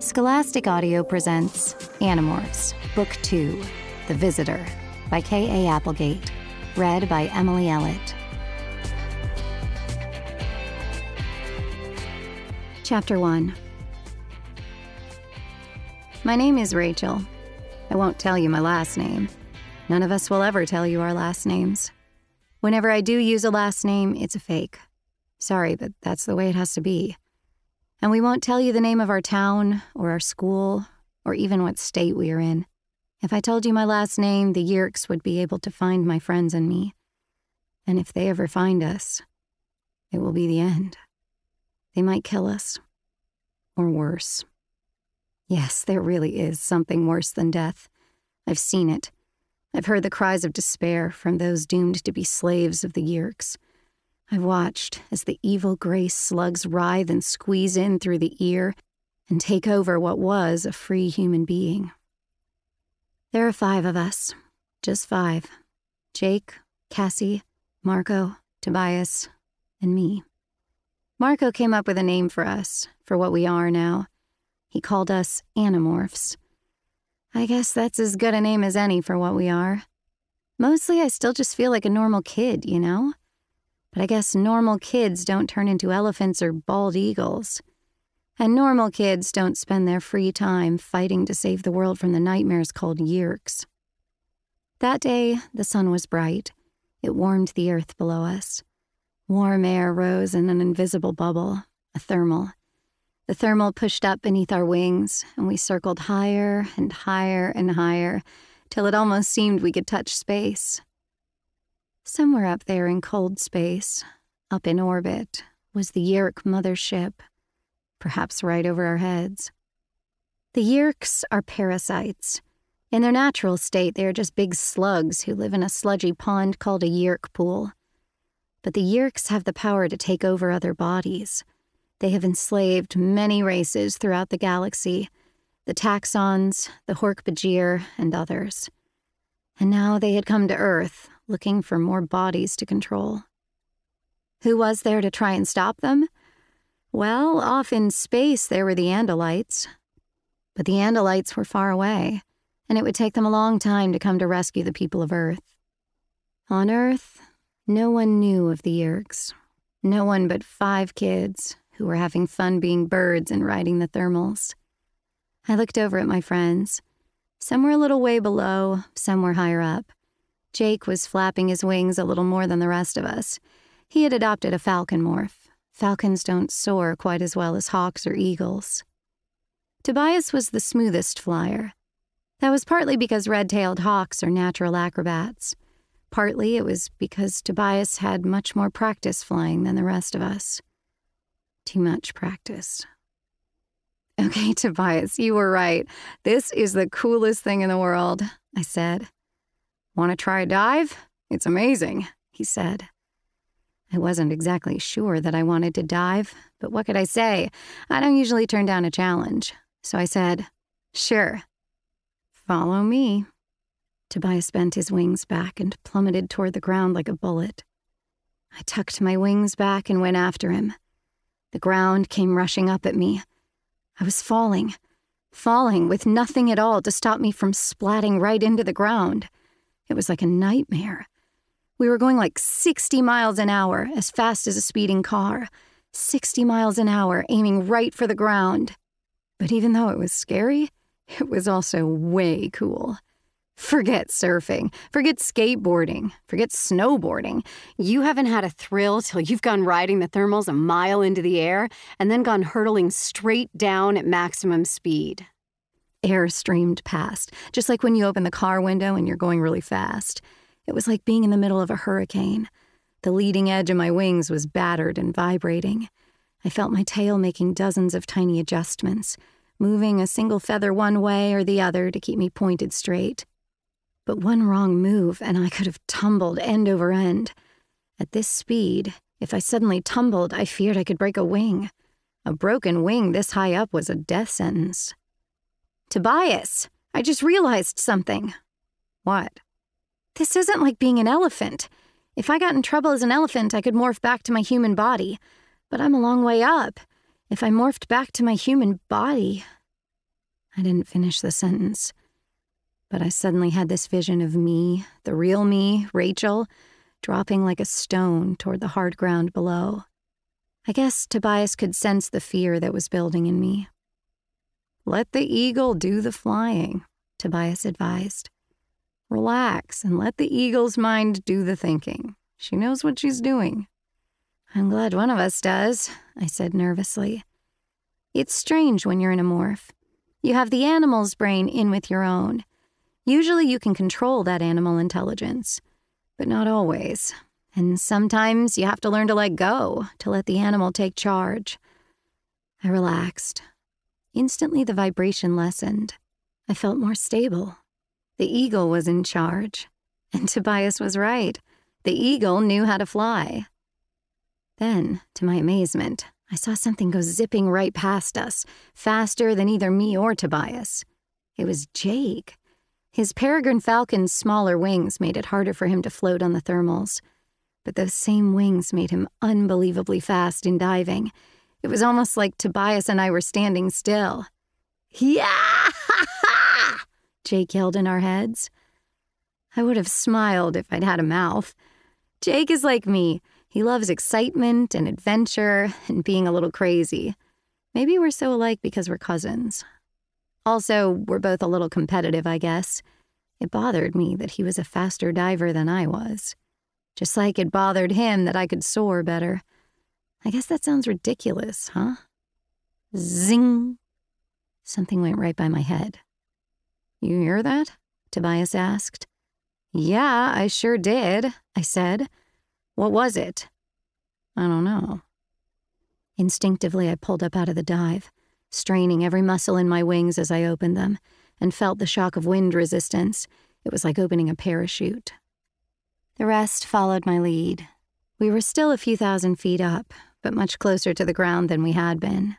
Scholastic Audio presents Animorphs, Book 2 The Visitor by K.A. Applegate, read by Emily Ellett. Chapter 1 My name is Rachel. I won't tell you my last name. None of us will ever tell you our last names. Whenever I do use a last name, it's a fake. Sorry, but that's the way it has to be. And we won't tell you the name of our town or our school or even what state we are in. If I told you my last name, the Yeerks would be able to find my friends and me. And if they ever find us, it will be the end. They might kill us. Or worse. Yes, there really is something worse than death. I've seen it. I've heard the cries of despair from those doomed to be slaves of the Yeerks. I've watched as the evil gray slugs writhe and squeeze in through the ear and take over what was a free human being. There are five of us, just five Jake, Cassie, Marco, Tobias, and me. Marco came up with a name for us, for what we are now. He called us Animorphs. I guess that's as good a name as any for what we are. Mostly, I still just feel like a normal kid, you know? But I guess normal kids don't turn into elephants or bald eagles. And normal kids don't spend their free time fighting to save the world from the nightmares called Yeerks. That day, the sun was bright. It warmed the earth below us. Warm air rose in an invisible bubble, a thermal. The thermal pushed up beneath our wings, and we circled higher and higher and higher till it almost seemed we could touch space. Somewhere up there in cold space, up in orbit, was the Yeerk mothership, perhaps right over our heads. The Yeerks are parasites. In their natural state, they are just big slugs who live in a sludgy pond called a Yeerk pool. But the Yeerks have the power to take over other bodies. They have enslaved many races throughout the galaxy the Taxxons, the Hork-Bajir, and others. And now they had come to Earth, looking for more bodies to control. Who was there to try and stop them? Well, off in space there were the Andalites. But the Andalites were far away, and it would take them a long time to come to rescue the people of Earth. On Earth, no one knew of the Yeerks. No one but five kids who were having fun being birds and riding the thermals. I looked over at my friends. Some were a little way below, some were higher up. Jake was flapping his wings a little more than the rest of us. He had adopted a falcon morph. Falcons don't soar quite as well as hawks or eagles. Tobias was the smoothest flyer. That was partly because red tailed hawks are natural acrobats. Partly it was because Tobias had much more practice flying than the rest of us. Too much practice. Okay, Tobias, you were right. This is the coolest thing in the world, I said. Want to try a dive? It's amazing, he said. I wasn't exactly sure that I wanted to dive, but what could I say? I don't usually turn down a challenge. So I said, Sure. Follow me. Tobias bent his wings back and plummeted toward the ground like a bullet. I tucked my wings back and went after him. The ground came rushing up at me. I was falling, falling with nothing at all to stop me from splatting right into the ground. It was like a nightmare. We were going like 60 miles an hour, as fast as a speeding car. 60 miles an hour, aiming right for the ground. But even though it was scary, it was also way cool. Forget surfing, forget skateboarding, forget snowboarding. You haven't had a thrill till you've gone riding the thermals a mile into the air and then gone hurtling straight down at maximum speed. Air streamed past, just like when you open the car window and you're going really fast. It was like being in the middle of a hurricane. The leading edge of my wings was battered and vibrating. I felt my tail making dozens of tiny adjustments, moving a single feather one way or the other to keep me pointed straight. But one wrong move, and I could have tumbled end over end. At this speed, if I suddenly tumbled, I feared I could break a wing. A broken wing this high up was a death sentence. Tobias, I just realized something. What? This isn't like being an elephant. If I got in trouble as an elephant, I could morph back to my human body. But I'm a long way up. If I morphed back to my human body, I didn't finish the sentence. But I suddenly had this vision of me, the real me, Rachel, dropping like a stone toward the hard ground below. I guess Tobias could sense the fear that was building in me. Let the eagle do the flying, Tobias advised. Relax and let the eagle's mind do the thinking. She knows what she's doing. I'm glad one of us does, I said nervously. It's strange when you're in a morph. You have the animal's brain in with your own. Usually you can control that animal intelligence, but not always. And sometimes you have to learn to let go, to let the animal take charge. I relaxed. Instantly, the vibration lessened. I felt more stable. The eagle was in charge. And Tobias was right. The eagle knew how to fly. Then, to my amazement, I saw something go zipping right past us, faster than either me or Tobias. It was Jake. His peregrine falcon's smaller wings made it harder for him to float on the thermals but those same wings made him unbelievably fast in diving. It was almost like Tobias and I were standing still. Yeah! Jake yelled in our heads. I would have smiled if I'd had a mouth. Jake is like me. He loves excitement and adventure and being a little crazy. Maybe we're so alike because we're cousins. Also, we're both a little competitive, I guess. It bothered me that he was a faster diver than I was just like it bothered him that I could soar better. I guess that sounds ridiculous, huh? Zing! Something went right by my head. You hear that? Tobias asked. Yeah, I sure did, I said. What was it? I don't know. Instinctively, I pulled up out of the dive, straining every muscle in my wings as I opened them, and felt the shock of wind resistance. It was like opening a parachute. The rest followed my lead. We were still a few thousand feet up, but much closer to the ground than we had been.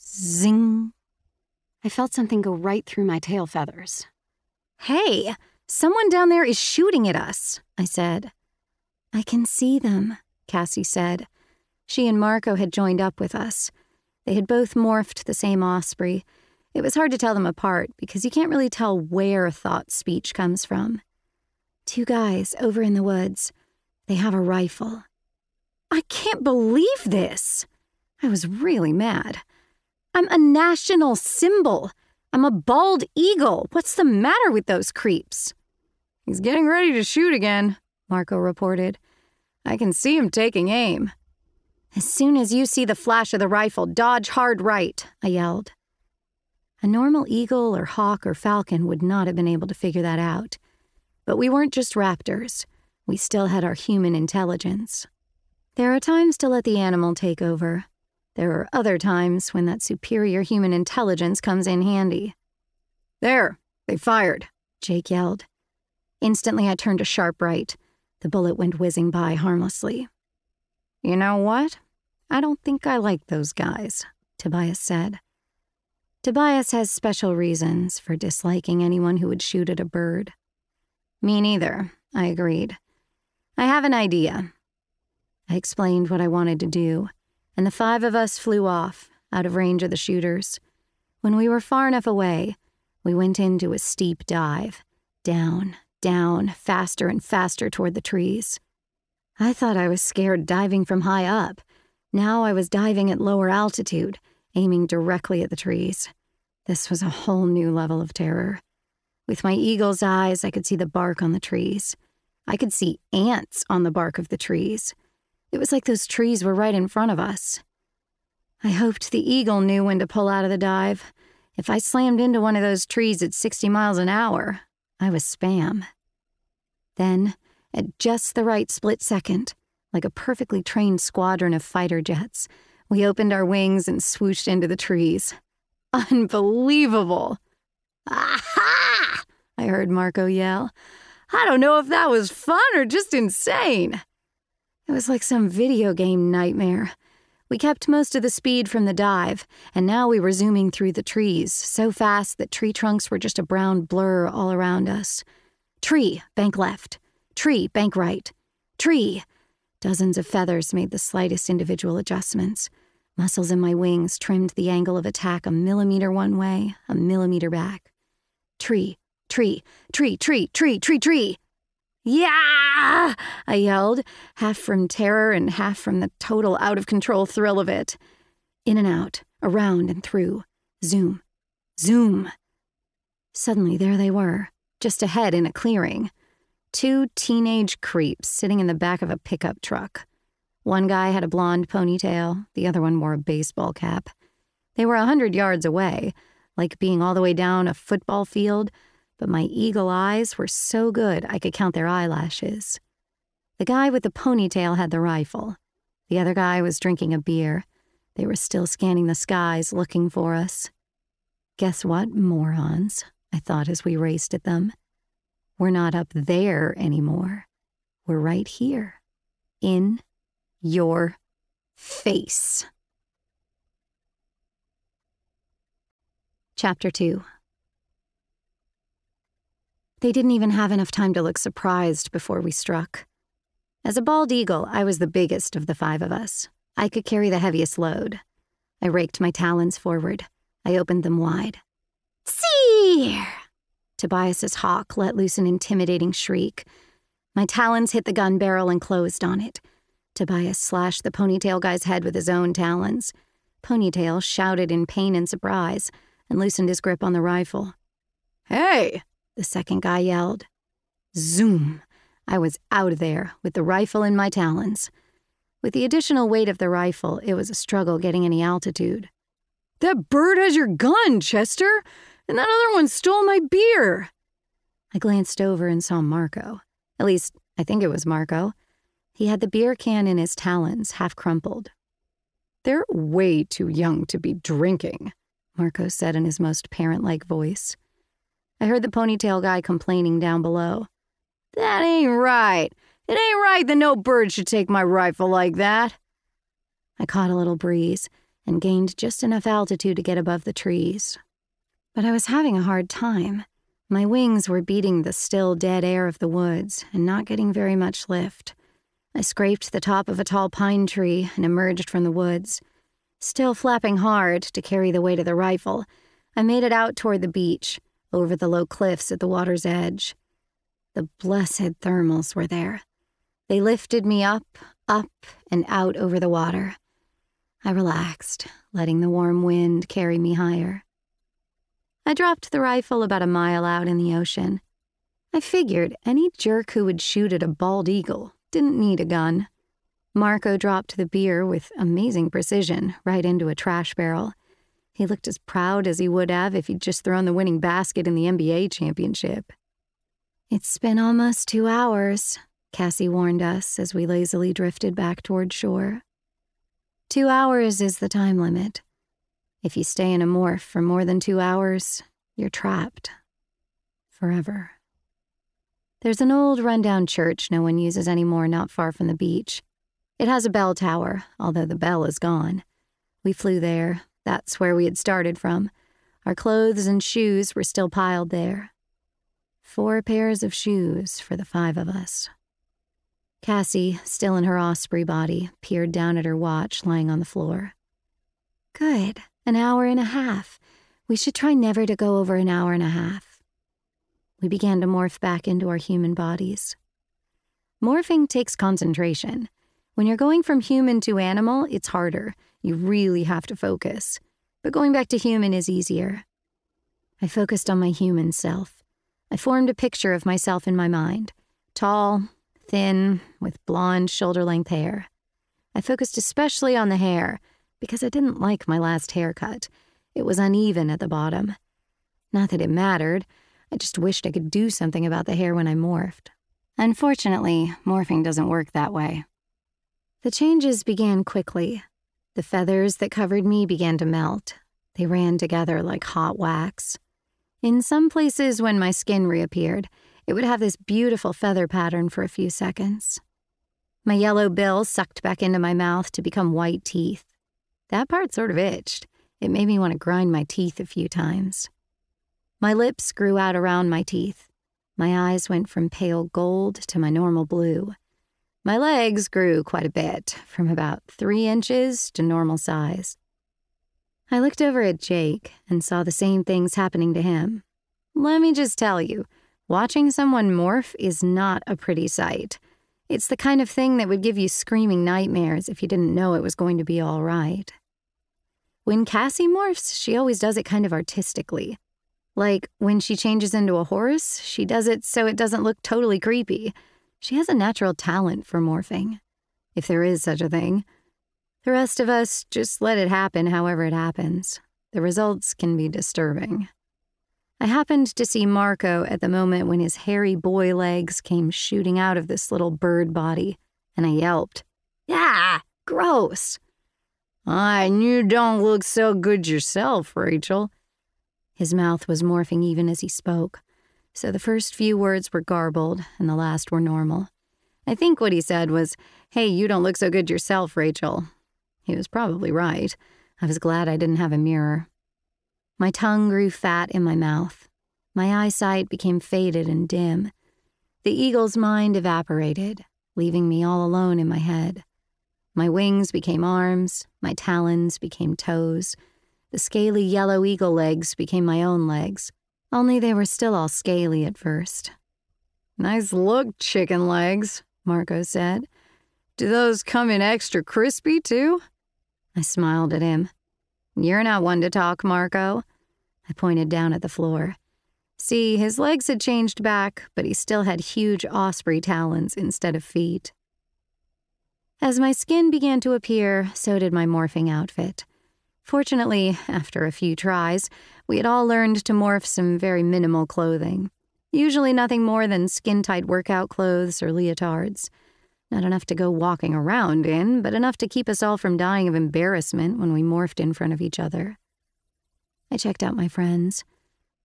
Zing. I felt something go right through my tail feathers. Hey, someone down there is shooting at us, I said. I can see them, Cassie said. She and Marco had joined up with us. They had both morphed the same osprey. It was hard to tell them apart because you can't really tell where thought speech comes from. Two guys over in the woods. They have a rifle. I can't believe this. I was really mad. I'm a national symbol. I'm a bald eagle. What's the matter with those creeps? He's getting ready to shoot again, Marco reported. I can see him taking aim. As soon as you see the flash of the rifle, dodge hard right, I yelled. A normal eagle or hawk or falcon would not have been able to figure that out. But we weren't just raptors, we still had our human intelligence. There are times to let the animal take over. There are other times when that superior human intelligence comes in handy. There, they fired, Jake yelled. Instantly, I turned a sharp right. The bullet went whizzing by harmlessly. You know what? I don't think I like those guys, Tobias said. Tobias has special reasons for disliking anyone who would shoot at a bird. Me neither, I agreed. I have an idea. I explained what I wanted to do, and the five of us flew off, out of range of the shooters. When we were far enough away, we went into a steep dive, down, down, faster and faster toward the trees. I thought I was scared diving from high up. Now I was diving at lower altitude, aiming directly at the trees. This was a whole new level of terror. With my eagle's eyes, I could see the bark on the trees. I could see ants on the bark of the trees. It was like those trees were right in front of us. I hoped the eagle knew when to pull out of the dive. If I slammed into one of those trees at 60 miles an hour, I was spam. Then, at just the right split second, like a perfectly trained squadron of fighter jets, we opened our wings and swooshed into the trees. Unbelievable! Aha! I heard Marco yell. I don't know if that was fun or just insane. It was like some video game nightmare. We kept most of the speed from the dive, and now we were zooming through the trees, so fast that tree trunks were just a brown blur all around us. Tree, bank left. Tree, bank right. Tree. Dozens of feathers made the slightest individual adjustments. Muscles in my wings trimmed the angle of attack a millimeter one way, a millimeter back. Tree, tree, tree, tree, tree, tree, tree. Yeah! I yelled, half from terror and half from the total out of control thrill of it. In and out, around and through. Zoom. Zoom. Suddenly, there they were, just ahead in a clearing. Two teenage creeps sitting in the back of a pickup truck. One guy had a blonde ponytail, the other one wore a baseball cap. They were a hundred yards away, like being all the way down a football field but my eagle eyes were so good I could count their eyelashes. The guy with the ponytail had the rifle. The other guy was drinking a beer. They were still scanning the skies looking for us. Guess what, morons? I thought as we raced at them. We're not up there anymore. We're right here. In your face. Chapter 2 they didn't even have enough time to look surprised before we struck. As a bald eagle, I was the biggest of the five of us. I could carry the heaviest load. I raked my talons forward. I opened them wide. See! Tobias's hawk let loose an intimidating shriek. My talons hit the gun barrel and closed on it. Tobias slashed the ponytail guy's head with his own talons. Ponytail shouted in pain and surprise and loosened his grip on the rifle. Hey, the second guy yelled. Zoom! I was out of there with the rifle in my talons. With the additional weight of the rifle, it was a struggle getting any altitude. That bird has your gun, Chester! And that other one stole my beer! I glanced over and saw Marco. At least, I think it was Marco. He had the beer can in his talons, half crumpled. They're way too young to be drinking, Marco said in his most parent like voice. I heard the ponytail guy complaining down below. That ain't right. It ain't right that no bird should take my rifle like that. I caught a little breeze and gained just enough altitude to get above the trees. But I was having a hard time. My wings were beating the still dead air of the woods and not getting very much lift. I scraped the top of a tall pine tree and emerged from the woods. Still flapping hard to carry the weight of the rifle, I made it out toward the beach over the low cliffs at the water's edge. The blessed thermals were there. They lifted me up, up, and out over the water. I relaxed, letting the warm wind carry me higher. I dropped the rifle about a mile out in the ocean. I figured any jerk who would shoot at a bald eagle didn't need a gun. Marco dropped the beer with amazing precision right into a trash barrel. He looked as proud as he would have if he'd just thrown the winning basket in the NBA championship. It's been almost two hours, Cassie warned us as we lazily drifted back toward shore. Two hours is the time limit. If you stay in a morph for more than two hours, you're trapped. Forever. There's an old rundown church no one uses anymore not far from the beach. It has a bell tower, although the bell is gone. We flew there, that's where we had started from. Our clothes and shoes were still piled there. Four pairs of shoes for the five of us. Cassie, still in her osprey body, peered down at her watch lying on the floor. Good, an hour and a half. We should try never to go over an hour and a half. We began to morph back into our human bodies. Morphing takes concentration. When you're going from human to animal, it's harder you really have to focus. But going back to human is easier. I focused on my human self. I formed a picture of myself in my mind tall, thin, with blonde, shoulder length hair. I focused especially on the hair because I didn't like my last haircut. It was uneven at the bottom. Not that it mattered, I just wished I could do something about the hair when I morphed. Unfortunately, morphing doesn't work that way. The changes began quickly. The feathers that covered me began to melt. They ran together like hot wax. In some places, when my skin reappeared, it would have this beautiful feather pattern for a few seconds. My yellow bill sucked back into my mouth to become white teeth. That part sort of itched. It made me want to grind my teeth a few times. My lips grew out around my teeth. My eyes went from pale gold to my normal blue. My legs grew quite a bit, from about three inches to normal size. I looked over at Jake and saw the same things happening to him. Let me just tell you, watching someone morph is not a pretty sight. It's the kind of thing that would give you screaming nightmares if you didn't know it was going to be all right. When Cassie morphs, she always does it kind of artistically. Like when she changes into a horse, she does it so it doesn't look totally creepy. She has a natural talent for morphing, if there is such a thing. The rest of us just let it happen however it happens. The results can be disturbing. I happened to see Marco at the moment when his hairy boy legs came shooting out of this little bird body, and I yelped, Yeah, gross. I you don't look so good yourself, Rachel. His mouth was morphing even as he spoke so the first few words were garbled and the last were normal. I think what he said was, Hey, you don't look so good yourself, Rachel. He was probably right. I was glad I didn't have a mirror. My tongue grew fat in my mouth. My eyesight became faded and dim. The eagle's mind evaporated, leaving me all alone in my head. My wings became arms, my talons became toes. The scaly yellow eagle legs became my own legs. Only they were still all scaly at first. Nice look, chicken legs, Marco said. Do those come in extra crispy, too? I smiled at him. You're not one to talk, Marco. I pointed down at the floor. See, his legs had changed back, but he still had huge osprey talons instead of feet. As my skin began to appear, so did my morphing outfit. Fortunately, after a few tries, we had all learned to morph some very minimal clothing. Usually nothing more than skin tight workout clothes or leotards. Not enough to go walking around in, but enough to keep us all from dying of embarrassment when we morphed in front of each other. I checked out my friends.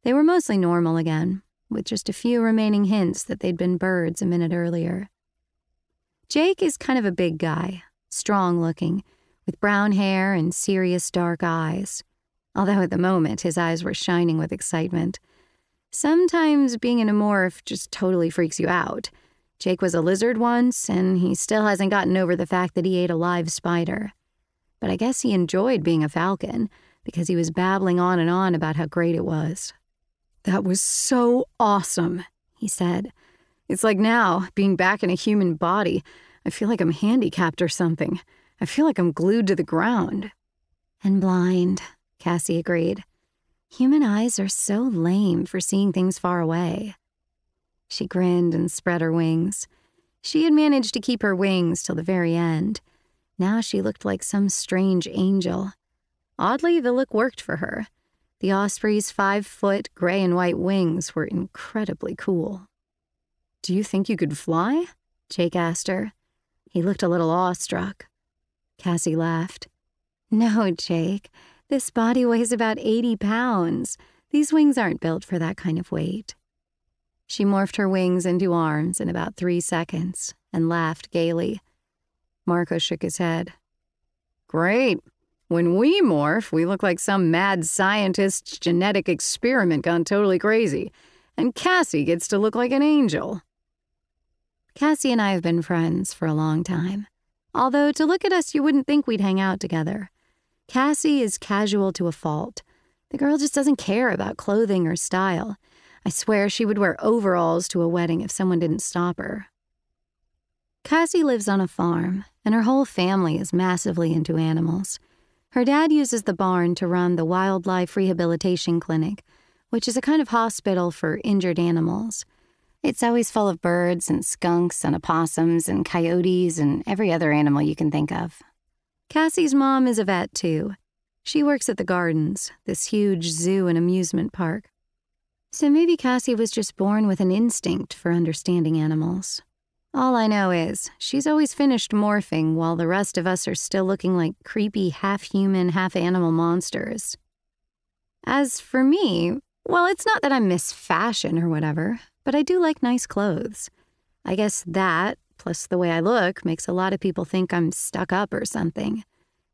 They were mostly normal again, with just a few remaining hints that they'd been birds a minute earlier. Jake is kind of a big guy, strong looking with brown hair and serious dark eyes, although at the moment his eyes were shining with excitement. Sometimes being in a morph just totally freaks you out. Jake was a lizard once, and he still hasn't gotten over the fact that he ate a live spider. But I guess he enjoyed being a falcon because he was babbling on and on about how great it was. That was so awesome, he said. It's like now, being back in a human body, I feel like I'm handicapped or something. I feel like I'm glued to the ground. And blind, Cassie agreed. Human eyes are so lame for seeing things far away. She grinned and spread her wings. She had managed to keep her wings till the very end. Now she looked like some strange angel. Oddly, the look worked for her. The osprey's five foot gray and white wings were incredibly cool. Do you think you could fly? Jake asked her. He looked a little awestruck. Cassie laughed. No, Jake. This body weighs about 80 pounds. These wings aren't built for that kind of weight. She morphed her wings into arms in about three seconds and laughed gaily. Marco shook his head. Great. When we morph, we look like some mad scientist's genetic experiment gone totally crazy. And Cassie gets to look like an angel. Cassie and I have been friends for a long time. Although, to look at us, you wouldn't think we'd hang out together. Cassie is casual to a fault. The girl just doesn't care about clothing or style. I swear she would wear overalls to a wedding if someone didn't stop her. Cassie lives on a farm, and her whole family is massively into animals. Her dad uses the barn to run the Wildlife Rehabilitation Clinic, which is a kind of hospital for injured animals. It's always full of birds and skunks and opossums and coyotes and every other animal you can think of. Cassie's mom is a vet, too. She works at the gardens, this huge zoo and amusement park. So maybe Cassie was just born with an instinct for understanding animals. All I know is she's always finished morphing while the rest of us are still looking like creepy half human, half animal monsters. As for me, well, it's not that I miss fashion or whatever but I do like nice clothes. I guess that, plus the way I look, makes a lot of people think I'm stuck up or something.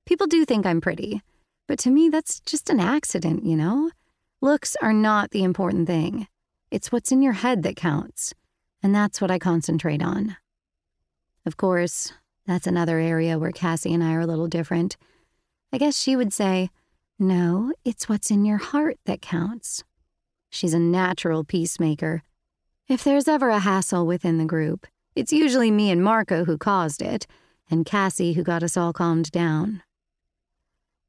People do think I'm pretty, but to me, that's just an accident, you know? Looks are not the important thing. It's what's in your head that counts, and that's what I concentrate on. Of course, that's another area where Cassie and I are a little different. I guess she would say, No, it's what's in your heart that counts. She's a natural peacemaker. If there's ever a hassle within the group, it's usually me and Marco who caused it, and Cassie who got us all calmed down.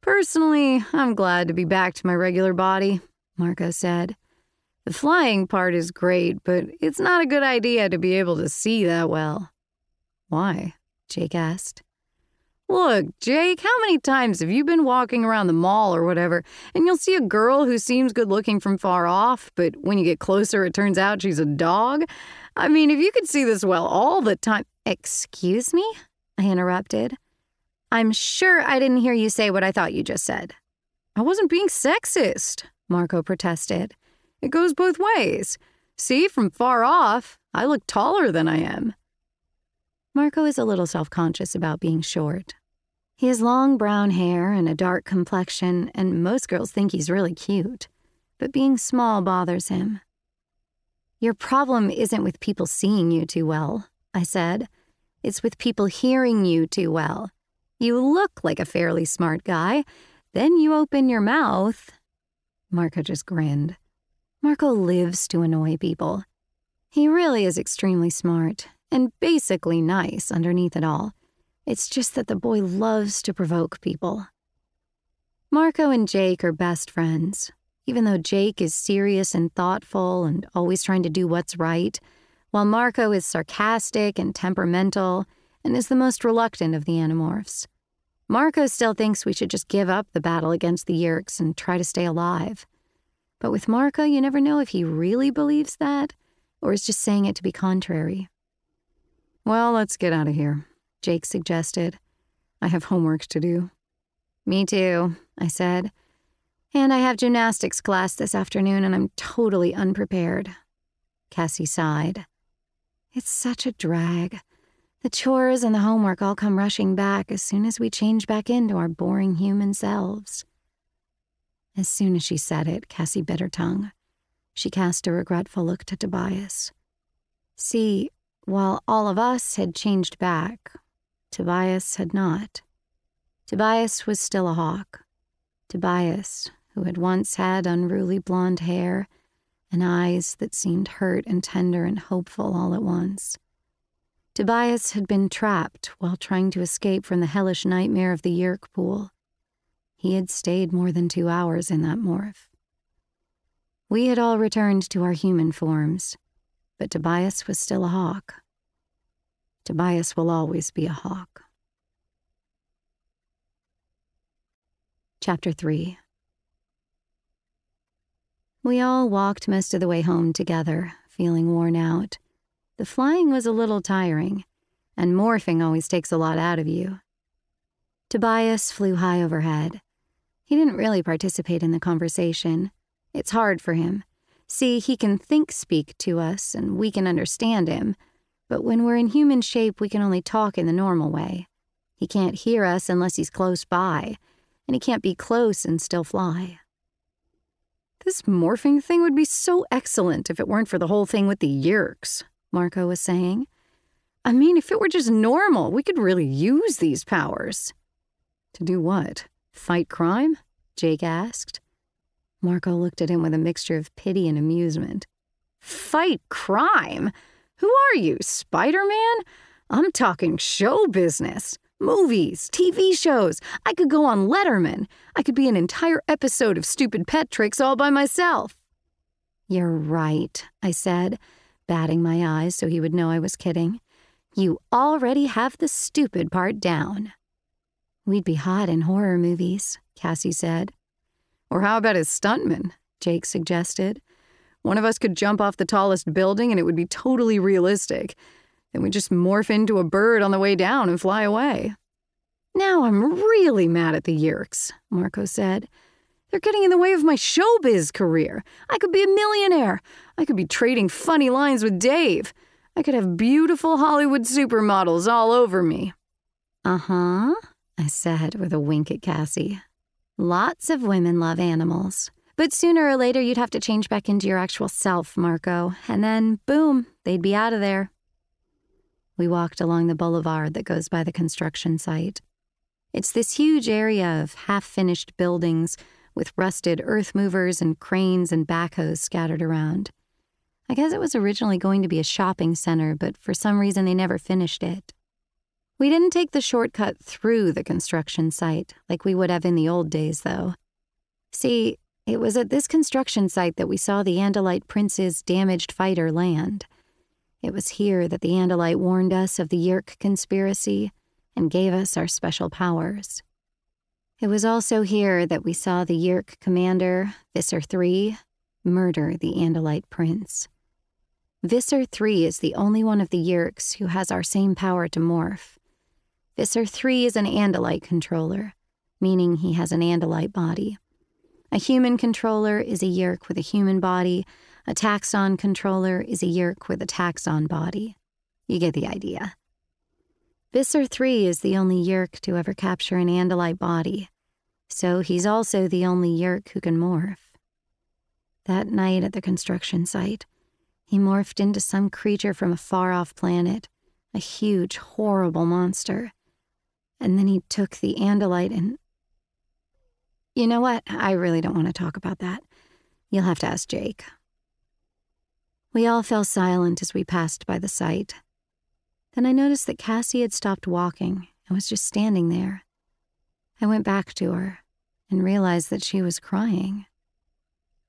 Personally, I'm glad to be back to my regular body, Marco said. The flying part is great, but it's not a good idea to be able to see that well. Why? Jake asked. Look, Jake, how many times have you been walking around the mall or whatever, and you'll see a girl who seems good looking from far off, but when you get closer, it turns out she's a dog? I mean, if you could see this well all the time. Excuse me? I interrupted. I'm sure I didn't hear you say what I thought you just said. I wasn't being sexist, Marco protested. It goes both ways. See, from far off, I look taller than I am. Marco is a little self conscious about being short. He has long brown hair and a dark complexion, and most girls think he's really cute. But being small bothers him. Your problem isn't with people seeing you too well, I said. It's with people hearing you too well. You look like a fairly smart guy. Then you open your mouth. Marco just grinned. Marco lives to annoy people. He really is extremely smart and basically nice underneath it all. It's just that the boy loves to provoke people. Marco and Jake are best friends. Even though Jake is serious and thoughtful and always trying to do what's right, while Marco is sarcastic and temperamental and is the most reluctant of the Animorphs. Marco still thinks we should just give up the battle against the Yeerks and try to stay alive. But with Marco, you never know if he really believes that or is just saying it to be contrary. Well, let's get out of here, Jake suggested. I have homework to do. Me too, I said. And I have gymnastics class this afternoon and I'm totally unprepared. Cassie sighed. It's such a drag. The chores and the homework all come rushing back as soon as we change back into our boring human selves. As soon as she said it, Cassie bit her tongue. She cast a regretful look to Tobias. See, while all of us had changed back, Tobias had not. Tobias was still a hawk. Tobias, who had once had unruly blonde hair and eyes that seemed hurt and tender and hopeful all at once. Tobias had been trapped while trying to escape from the hellish nightmare of the Yeerk pool. He had stayed more than two hours in that morph. We had all returned to our human forms, but Tobias was still a hawk. Tobias will always be a hawk. Chapter 3 We all walked most of the way home together, feeling worn out. The flying was a little tiring, and morphing always takes a lot out of you. Tobias flew high overhead. He didn't really participate in the conversation. It's hard for him. See, he can think speak to us, and we can understand him, but when we're in human shape, we can only talk in the normal way. He can't hear us unless he's close by, and he can't be close and still fly. This morphing thing would be so excellent if it weren't for the whole thing with the Yeerks, Marco was saying. I mean, if it were just normal, we could really use these powers. To do what? Fight crime? Jake asked. Marco looked at him with a mixture of pity and amusement. Fight crime? Who are you, Spider Man? I'm talking show business. Movies, TV shows. I could go on Letterman. I could be an entire episode of Stupid Pet Tricks all by myself. You're right, I said batting my eyes so he would know I was kidding. You already have the stupid part down. We'd be hot in horror movies, Cassie said. Or how about his stuntman? Jake suggested. One of us could jump off the tallest building and it would be totally realistic. Then we'd just morph into a bird on the way down and fly away. Now I'm really mad at the Yeerks, Marco said. They're getting in the way of my showbiz career. I could be a millionaire. I could be trading funny lines with Dave. I could have beautiful Hollywood supermodels all over me. Uh huh, I said with a wink at Cassie. Lots of women love animals. But sooner or later, you'd have to change back into your actual self, Marco, and then, boom, they'd be out of there. We walked along the boulevard that goes by the construction site. It's this huge area of half finished buildings with rusted earth movers and cranes and backhoes scattered around. I guess it was originally going to be a shopping center, but for some reason they never finished it. We didn't take the shortcut through the construction site like we would have in the old days, though. See, it was at this construction site that we saw the Andalite Prince's damaged fighter land. It was here that the Andalite warned us of the Yeerk conspiracy and gave us our special powers. It was also here that we saw the Yeerk commander, Visser III, murder the Andalite prince. Visser III is the only one of the Yeerks who has our same power to morph. Visser III is an Andalite controller, meaning he has an Andalite body. A human controller is a Yeerk with a human body, a taxxon controller is a Yeerk with a taxxon body. You get the idea. Visser 3 is the only Yeerk to ever capture an Andalite body, so he's also the only Yeerk who can morph. That night at the construction site, he morphed into some creature from a far off planet, a huge, horrible monster. And then he took the Andalite and. You know what? I really don't want to talk about that. You'll have to ask Jake. We all fell silent as we passed by the site. Then I noticed that Cassie had stopped walking and was just standing there. I went back to her and realized that she was crying.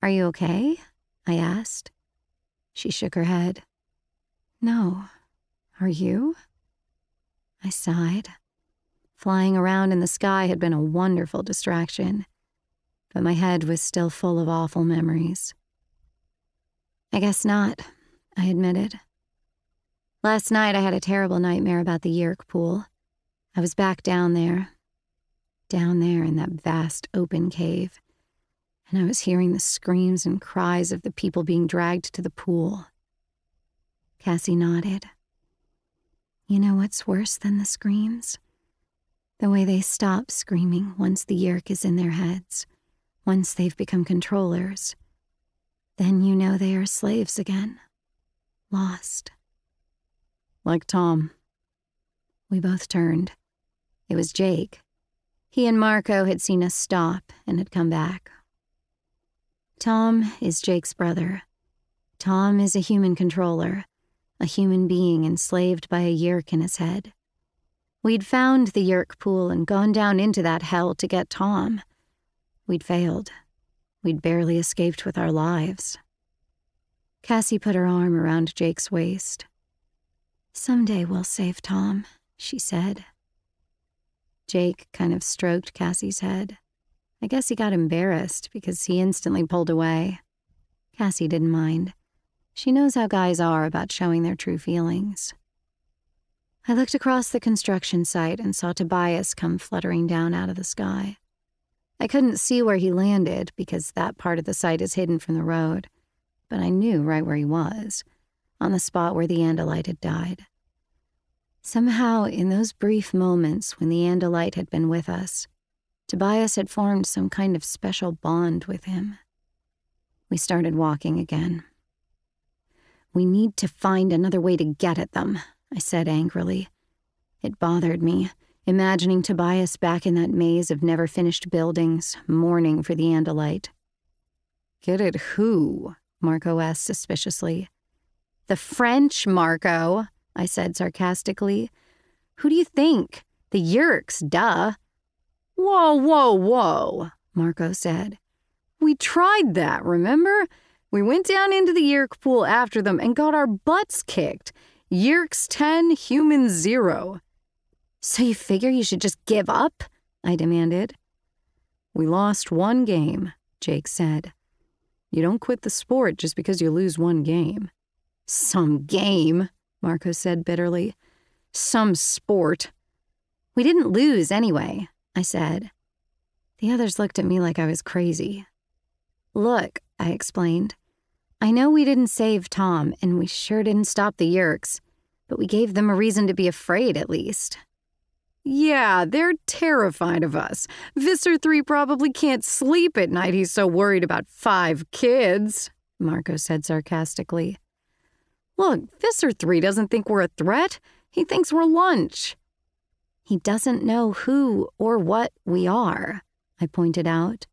Are you okay? I asked. She shook her head. No. Are you? I sighed. Flying around in the sky had been a wonderful distraction, but my head was still full of awful memories. I guess not, I admitted. Last night I had a terrible nightmare about the Yeerk pool. I was back down there, down there in that vast open cave, and I was hearing the screams and cries of the people being dragged to the pool. Cassie nodded. You know what's worse than the screams? The way they stop screaming once the Yeerk is in their heads, once they've become controllers. Then you know they are slaves again. Lost. Like Tom. We both turned. It was Jake. He and Marco had seen us stop and had come back. Tom is Jake's brother. Tom is a human controller, a human being enslaved by a Yeerk in his head. We'd found the Yeerk pool and gone down into that hell to get Tom. We'd failed. We'd barely escaped with our lives. Cassie put her arm around Jake's waist. Someday we'll save Tom, she said. Jake kind of stroked Cassie's head. I guess he got embarrassed because he instantly pulled away. Cassie didn't mind. She knows how guys are about showing their true feelings. I looked across the construction site and saw Tobias come fluttering down out of the sky. I couldn't see where he landed because that part of the site is hidden from the road, but I knew right where he was, on the spot where the Andalite had died. Somehow, in those brief moments when the Andalite had been with us, Tobias had formed some kind of special bond with him. We started walking again. We need to find another way to get at them, I said angrily. It bothered me imagining Tobias back in that maze of never finished buildings, mourning for the Andalite. Get it who? Marco asked suspiciously. The French, Marco, I said sarcastically. Who do you think? The Yeerks, duh. Whoa, whoa, whoa, Marco said. We tried that, remember? We went down into the Yeerk pool after them and got our butts kicked. Yeerks 10, humans 0. So you figure you should just give up? I demanded. We lost one game, Jake said. You don't quit the sport just because you lose one game. Some game, Marco said bitterly. Some sport. We didn't lose anyway, I said. The others looked at me like I was crazy. Look, I explained. I know we didn't save Tom, and we sure didn't stop the Yeerks, but we gave them a reason to be afraid at least. Yeah, they're terrified of us. Visser 3 probably can't sleep at night. He's so worried about five kids, Marco said sarcastically. Look, Visser 3 doesn't think we're a threat. He thinks we're lunch. He doesn't know who or what we are, I pointed out.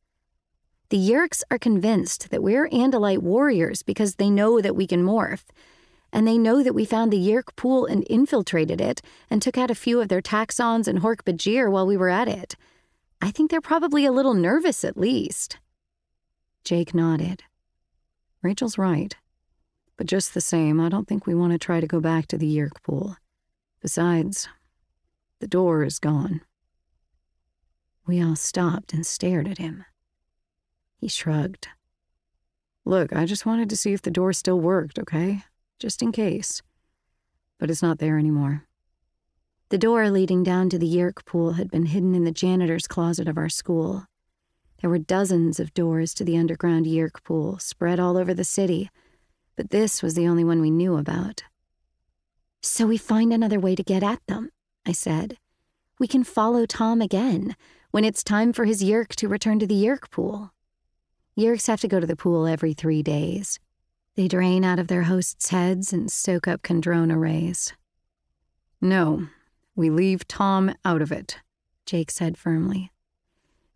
The Yeerks are convinced that we're Andalite warriors because they know that we can morph. And they know that we found the Yeerk pool and infiltrated it and took out a few of their Taxxons and Hork-Bajir while we were at it. I think they're probably a little nervous at least. Jake nodded. Rachel's right. But just the same, I don't think we want to try to go back to the Yeerk pool. Besides, the door is gone. We all stopped and stared at him. He shrugged. Look, I just wanted to see if the door still worked, okay? Just in case. But it's not there anymore. The door leading down to the Yeerk pool had been hidden in the janitor's closet of our school. There were dozens of doors to the underground Yeerk pool spread all over the city, but this was the only one we knew about. So we find another way to get at them, I said. We can follow Tom again when it's time for his Yeerk to return to the Yeerk pool. Yeerks have to go to the pool every three days. They drain out of their hosts' heads and soak up Kandrona rays. No, we leave Tom out of it, Jake said firmly.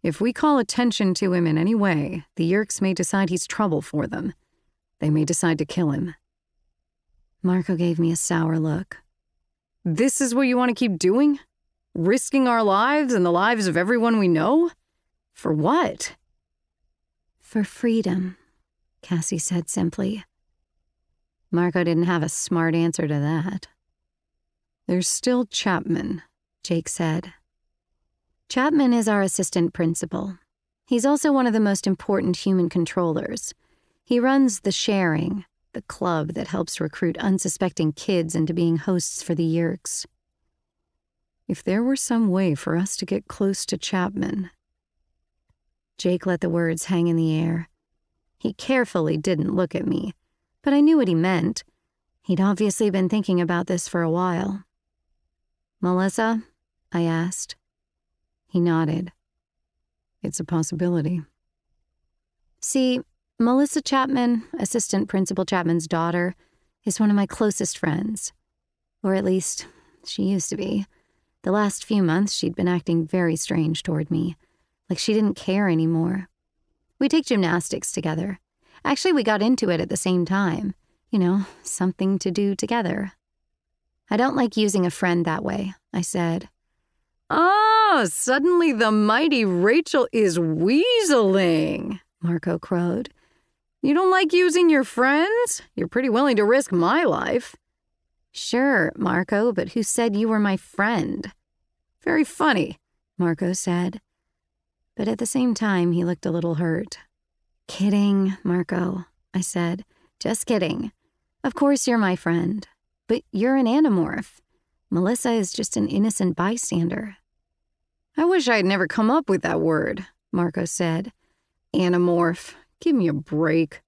If we call attention to him in any way, the Yeerks may decide he's trouble for them. They may decide to kill him. Marco gave me a sour look. This is what you want to keep doing? Risking our lives and the lives of everyone we know? For what? For freedom, Cassie said simply. Marco didn't have a smart answer to that. There's still Chapman, Jake said. Chapman is our assistant principal. He's also one of the most important human controllers. He runs the sharing, the club that helps recruit unsuspecting kids into being hosts for the Yeerks. If there were some way for us to get close to Chapman, Jake let the words hang in the air. He carefully didn't look at me, but I knew what he meant. He'd obviously been thinking about this for a while. Melissa? I asked. He nodded. It's a possibility. See, Melissa Chapman, Assistant Principal Chapman's daughter, is one of my closest friends. Or at least, she used to be. The last few months, she'd been acting very strange toward me like she didn't care anymore. We take gymnastics together. Actually, we got into it at the same time. You know, something to do together. I don't like using a friend that way, I said. Oh, suddenly the mighty Rachel is weaseling, Marco crowed. You don't like using your friends? You're pretty willing to risk my life. Sure, Marco, but who said you were my friend? Very funny, Marco said but at the same time, he looked a little hurt. Kidding, Marco, I said. Just kidding. Of course, you're my friend, but you're an animorph. Melissa is just an innocent bystander. I wish I'd never come up with that word, Marco said. Animorph. Give me a break.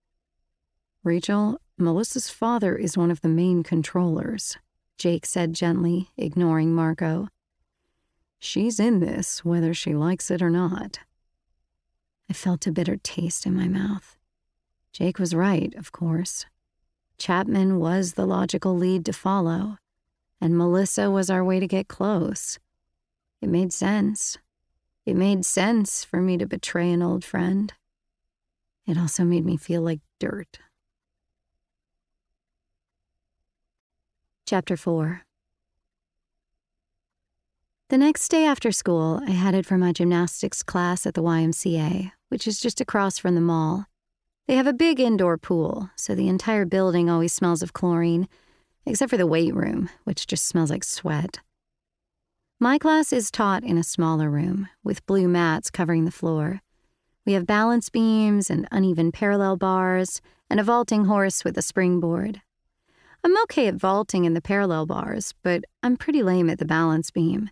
Rachel, Melissa's father is one of the main controllers, Jake said gently, ignoring Marco. She's in this, whether she likes it or not. I felt a bitter taste in my mouth. Jake was right, of course. Chapman was the logical lead to follow, and Melissa was our way to get close. It made sense. It made sense for me to betray an old friend. It also made me feel like dirt. Chapter 4 the next day after school, I headed for my gymnastics class at the YMCA, which is just across from the mall. They have a big indoor pool, so the entire building always smells of chlorine, except for the weight room, which just smells like sweat. My class is taught in a smaller room, with blue mats covering the floor. We have balance beams and uneven parallel bars, and a vaulting horse with a springboard. I'm okay at vaulting in the parallel bars, but I'm pretty lame at the balance beam.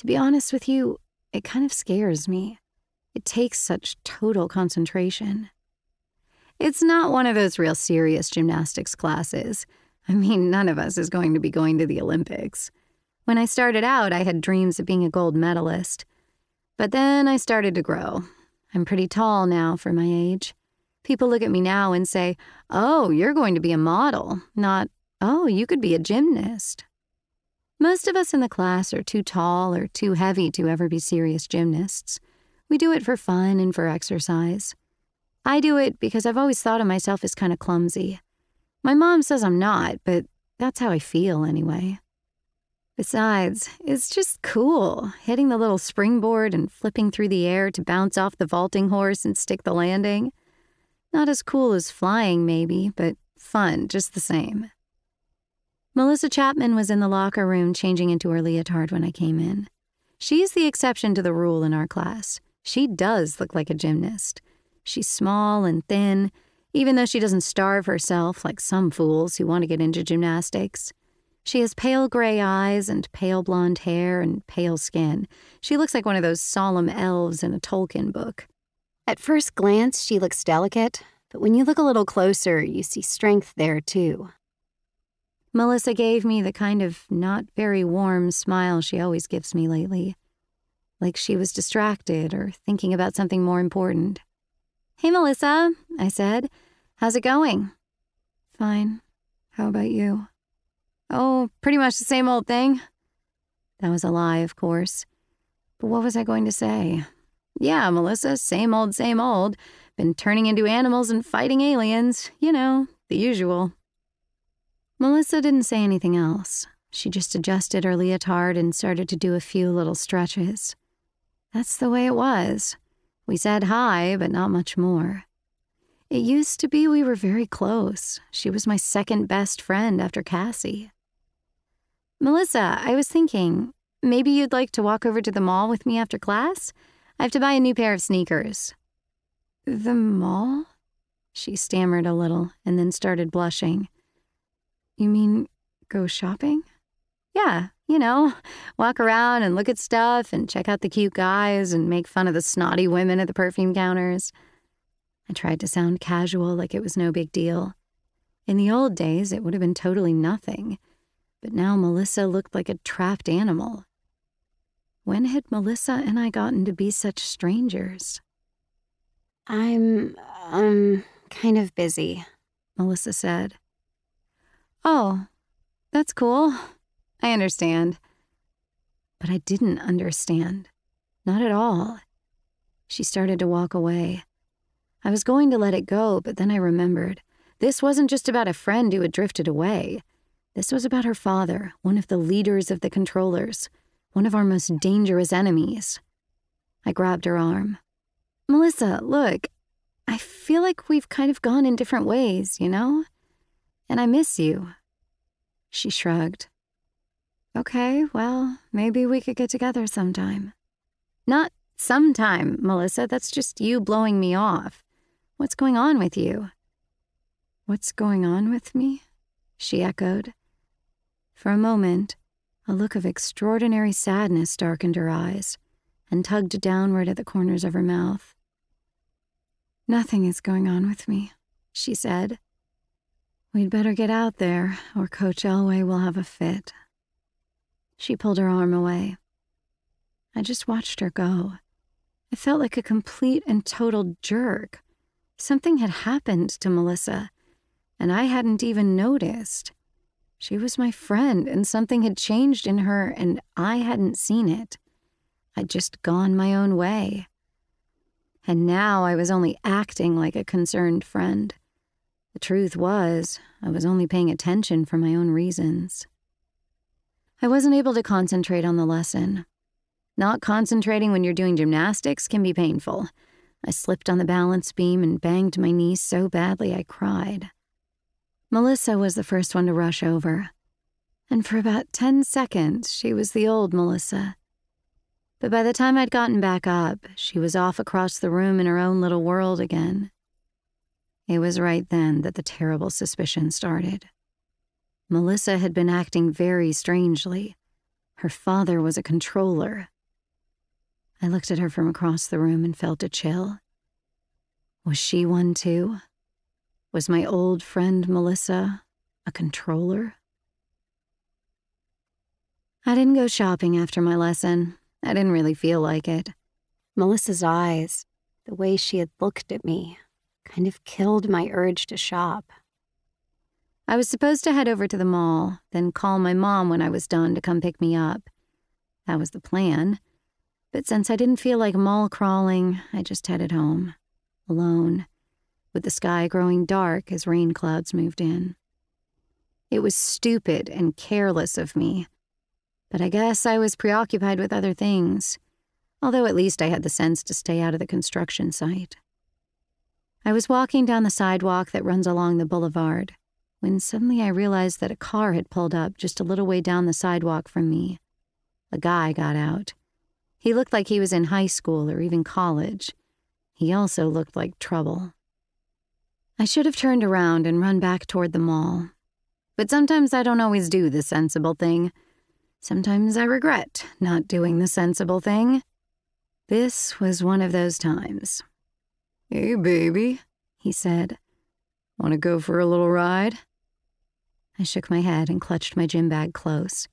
To be honest with you, it kind of scares me. It takes such total concentration. It's not one of those real serious gymnastics classes. I mean, none of us is going to be going to the Olympics. When I started out, I had dreams of being a gold medalist. But then I started to grow. I'm pretty tall now for my age. People look at me now and say, Oh, you're going to be a model, not, Oh, you could be a gymnast. Most of us in the class are too tall or too heavy to ever be serious gymnasts. We do it for fun and for exercise. I do it because I've always thought of myself as kind of clumsy. My mom says I'm not, but that's how I feel anyway. Besides, it's just cool hitting the little springboard and flipping through the air to bounce off the vaulting horse and stick the landing. Not as cool as flying, maybe, but fun just the same. Melissa Chapman was in the locker room changing into her leotard when I came in. She's the exception to the rule in our class. She does look like a gymnast. She's small and thin, even though she doesn't starve herself like some fools who want to get into gymnastics. She has pale gray eyes and pale blonde hair and pale skin. She looks like one of those solemn elves in a Tolkien book. At first glance, she looks delicate, but when you look a little closer, you see strength there too. Melissa gave me the kind of not very warm smile she always gives me lately, like she was distracted or thinking about something more important. Hey, Melissa, I said. How's it going? Fine. How about you? Oh, pretty much the same old thing. That was a lie, of course. But what was I going to say? Yeah, Melissa, same old, same old. Been turning into animals and fighting aliens. You know, the usual. Melissa didn't say anything else. She just adjusted her leotard and started to do a few little stretches. That's the way it was. We said hi, but not much more. It used to be we were very close. She was my second best friend after Cassie. Melissa, I was thinking, maybe you'd like to walk over to the mall with me after class? I have to buy a new pair of sneakers. The mall? She stammered a little and then started blushing. You mean go shopping? Yeah, you know, walk around and look at stuff and check out the cute guys and make fun of the snotty women at the perfume counters. I tried to sound casual like it was no big deal. In the old days, it would have been totally nothing. But now Melissa looked like a trapped animal. When had Melissa and I gotten to be such strangers? I'm, um, kind of busy, Melissa said. Oh, that's cool. I understand. But I didn't understand. Not at all. She started to walk away. I was going to let it go, but then I remembered. This wasn't just about a friend who had drifted away. This was about her father, one of the leaders of the controllers, one of our most dangerous enemies. I grabbed her arm. Melissa, look, I feel like we've kind of gone in different ways, you know? And I miss you. She shrugged. Okay, well, maybe we could get together sometime. Not sometime, Melissa. That's just you blowing me off. What's going on with you? What's going on with me? She echoed. For a moment, a look of extraordinary sadness darkened her eyes and tugged downward at the corners of her mouth. Nothing is going on with me, she said. We'd better get out there, or Coach Elway will have a fit. She pulled her arm away. I just watched her go. I felt like a complete and total jerk. Something had happened to Melissa, and I hadn't even noticed. She was my friend, and something had changed in her, and I hadn't seen it. I'd just gone my own way. And now I was only acting like a concerned friend. The truth was, I was only paying attention for my own reasons. I wasn't able to concentrate on the lesson. Not concentrating when you're doing gymnastics can be painful. I slipped on the balance beam and banged my knee so badly I cried. Melissa was the first one to rush over. And for about 10 seconds, she was the old Melissa. But by the time I'd gotten back up, she was off across the room in her own little world again. It was right then that the terrible suspicion started. Melissa had been acting very strangely. Her father was a controller. I looked at her from across the room and felt a chill. Was she one too? Was my old friend Melissa a controller? I didn't go shopping after my lesson. I didn't really feel like it. Melissa's eyes, the way she had looked at me, kind of killed my urge to shop. I was supposed to head over to the mall, then call my mom when I was done to come pick me up. That was the plan. But since I didn't feel like mall crawling, I just headed home, alone, with the sky growing dark as rain clouds moved in. It was stupid and careless of me, but I guess I was preoccupied with other things, although at least I had the sense to stay out of the construction site. I was walking down the sidewalk that runs along the boulevard when suddenly I realized that a car had pulled up just a little way down the sidewalk from me. A guy got out. He looked like he was in high school or even college. He also looked like trouble. I should have turned around and run back toward the mall. But sometimes I don't always do the sensible thing. Sometimes I regret not doing the sensible thing. This was one of those times. Hey, baby, he said. Want to go for a little ride? I shook my head and clutched my gym bag close.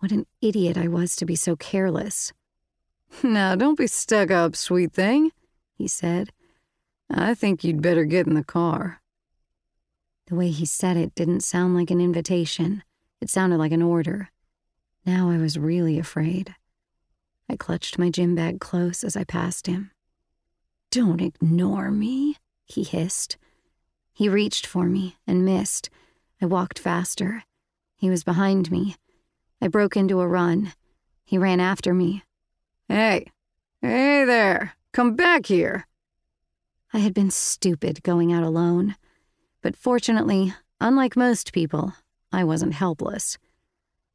What an idiot I was to be so careless. Now, don't be stuck up, sweet thing, he said. I think you'd better get in the car. The way he said it didn't sound like an invitation, it sounded like an order. Now I was really afraid. I clutched my gym bag close as I passed him. Don't ignore me, he hissed. He reached for me and missed. I walked faster. He was behind me. I broke into a run. He ran after me. Hey, hey there, come back here. I had been stupid going out alone. But fortunately, unlike most people, I wasn't helpless.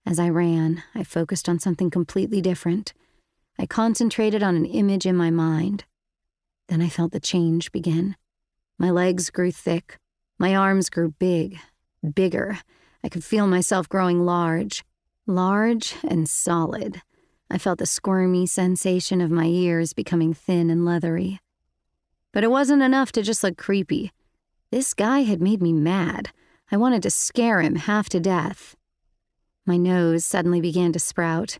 As I ran, I focused on something completely different. I concentrated on an image in my mind. Then I felt the change begin. My legs grew thick. My arms grew big, bigger. I could feel myself growing large, large and solid. I felt the squirmy sensation of my ears becoming thin and leathery. But it wasn't enough to just look creepy. This guy had made me mad. I wanted to scare him half to death. My nose suddenly began to sprout.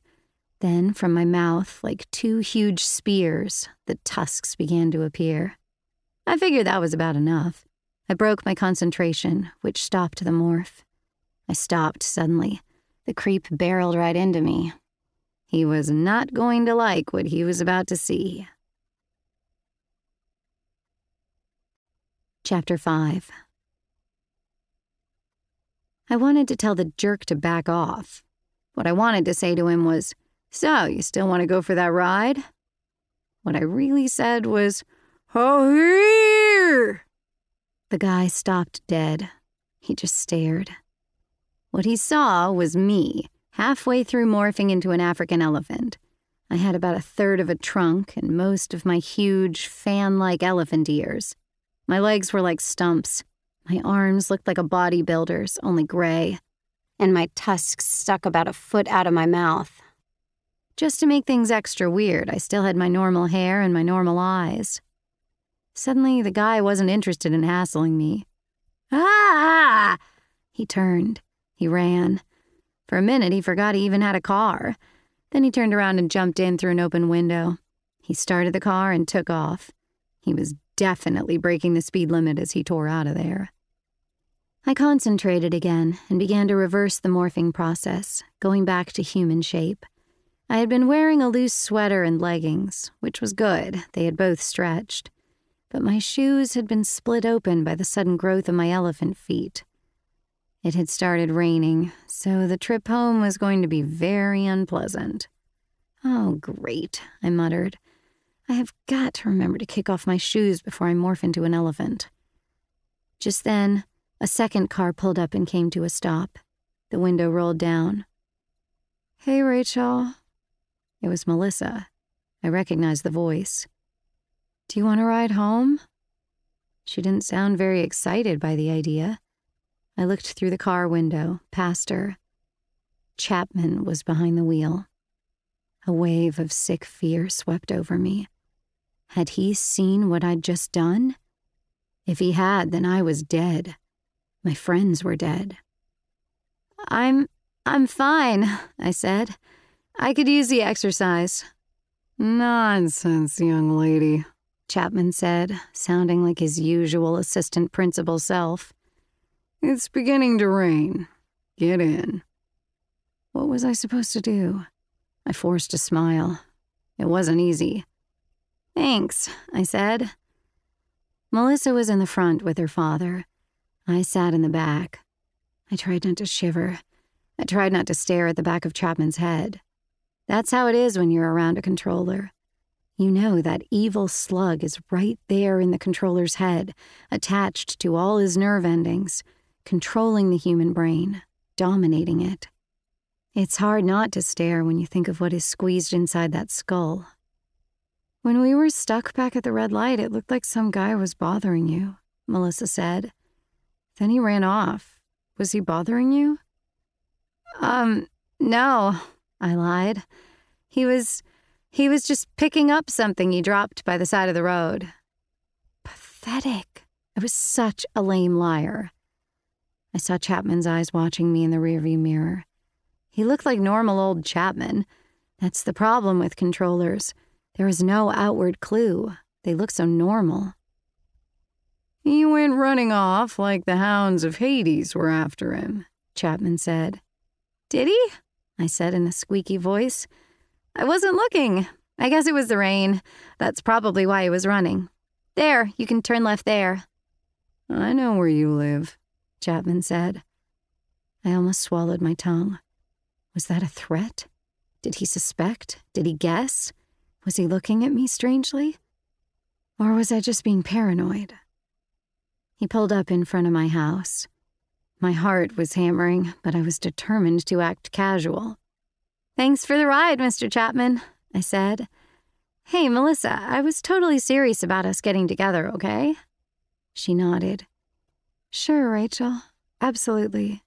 Then, from my mouth, like two huge spears, the tusks began to appear. I figured that was about enough. I broke my concentration, which stopped the morph. I stopped suddenly. The creep barreled right into me. He was not going to like what he was about to see. Chapter 5 I wanted to tell the jerk to back off. What I wanted to say to him was, so, you still want to go for that ride? What I really said was, Oh, here! The guy stopped dead. He just stared. What he saw was me, halfway through morphing into an African elephant. I had about a third of a trunk and most of my huge, fan like elephant ears. My legs were like stumps. My arms looked like a bodybuilder's, only gray. And my tusks stuck about a foot out of my mouth. Just to make things extra weird, I still had my normal hair and my normal eyes. Suddenly, the guy wasn't interested in hassling me. Ah! He turned. He ran. For a minute, he forgot he even had a car. Then he turned around and jumped in through an open window. He started the car and took off. He was definitely breaking the speed limit as he tore out of there. I concentrated again and began to reverse the morphing process, going back to human shape. I had been wearing a loose sweater and leggings, which was good, they had both stretched. But my shoes had been split open by the sudden growth of my elephant feet. It had started raining, so the trip home was going to be very unpleasant. Oh, great, I muttered. I have got to remember to kick off my shoes before I morph into an elephant. Just then, a second car pulled up and came to a stop. The window rolled down. Hey, Rachel, it was Melissa. I recognized the voice. Do you want to ride home? She didn't sound very excited by the idea. I looked through the car window, past her. Chapman was behind the wheel. A wave of sick fear swept over me. Had he seen what I'd just done? If he had, then I was dead. My friends were dead. I'm. I'm fine, I said. I could use the exercise. Nonsense, young lady, Chapman said, sounding like his usual assistant principal self. It's beginning to rain. Get in. What was I supposed to do? I forced a smile. It wasn't easy. Thanks, I said. Melissa was in the front with her father. I sat in the back. I tried not to shiver. I tried not to stare at the back of Chapman's head. That's how it is when you're around a controller. You know that evil slug is right there in the controller's head, attached to all his nerve endings, controlling the human brain, dominating it. It's hard not to stare when you think of what is squeezed inside that skull. When we were stuck back at the red light, it looked like some guy was bothering you, Melissa said. Then he ran off. Was he bothering you? Um, no, I lied. He was he was just picking up something he dropped by the side of the road. Pathetic. I was such a lame liar. I saw Chapman's eyes watching me in the rearview mirror. He looked like normal old Chapman. That's the problem with controllers. There is no outward clue. They look so normal. He went running off like the hounds of Hades were after him, Chapman said. Did he? I said in a squeaky voice. I wasn't looking. I guess it was the rain. That's probably why he was running. There, you can turn left there. I know where you live, Chapman said. I almost swallowed my tongue. Was that a threat? Did he suspect? Did he guess? Was he looking at me strangely? Or was I just being paranoid? He pulled up in front of my house. My heart was hammering, but I was determined to act casual. Thanks for the ride, Mr. Chapman, I said. Hey, Melissa, I was totally serious about us getting together, okay? She nodded. Sure, Rachel. Absolutely.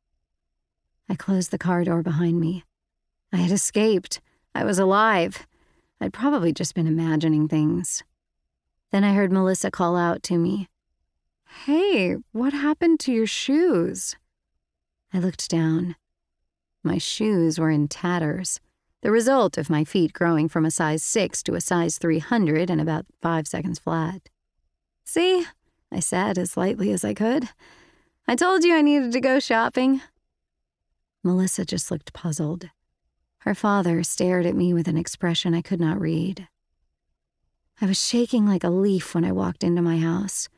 I closed the car door behind me. I had escaped. I was alive. I'd probably just been imagining things. Then I heard Melissa call out to me. Hey, what happened to your shoes? I looked down. My shoes were in tatters, the result of my feet growing from a size 6 to a size 300 in about five seconds flat. See, I said as lightly as I could. I told you I needed to go shopping. Melissa just looked puzzled. Her father stared at me with an expression I could not read. I was shaking like a leaf when I walked into my house.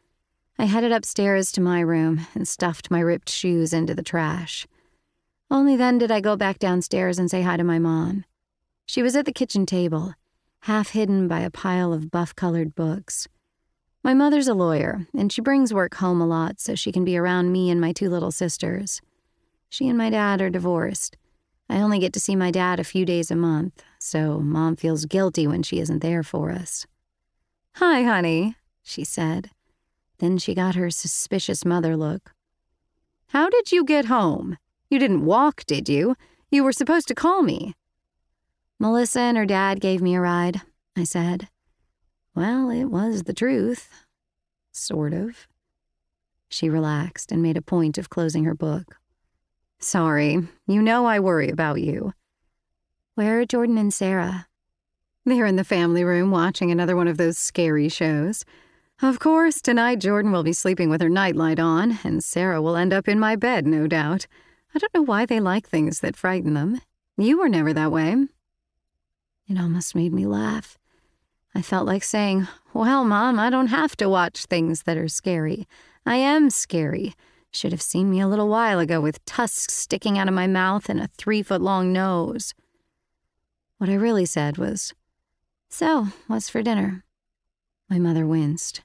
I headed upstairs to my room and stuffed my ripped shoes into the trash. Only then did I go back downstairs and say hi to my mom. She was at the kitchen table, half hidden by a pile of buff colored books. My mother's a lawyer, and she brings work home a lot so she can be around me and my two little sisters. She and my dad are divorced. I only get to see my dad a few days a month, so mom feels guilty when she isn't there for us. Hi, honey, she said. Then she got her suspicious mother look. How did you get home? You didn't walk, did you? You were supposed to call me. Melissa and her dad gave me a ride, I said. Well, it was the truth. Sort of. She relaxed and made a point of closing her book. Sorry, you know I worry about you. Where are Jordan and Sarah? They're in the family room watching another one of those scary shows. Of course, tonight Jordan will be sleeping with her nightlight on, and Sarah will end up in my bed, no doubt. I don't know why they like things that frighten them. You were never that way. It almost made me laugh. I felt like saying, Well, Mom, I don't have to watch things that are scary. I am scary. Should have seen me a little while ago with tusks sticking out of my mouth and a three foot long nose. What I really said was, So, what's for dinner? My mother winced.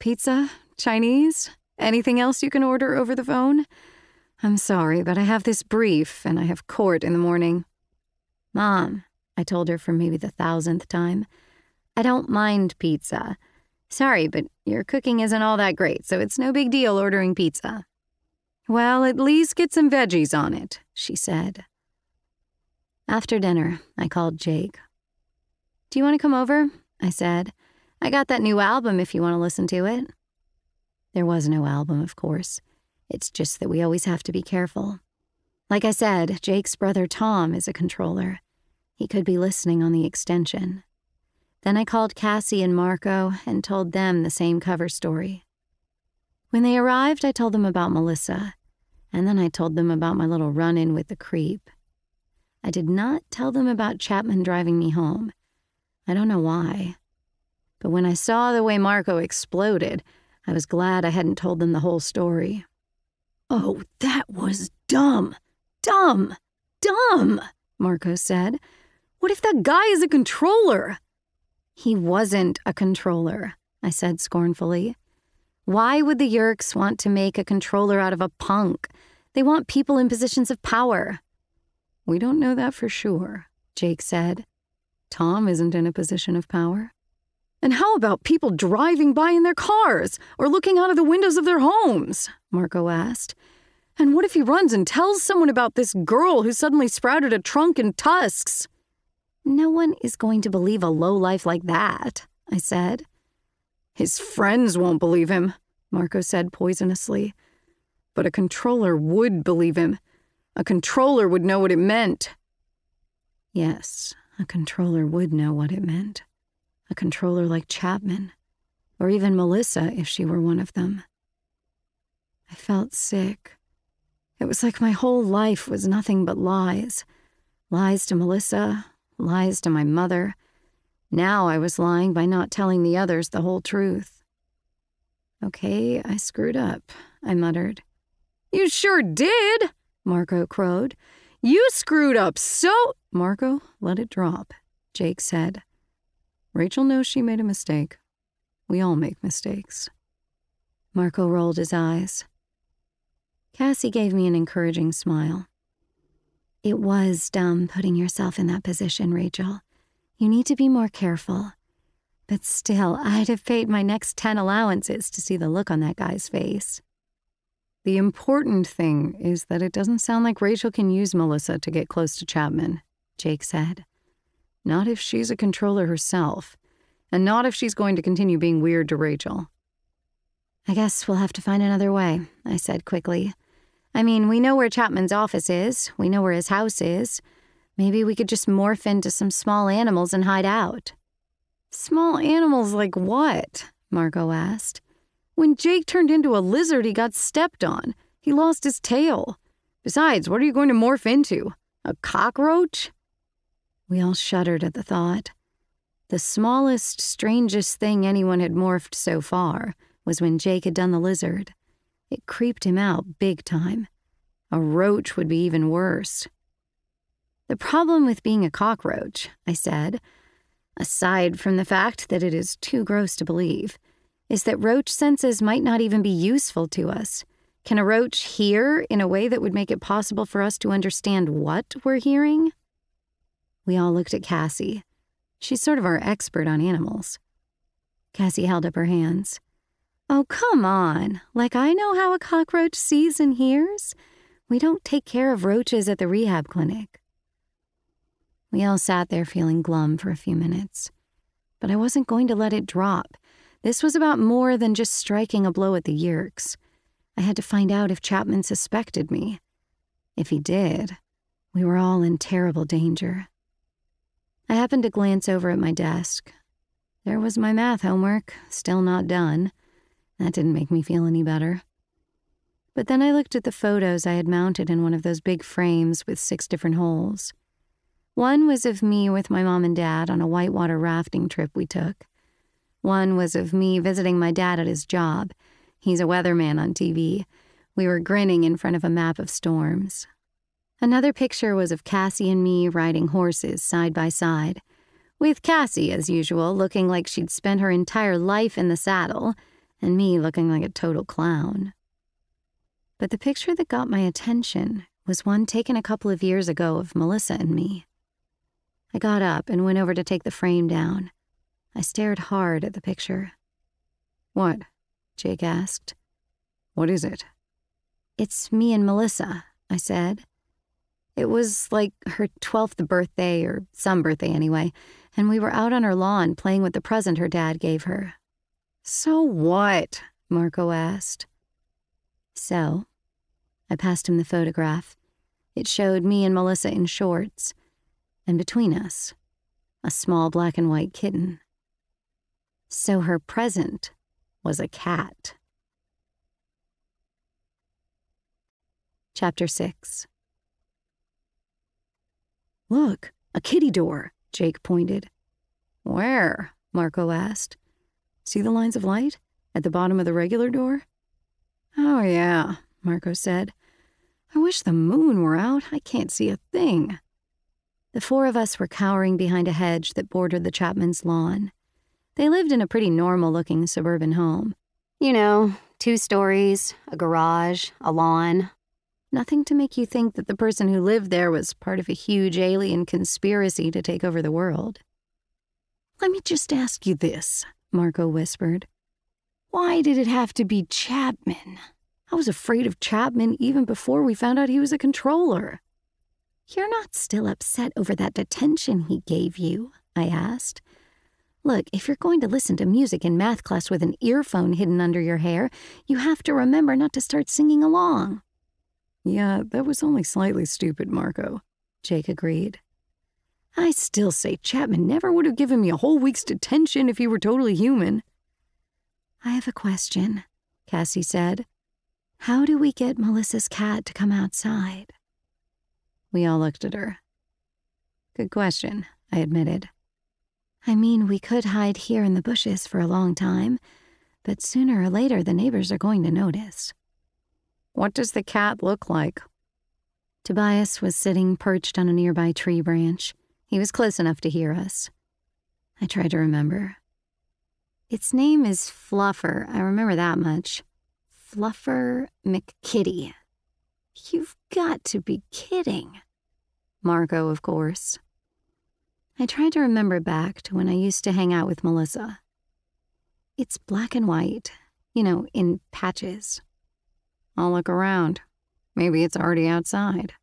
Pizza? Chinese? Anything else you can order over the phone? I'm sorry, but I have this brief and I have court in the morning. Mom, I told her for maybe the thousandth time, I don't mind pizza. Sorry, but your cooking isn't all that great, so it's no big deal ordering pizza. Well, at least get some veggies on it, she said. After dinner, I called Jake. Do you want to come over? I said. I got that new album if you want to listen to it. There was no album, of course. It's just that we always have to be careful. Like I said, Jake's brother Tom is a controller. He could be listening on the extension. Then I called Cassie and Marco and told them the same cover story. When they arrived, I told them about Melissa. And then I told them about my little run in with the creep. I did not tell them about Chapman driving me home. I don't know why. But when I saw the way Marco exploded, I was glad I hadn't told them the whole story. Oh, that was dumb! Dumb! Dumb! Marco said. What if that guy is a controller? He wasn't a controller, I said scornfully. Why would the Yeerks want to make a controller out of a punk? They want people in positions of power. We don't know that for sure, Jake said. Tom isn't in a position of power. And how about people driving by in their cars or looking out of the windows of their homes? Marco asked. And what if he runs and tells someone about this girl who suddenly sprouted a trunk and tusks? No one is going to believe a low life like that, I said. His friends won't believe him, Marco said poisonously. But a controller would believe him. A controller would know what it meant. Yes, a controller would know what it meant. A controller like Chapman, or even Melissa if she were one of them. I felt sick. It was like my whole life was nothing but lies. Lies to Melissa, lies to my mother, now I was lying by not telling the others the whole truth. Okay, I screwed up, I muttered. You sure did, Marco crowed. You screwed up so. Marco, let it drop, Jake said. Rachel knows she made a mistake. We all make mistakes. Marco rolled his eyes. Cassie gave me an encouraging smile. It was dumb putting yourself in that position, Rachel. You need to be more careful. But still, I'd have paid my next 10 allowances to see the look on that guy's face. The important thing is that it doesn't sound like Rachel can use Melissa to get close to Chapman, Jake said. Not if she's a controller herself, and not if she's going to continue being weird to Rachel. I guess we'll have to find another way, I said quickly. I mean, we know where Chapman's office is, we know where his house is. Maybe we could just morph into some small animals and hide out. Small animals like what? Marco asked. When Jake turned into a lizard, he got stepped on. He lost his tail. Besides, what are you going to morph into? A cockroach? We all shuddered at the thought. The smallest, strangest thing anyone had morphed so far was when Jake had done the lizard. It creeped him out big time. A roach would be even worse. The problem with being a cockroach, I said, aside from the fact that it is too gross to believe, is that roach senses might not even be useful to us. Can a roach hear in a way that would make it possible for us to understand what we're hearing? We all looked at Cassie. She's sort of our expert on animals. Cassie held up her hands. Oh, come on. Like I know how a cockroach sees and hears? We don't take care of roaches at the rehab clinic. We all sat there feeling glum for a few minutes. But I wasn't going to let it drop. This was about more than just striking a blow at the Yeerks. I had to find out if Chapman suspected me. If he did, we were all in terrible danger. I happened to glance over at my desk. There was my math homework, still not done. That didn't make me feel any better. But then I looked at the photos I had mounted in one of those big frames with six different holes. One was of me with my mom and dad on a whitewater rafting trip we took. One was of me visiting my dad at his job. He's a weatherman on TV. We were grinning in front of a map of storms. Another picture was of Cassie and me riding horses side by side, with Cassie, as usual, looking like she'd spent her entire life in the saddle, and me looking like a total clown. But the picture that got my attention was one taken a couple of years ago of Melissa and me. I got up and went over to take the frame down. I stared hard at the picture. What? Jake asked. What is it? It's me and Melissa, I said. It was like her 12th birthday, or some birthday anyway, and we were out on her lawn playing with the present her dad gave her. So what? Marco asked. So, I passed him the photograph. It showed me and Melissa in shorts and between us, a small black and white kitten. So her present was a cat. Chapter 6 Look, a kitty door, Jake pointed. Where? Marco asked. See the lines of light at the bottom of the regular door? Oh, yeah, Marco said. I wish the moon were out. I can't see a thing. The four of us were cowering behind a hedge that bordered the Chapman's lawn. They lived in a pretty normal looking suburban home. You know, two stories, a garage, a lawn. Nothing to make you think that the person who lived there was part of a huge alien conspiracy to take over the world. Let me just ask you this, Marco whispered. Why did it have to be Chapman? I was afraid of Chapman even before we found out he was a controller. You're not still upset over that detention he gave you? I asked. Look, if you're going to listen to music in math class with an earphone hidden under your hair, you have to remember not to start singing along. Yeah, that was only slightly stupid, Marco. Jake agreed. I still say Chapman never would have given me a whole week's detention if he were totally human. I have a question, Cassie said. How do we get Melissa's cat to come outside? We all looked at her. Good question, I admitted. I mean, we could hide here in the bushes for a long time, but sooner or later the neighbors are going to notice. What does the cat look like? Tobias was sitting perched on a nearby tree branch. He was close enough to hear us. I tried to remember. Its name is Fluffer, I remember that much. Fluffer McKitty. You've got to be kidding. Marco, of course. I tried to remember back to when I used to hang out with Melissa. It's black and white, you know, in patches. I'll look around. Maybe it's already outside.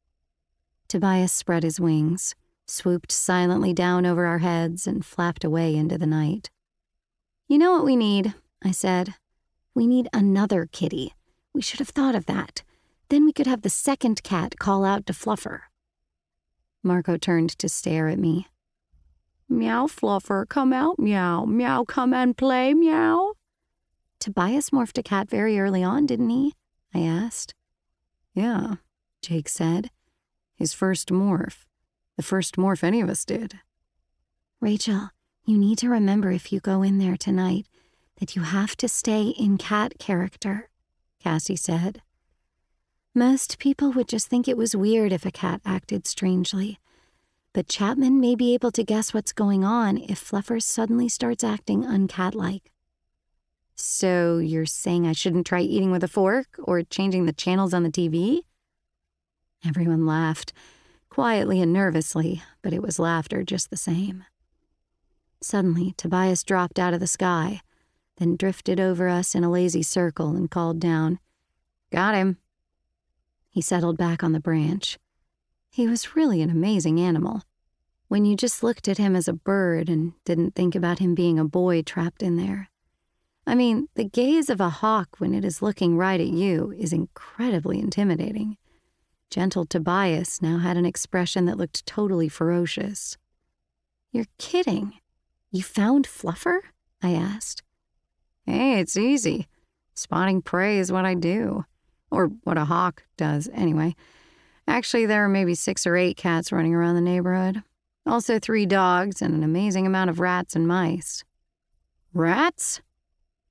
Tobias spread his wings, swooped silently down over our heads, and flapped away into the night. You know what we need? I said. We need another kitty. We should have thought of that. Then we could have the second cat call out to Fluffer. Marco turned to stare at me. Meow, Fluffer, come out, meow. Meow, come and play, meow. Tobias morphed a cat very early on, didn't he? I asked. Yeah, Jake said. His first morph. The first morph any of us did. Rachel, you need to remember if you go in there tonight that you have to stay in cat character, Cassie said. Most people would just think it was weird if a cat acted strangely. But Chapman may be able to guess what's going on if Fluffer suddenly starts acting uncatlike. So you're saying I shouldn't try eating with a fork or changing the channels on the TV? Everyone laughed, quietly and nervously, but it was laughter just the same. Suddenly, Tobias dropped out of the sky, then drifted over us in a lazy circle and called down, Got him. He settled back on the branch. He was really an amazing animal. When you just looked at him as a bird and didn't think about him being a boy trapped in there. I mean, the gaze of a hawk when it is looking right at you is incredibly intimidating. Gentle Tobias now had an expression that looked totally ferocious. You're kidding. You found Fluffer? I asked. Hey, it's easy. Spotting prey is what I do. Or what a hawk does, anyway. Actually, there are maybe six or eight cats running around the neighborhood. Also, three dogs and an amazing amount of rats and mice. Rats?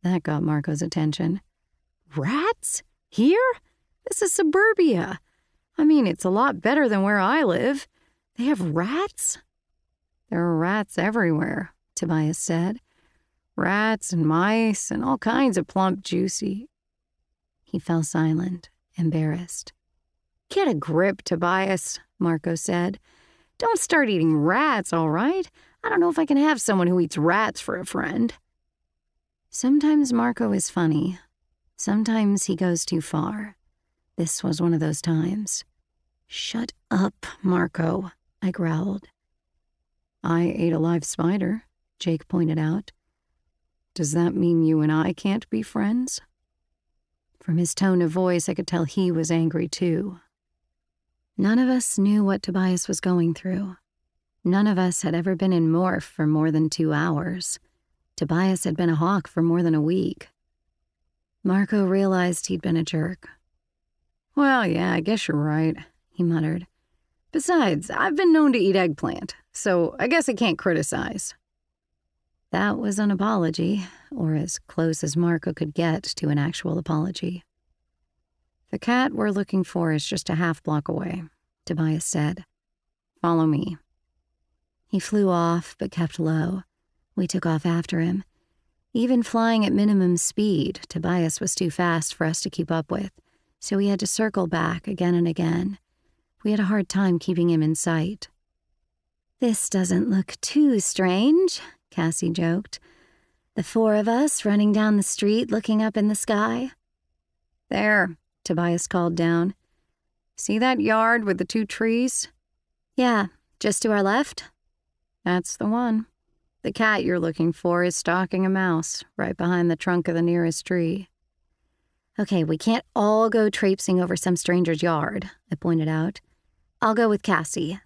That got Marco's attention. Rats? Here? This is suburbia. I mean, it's a lot better than where I live. They have rats? There are rats everywhere, Tobias said. Rats and mice and all kinds of plump, juicy, he fell silent, embarrassed. Get a grip, Tobias, Marco said. Don't start eating rats, all right? I don't know if I can have someone who eats rats for a friend. Sometimes Marco is funny. Sometimes he goes too far. This was one of those times. Shut up, Marco, I growled. I ate a live spider, Jake pointed out. Does that mean you and I can't be friends? From his tone of voice, I could tell he was angry too. None of us knew what Tobias was going through. None of us had ever been in morph for more than two hours. Tobias had been a hawk for more than a week. Marco realized he'd been a jerk. Well, yeah, I guess you're right, he muttered. Besides, I've been known to eat eggplant, so I guess I can't criticize. That was an apology, or as close as Marco could get to an actual apology. The cat we're looking for is just a half block away, Tobias said. Follow me. He flew off, but kept low. We took off after him. Even flying at minimum speed, Tobias was too fast for us to keep up with, so we had to circle back again and again. We had a hard time keeping him in sight. This doesn't look too strange, Cassie joked. The four of us running down the street looking up in the sky. There, Tobias called down. See that yard with the two trees? Yeah, just to our left? That's the one. The cat you're looking for is stalking a mouse right behind the trunk of the nearest tree. Okay, we can't all go traipsing over some stranger's yard, I pointed out. I'll go with Cassie.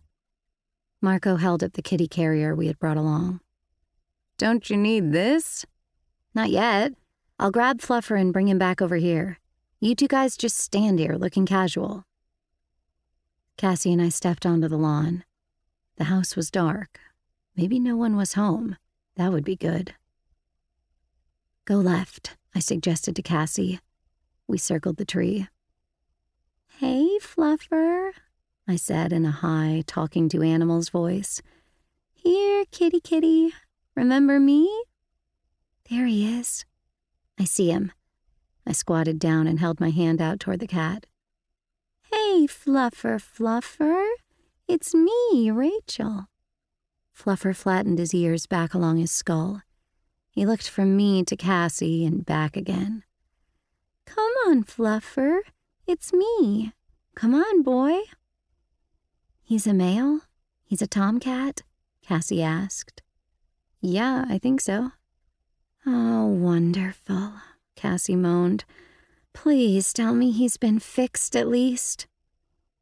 Marco held up the kitty carrier we had brought along. Don't you need this? Not yet. I'll grab Fluffer and bring him back over here. You two guys just stand here looking casual. Cassie and I stepped onto the lawn. The house was dark. Maybe no one was home. That would be good. Go left, I suggested to Cassie. We circled the tree. Hey, Fluffer, I said in a high, talking to animals voice. Here, kitty kitty, Remember me? There he is. I see him. I squatted down and held my hand out toward the cat. Hey, Fluffer, Fluffer. It's me, Rachel. Fluffer flattened his ears back along his skull. He looked from me to Cassie and back again. Come on, Fluffer. It's me. Come on, boy. He's a male? He's a tomcat? Cassie asked. Yeah, I think so. Oh, wonderful, Cassie moaned. Please tell me he's been fixed at least.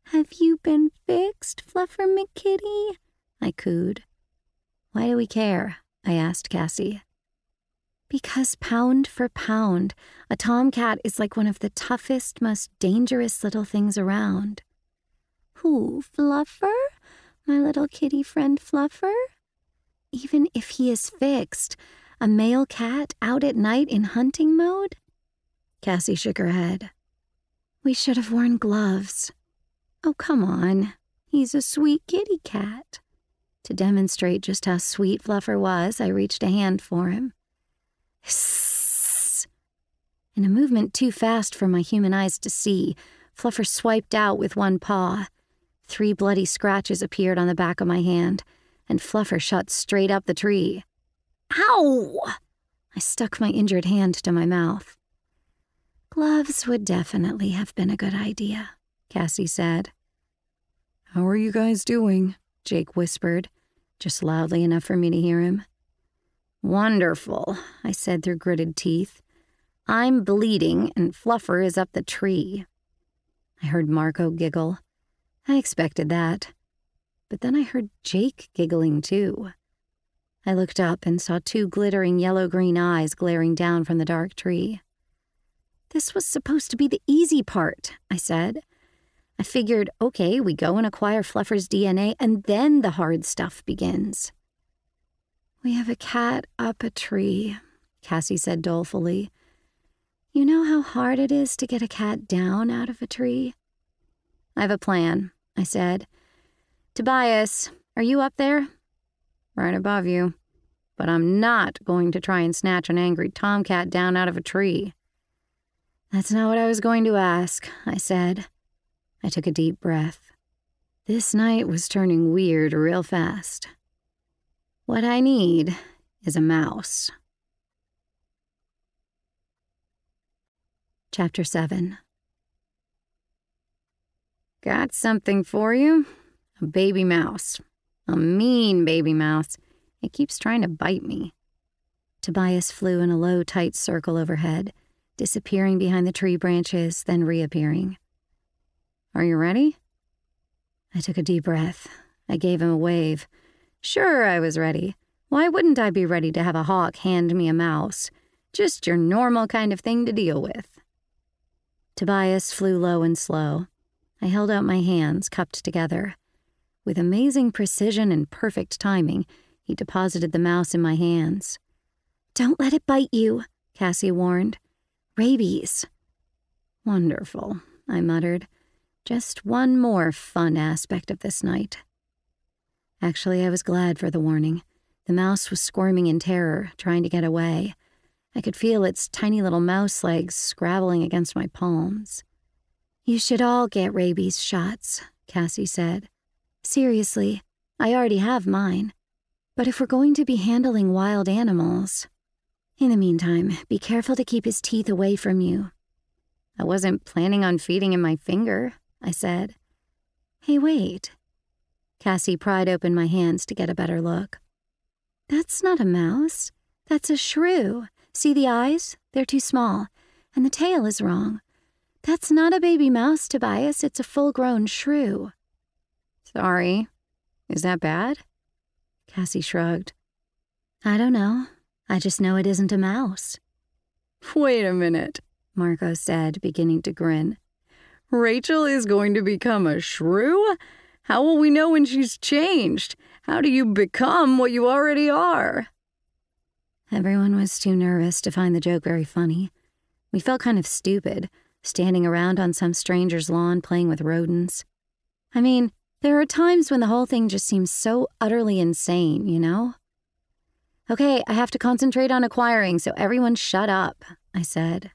Have you been fixed, Fluffer McKitty? I cooed. Why do we care? I asked Cassie. Because pound for pound, a tomcat is like one of the toughest, most dangerous little things around. Who, Fluffer? My little kitty friend Fluffer? even if he is fixed, a male cat out at night in hunting mode? Cassie shook her head. We should have worn gloves. Oh, come on. He's a sweet kitty cat. To demonstrate just how sweet Fluffer was, I reached a hand for him. In a movement too fast for my human eyes to see, Fluffer swiped out with one paw. Three bloody scratches appeared on the back of my hand and Fluffer shot straight up the tree. Ow! I stuck my injured hand to my mouth. Gloves would definitely have been a good idea, Cassie said. How are you guys doing? Jake whispered, just loudly enough for me to hear him. Wonderful, I said through gritted teeth. I'm bleeding, and Fluffer is up the tree. I heard Marco giggle. I expected that but then I heard Jake giggling too. I looked up and saw two glittering yellow green eyes glaring down from the dark tree. This was supposed to be the easy part, I said. I figured, okay, we go and acquire Fluffer's DNA, and then the hard stuff begins. We have a cat up a tree, Cassie said dolefully. You know how hard it is to get a cat down out of a tree? I have a plan, I said. Tobias, are you up there? Right above you. But I'm not going to try and snatch an angry tomcat down out of a tree. That's not what I was going to ask, I said. I took a deep breath. This night was turning weird real fast. What I need is a mouse. Chapter 7 Got something for you. A baby mouse. A mean baby mouse. It keeps trying to bite me. Tobias flew in a low, tight circle overhead, disappearing behind the tree branches, then reappearing. Are you ready? I took a deep breath. I gave him a wave. Sure, I was ready. Why wouldn't I be ready to have a hawk hand me a mouse? Just your normal kind of thing to deal with. Tobias flew low and slow. I held out my hands, cupped together. With amazing precision and perfect timing, he deposited the mouse in my hands. Don't let it bite you, Cassie warned. Rabies. Wonderful, I muttered. Just one more fun aspect of this night. Actually, I was glad for the warning. The mouse was squirming in terror, trying to get away. I could feel its tiny little mouse legs scrabbling against my palms. You should all get rabies shots, Cassie said. Seriously, I already have mine. But if we're going to be handling wild animals. In the meantime, be careful to keep his teeth away from you. I wasn't planning on feeding him my finger, I said. Hey, wait. Cassie pried open my hands to get a better look. That's not a mouse. That's a shrew. See the eyes? They're too small. And the tail is wrong. That's not a baby mouse, Tobias. It's a full grown shrew. Sorry. Is that bad? Cassie shrugged. I don't know. I just know it isn't a mouse. Wait a minute, Marco said, beginning to grin. Rachel is going to become a shrew? How will we know when she's changed? How do you become what you already are? Everyone was too nervous to find the joke very funny. We felt kind of stupid, standing around on some stranger's lawn playing with rodents. I mean, there are times when the whole thing just seems so utterly insane, you know? Okay, I have to concentrate on acquiring, so everyone shut up, I said.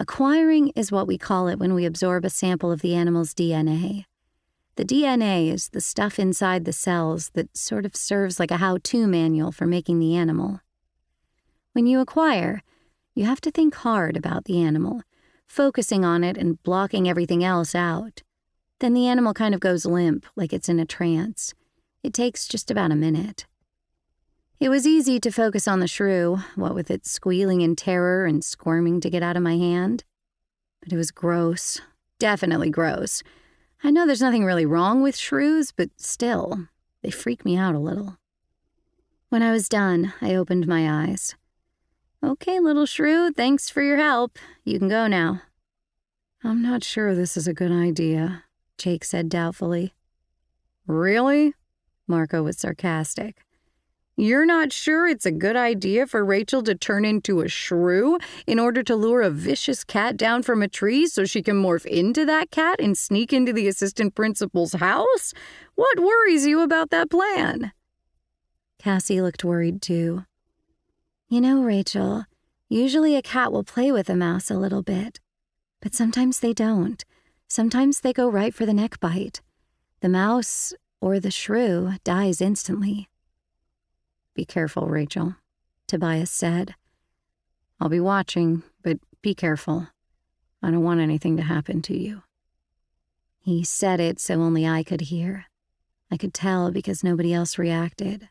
Acquiring is what we call it when we absorb a sample of the animal's DNA. The DNA is the stuff inside the cells that sort of serves like a how to manual for making the animal. When you acquire, you have to think hard about the animal, focusing on it and blocking everything else out. Then the animal kind of goes limp, like it's in a trance. It takes just about a minute. It was easy to focus on the shrew, what with its squealing in terror and squirming to get out of my hand. But it was gross. Definitely gross I know there's nothing really wrong with shrews, but still, they freak me out a little. When I was done, I opened my eyes. Okay, little shrew, thanks for your help. You can go now. I'm not sure this is a good idea, Jake said doubtfully. Really? Marco was sarcastic. You're not sure it's a good idea for Rachel to turn into a shrew in order to lure a vicious cat down from a tree so she can morph into that cat and sneak into the assistant principal's house? What worries you about that plan? Cassie looked worried too. You know, Rachel, usually a cat will play with a mouse a little bit, but sometimes they don't. Sometimes they go right for the neck bite. The mouse, or the shrew, dies instantly. Be careful, Rachel, Tobias said. I'll be watching, but be careful. I don't want anything to happen to you. He said it so only I could hear. I could tell because nobody else reacted.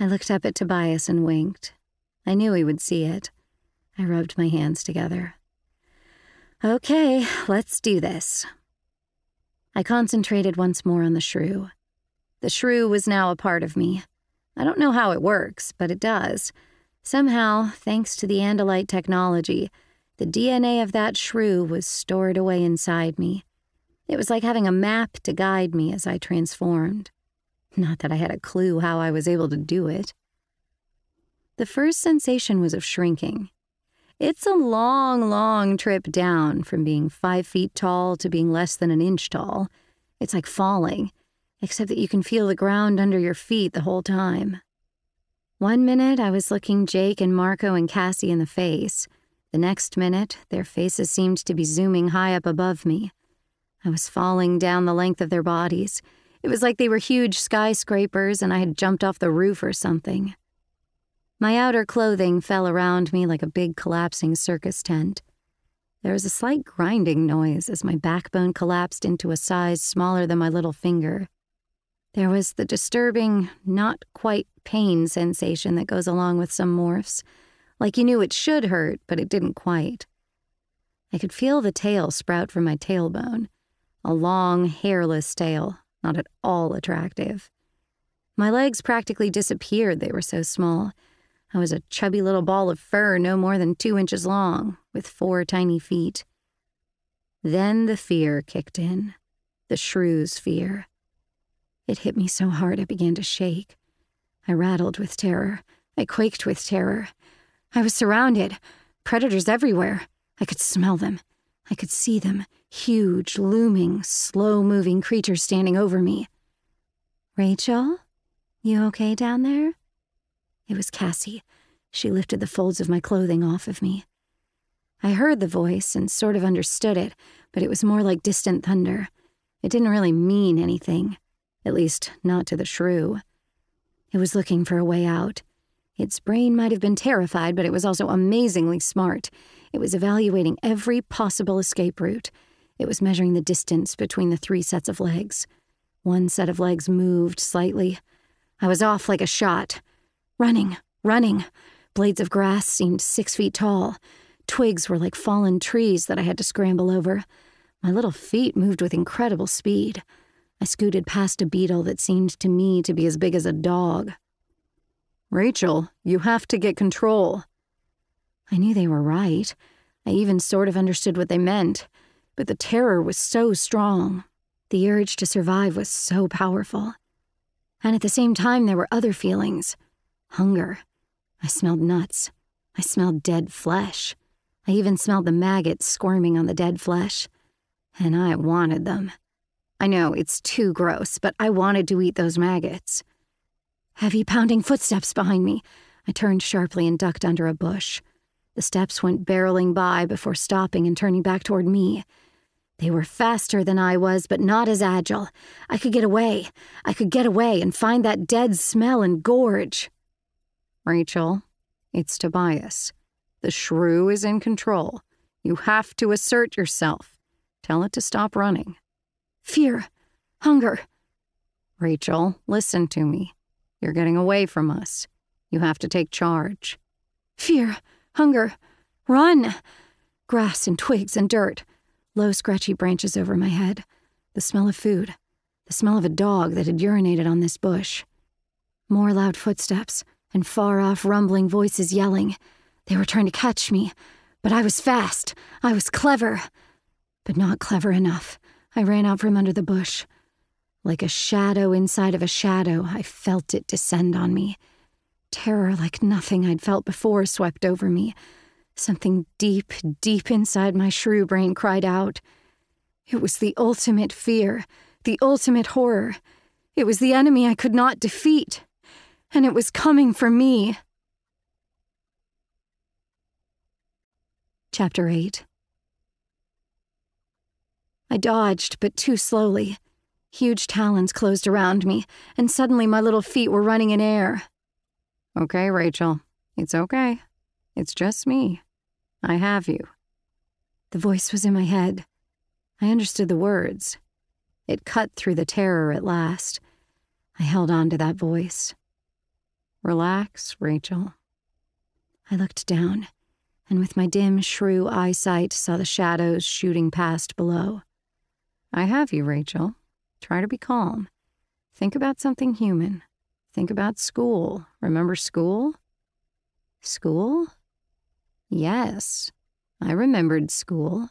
I looked up at Tobias and winked. I knew he would see it. I rubbed my hands together. Okay, let's do this. I concentrated once more on the shrew. The shrew was now a part of me, I don't know how it works, but it does. Somehow, thanks to the Andalite technology, the DNA of that shrew was stored away inside me. It was like having a map to guide me as I transformed. Not that I had a clue how I was able to do it. The first sensation was of shrinking. It's a long, long trip down from being five feet tall to being less than an inch tall. It's like falling, except that you can feel the ground under your feet the whole time. One minute, I was looking Jake and Marco and Cassie in the face. The next minute, their faces seemed to be zooming high up above me. I was falling down the length of their bodies. It was like they were huge skyscrapers and I had jumped off the roof or something. My outer clothing fell around me like a big collapsing circus tent. There was a slight grinding noise as my backbone collapsed into a size smaller than my little finger. There was the disturbing, not quite pain sensation that goes along with some morphs, like you knew it should hurt, but it didn't quite. I could feel the tail sprout from my tailbone, a long, hairless tail, not at all attractive. My legs practically disappeared, they were so small. I was a chubby little ball of fur no more than two inches long, with four tiny feet. Then the fear kicked in, the shrew's fear. It hit me so hard I began to shake. I rattled with terror. I quaked with terror. I was surrounded, predators everywhere. I could smell them. I could see them, huge, looming, slow moving creatures standing over me. Rachel? You okay down there? It was Cassie. She lifted the folds of my clothing off of me. I heard the voice and sort of understood it, but it was more like distant thunder. It didn't really mean anything, at least not to the shrew. It was looking for a way out. Its brain might have been terrified, but it was also amazingly smart. It was evaluating every possible escape route. It was measuring the distance between the three sets of legs. One set of legs moved slightly. I was off like a shot. Running, running. Blades of grass seemed six feet tall. Twigs were like fallen trees that I had to scramble over. My little feet moved with incredible speed. I scooted past a beetle that seemed to me to be as big as a dog. Rachel, you have to get control. I knew they were right. I even sort of understood what they meant, but the terror was so strong. The urge to survive was so powerful. And at the same time, there were other feelings hunger. I smelled nuts. I smelled dead flesh. I even smelled the maggots squirming on the dead flesh. And I wanted them. I know it's too gross, but I wanted to eat those maggots. Heavy pounding footsteps behind me. I turned sharply and ducked under a bush. The steps went barreling by before stopping and turning back toward me. They were faster than I was, but not as agile. I could get away. I could get away and find that dead smell and gorge. Rachel, it's Tobias. The shrew is in control. You have to assert yourself. Tell it to stop running. Fear. Hunger. Rachel, listen to me. You're getting away from us. You have to take charge. Fear. Hunger. Run. Grass and twigs and dirt. Low, scratchy branches over my head. The smell of food. The smell of a dog that had urinated on this bush. More loud footsteps and far off rumbling voices yelling. They were trying to catch me, but I was fast. I was clever. But not clever enough. I ran out from under the bush. Like a shadow inside of a shadow, I felt it descend on me. Terror like nothing I'd felt before swept over me. Something deep, deep inside my shrew brain cried out. It was the ultimate fear, the ultimate horror. It was the enemy I could not defeat. And it was coming for me. Chapter 8 I dodged, but too slowly. Huge talons closed around me, and suddenly my little feet were running in air. Okay, Rachel. It's okay. It's just me. I have you. The voice was in my head. I understood the words. It cut through the terror at last. I held on to that voice. Relax, Rachel. I looked down, and with my dim, shrew eyesight, saw the shadows shooting past below. I have you, Rachel. Try to be calm. Think about something human. Think about school. Remember school? School? Yes, I remembered school.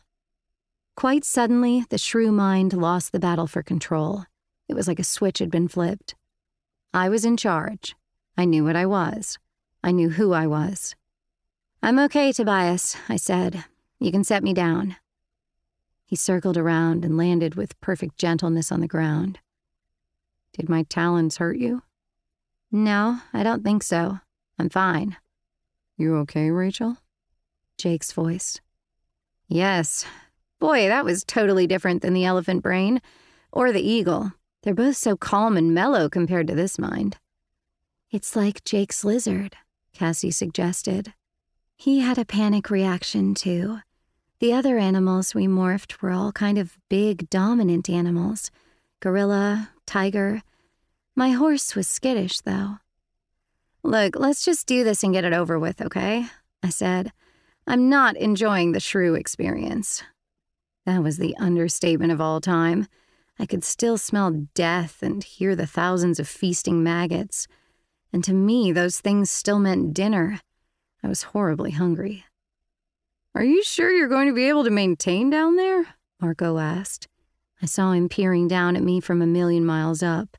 Quite suddenly, the shrew mind lost the battle for control. It was like a switch had been flipped. I was in charge. I knew what I was. I knew who I was. I'm okay, Tobias, I said. You can set me down. He circled around and landed with perfect gentleness on the ground. Did my talons hurt you? No, I don't think so. I'm fine. You okay, Rachel? Jake's voice. Yes. Boy, that was totally different than the elephant brain or the eagle. They're both so calm and mellow compared to this mind. It's like Jake's lizard, Cassie suggested. He had a panic reaction, too. The other animals we morphed were all kind of big, dominant animals gorilla, tiger. My horse was skittish, though. Look, let's just do this and get it over with, okay? I said. I'm not enjoying the shrew experience. That was the understatement of all time. I could still smell death and hear the thousands of feasting maggots And to me, those things still meant dinner. I was horribly hungry. Are you sure you're going to be able to maintain down there? Marco asked. I saw him peering down at me from a million miles up.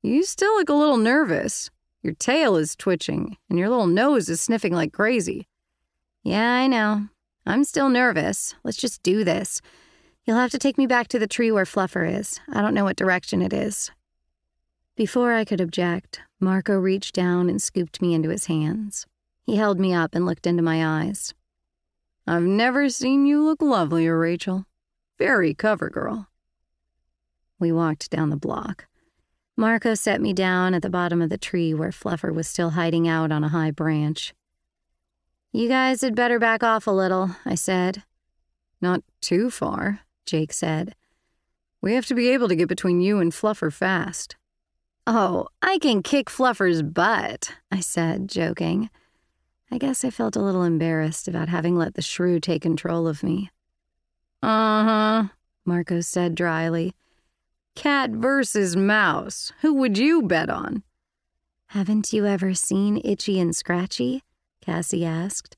You still look a little nervous. Your tail is twitching, and your little nose is sniffing like crazy. Yeah, I know. I'm still nervous. Let's just do this. You'll have to take me back to the tree where Fluffer is. I don't know what direction it is. Before I could object, Marco reached down and scooped me into his hands. He held me up and looked into my eyes. I've never seen you look lovelier, Rachel. Very cover girl. We walked down the block. Marco set me down at the bottom of the tree where Fluffer was still hiding out on a high branch. You guys had better back off a little, I said. Not too far, Jake said. We have to be able to get between you and Fluffer fast. Oh, I can kick Fluffer's butt, I said, joking. I guess I felt a little embarrassed about having let the shrew take control of me. Uh huh, Marco said dryly. Cat versus mouse. Who would you bet on? Haven't you ever seen Itchy and Scratchy? Cassie asked.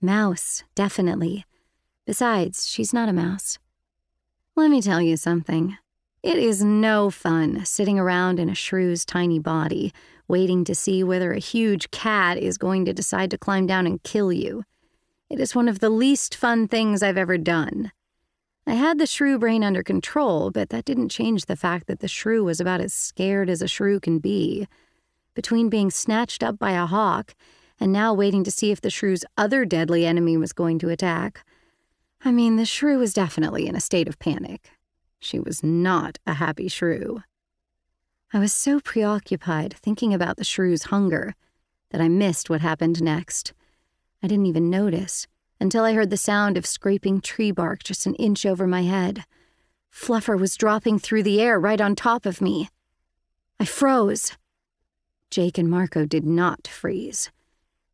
Mouse, definitely. Besides, she's not a mouse. Let me tell you something. It is no fun sitting around in a shrew's tiny body, waiting to see whether a huge cat is going to decide to climb down and kill you. It is one of the least fun things I've ever done. I had the shrew brain under control, but that didn't change the fact that the shrew was about as scared as a shrew can be. Between being snatched up by a hawk and now waiting to see if the shrew's other deadly enemy was going to attack, I mean, the shrew was definitely in a state of panic. She was not a happy shrew. I was so preoccupied thinking about the shrew's hunger that I missed what happened next. I didn't even notice until I heard the sound of scraping tree bark just an inch over my head. Fluffer was dropping through the air right on top of me. I froze. Jake and Marco did not freeze.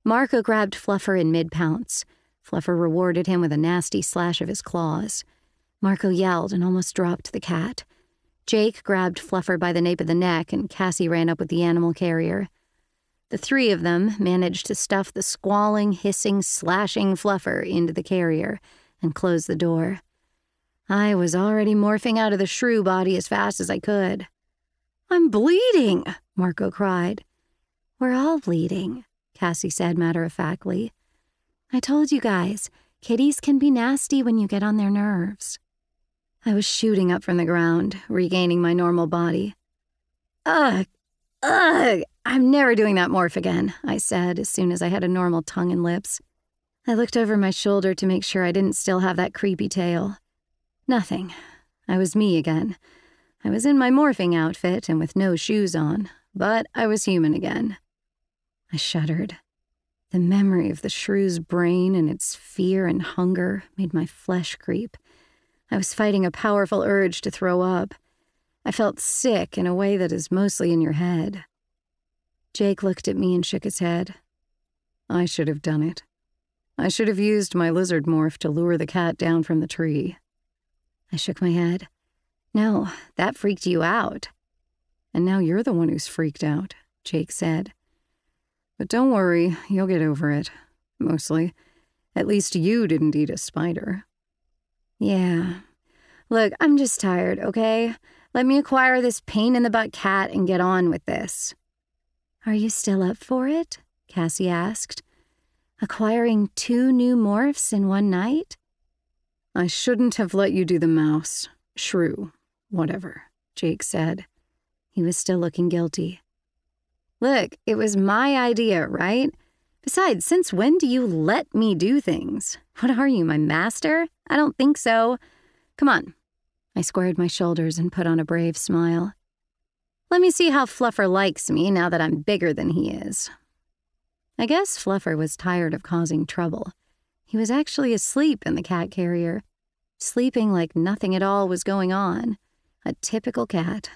Marco grabbed Fluffer in mid pounce. Fluffer rewarded him with a nasty slash of his claws. Marco yelled and almost dropped the cat. Jake grabbed Fluffer by the nape of the neck, and Cassie ran up with the animal carrier. The three of them managed to stuff the squalling, hissing, slashing fluffer into the carrier and close the door. I was already morphing out of the shrew body as fast as I could. I'm bleeding, Marco cried. We're all bleeding, Cassie said matter of factly. I told you guys, kitties can be nasty when you get on their nerves. I was shooting up from the ground, regaining my normal body. Ugh, ugh, I'm never doing that morph again, I said as soon as I had a normal tongue and lips. I looked over my shoulder to make sure I didn't still have that creepy tail. Nothing. I was me again. I was in my morphing outfit and with no shoes on, but I was human again. I shuddered. The memory of the shrew's brain and its fear and hunger made my flesh creep. I was fighting a powerful urge to throw up. I felt sick in a way that is mostly in your head. Jake looked at me and shook his head. I should have done it. I should have used my lizard morph to lure the cat down from the tree. I shook my head. No, that freaked you out. And now you're the one who's freaked out, Jake said. But don't worry, you'll get over it. Mostly. At least you didn't eat a spider. Yeah. Look, I'm just tired, okay? Let me acquire this pain in the butt cat and get on with this. Are you still up for it? Cassie asked. Acquiring two new morphs in one night? I shouldn't have let you do the mouse. Shrew. Whatever, Jake said. He was still looking guilty. Look, it was my idea, right? Besides, since when do you let me do things? What are you, my master? I don't think so. Come on. I squared my shoulders and put on a brave smile. Let me see how Fluffer likes me now that I'm bigger than he is. I guess Fluffer was tired of causing trouble. He was actually asleep in the cat carrier, sleeping like nothing at all was going on. A typical cat.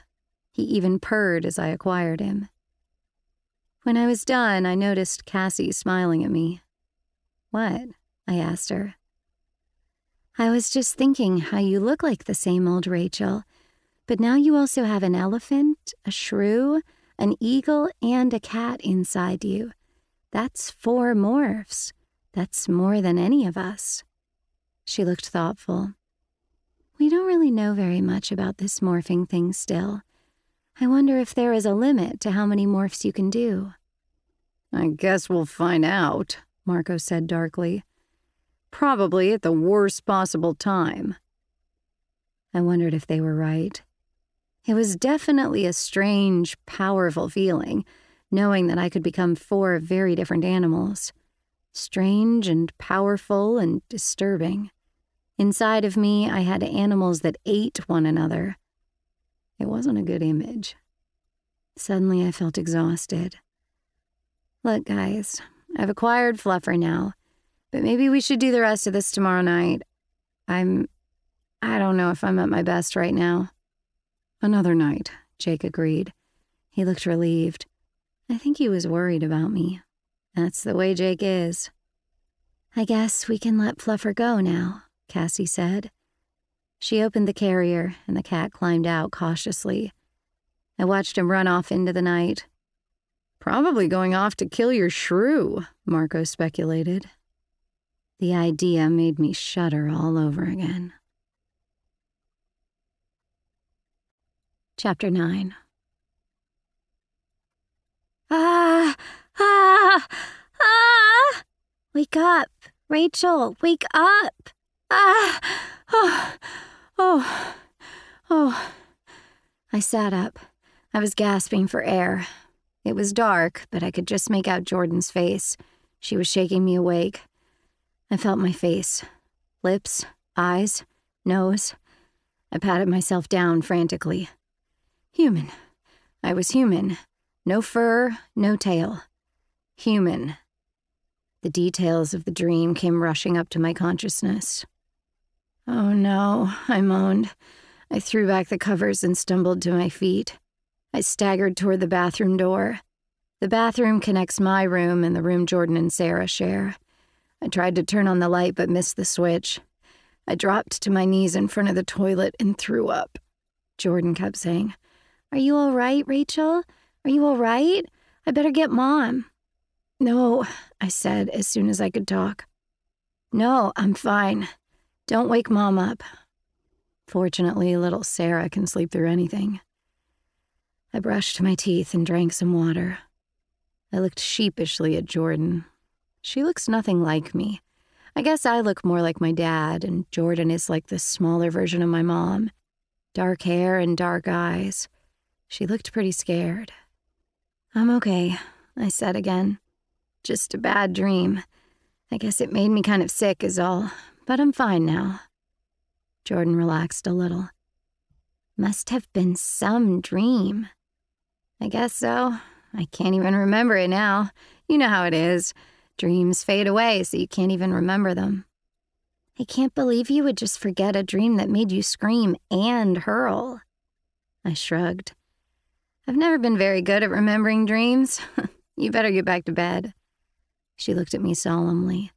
He even purred as I acquired him. When I was done, I noticed Cassie smiling at me. What? I asked her. I was just thinking how you look like the same old Rachel but now you also have an elephant, a shrew, an eagle and a cat inside you. That's four morphs. That's more than any of us. She looked thoughtful. We don't really know very much about this morphing thing still. I wonder if there is a limit to how many morphs you can do. I guess we'll find out, Marco said darkly. Probably at the worst possible time. I wondered if they were right. It was definitely a strange, powerful feeling, knowing that I could become four very different animals. Strange and powerful and disturbing. Inside of me, I had animals that ate one another. It wasn't a good image. Suddenly, I felt exhausted. Look, guys, I've acquired Fluffer now, but maybe we should do the rest of this tomorrow night. I'm. I don't know if I'm at my best right now. Another night, Jake agreed. He looked relieved. I think he was worried about me. That's the way Jake is. I guess we can let Fluffer go now, Cassie said. She opened the carrier, and the cat climbed out cautiously. I watched him run off into the night. Probably going off to kill your shrew, Marco speculated. The idea made me shudder all over again. Chapter 9 Ah! Ah! Ah! Wake up! Rachel, wake up! Ah! Oh! Oh! Oh! I sat up. I was gasping for air. It was dark, but I could just make out Jordan's face. She was shaking me awake. I felt my face lips, eyes, nose. I patted myself down frantically. Human. I was human. No fur, no tail. Human. The details of the dream came rushing up to my consciousness. Oh no, I moaned. I threw back the covers and stumbled to my feet. I staggered toward the bathroom door. The bathroom connects my room and the room Jordan and Sarah share. I tried to turn on the light but missed the switch. I dropped to my knees in front of the toilet and threw up. Jordan kept saying, are you all right, Rachel? Are you all right? I better get Mom. No, I said as soon as I could talk. No, I'm fine. Don't wake Mom up. Fortunately, little Sarah can sleep through anything. I brushed my teeth and drank some water. I looked sheepishly at Jordan. She looks nothing like me. I guess I look more like my dad, and Jordan is like the smaller version of my mom. Dark hair and dark eyes. She looked pretty scared. I'm okay, I said again. Just a bad dream. I guess it made me kind of sick, is all, but I'm fine now. Jordan relaxed a little. Must have been some dream. I guess so. I can't even remember it now. You know how it is. Dreams fade away, so you can't even remember them. I can't believe you would just forget a dream that made you scream and hurl. I shrugged. I've never been very good at remembering dreams. you better get back to bed. She looked at me solemnly.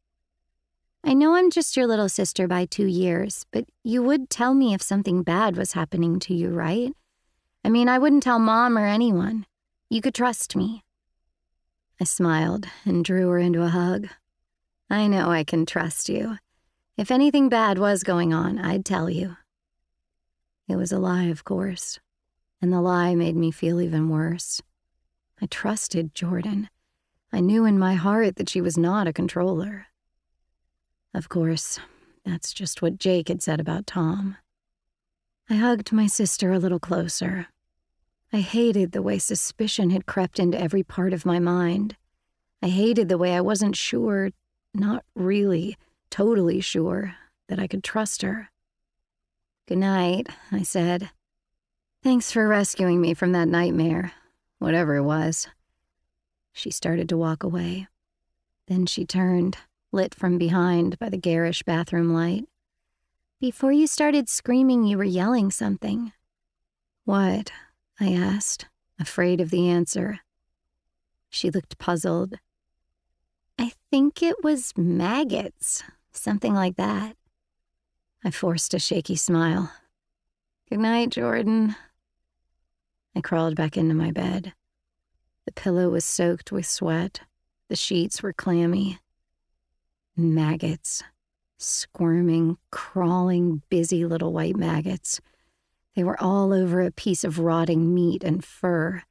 I know I'm just your little sister by two years, but you would tell me if something bad was happening to you, right? I mean, I wouldn't tell mom or anyone. You could trust me. I smiled and drew her into a hug. I know I can trust you. If anything bad was going on, I'd tell you. It was a lie, of course and the lie made me feel even worse. I trusted Jordan. I knew in my heart that she was not a controller. Of course, that's just what Jake had said about Tom. I hugged my sister a little closer. I hated the way suspicion had crept into every part of my mind. I hated the way I wasn't sure, not really, totally sure, that I could trust her. Good night, I said. Thanks for rescuing me from that nightmare, whatever it was. She started to walk away. Then she turned, lit from behind by the garish bathroom light. Before you started screaming, you were yelling something. What? I asked, afraid of the answer. She looked puzzled. I think it was maggots, something like that. I forced a shaky smile. Good night, Jordan. I crawled back into my bed. The pillow was soaked with sweat. The sheets were clammy. Maggots. Squirming, crawling, busy little white maggots. They were all over a piece of rotting meat and fur.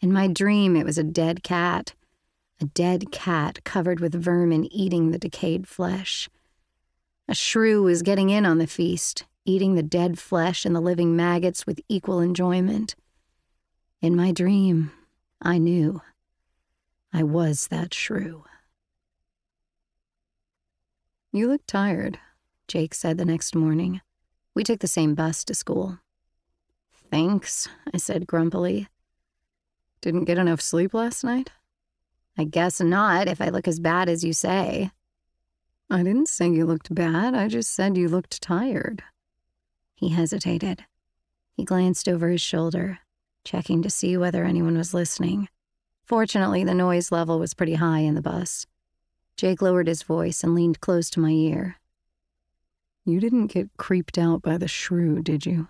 In my dream, it was a dead cat. A dead cat covered with vermin eating the decayed flesh. A shrew was getting in on the feast, eating the dead flesh and the living maggots with equal enjoyment. In my dream, I knew. I was that shrew. You look tired, Jake said the next morning. We took the same bus to school. Thanks, I said grumpily. Didn't get enough sleep last night? I guess not, if I look as bad as you say. I didn't say you looked bad, I just said you looked tired. He hesitated. He glanced over his shoulder, checking to see whether anyone was listening. Fortunately, the noise level was pretty high in the bus. Jake lowered his voice and leaned close to my ear. You didn't get creeped out by the shrew, did you?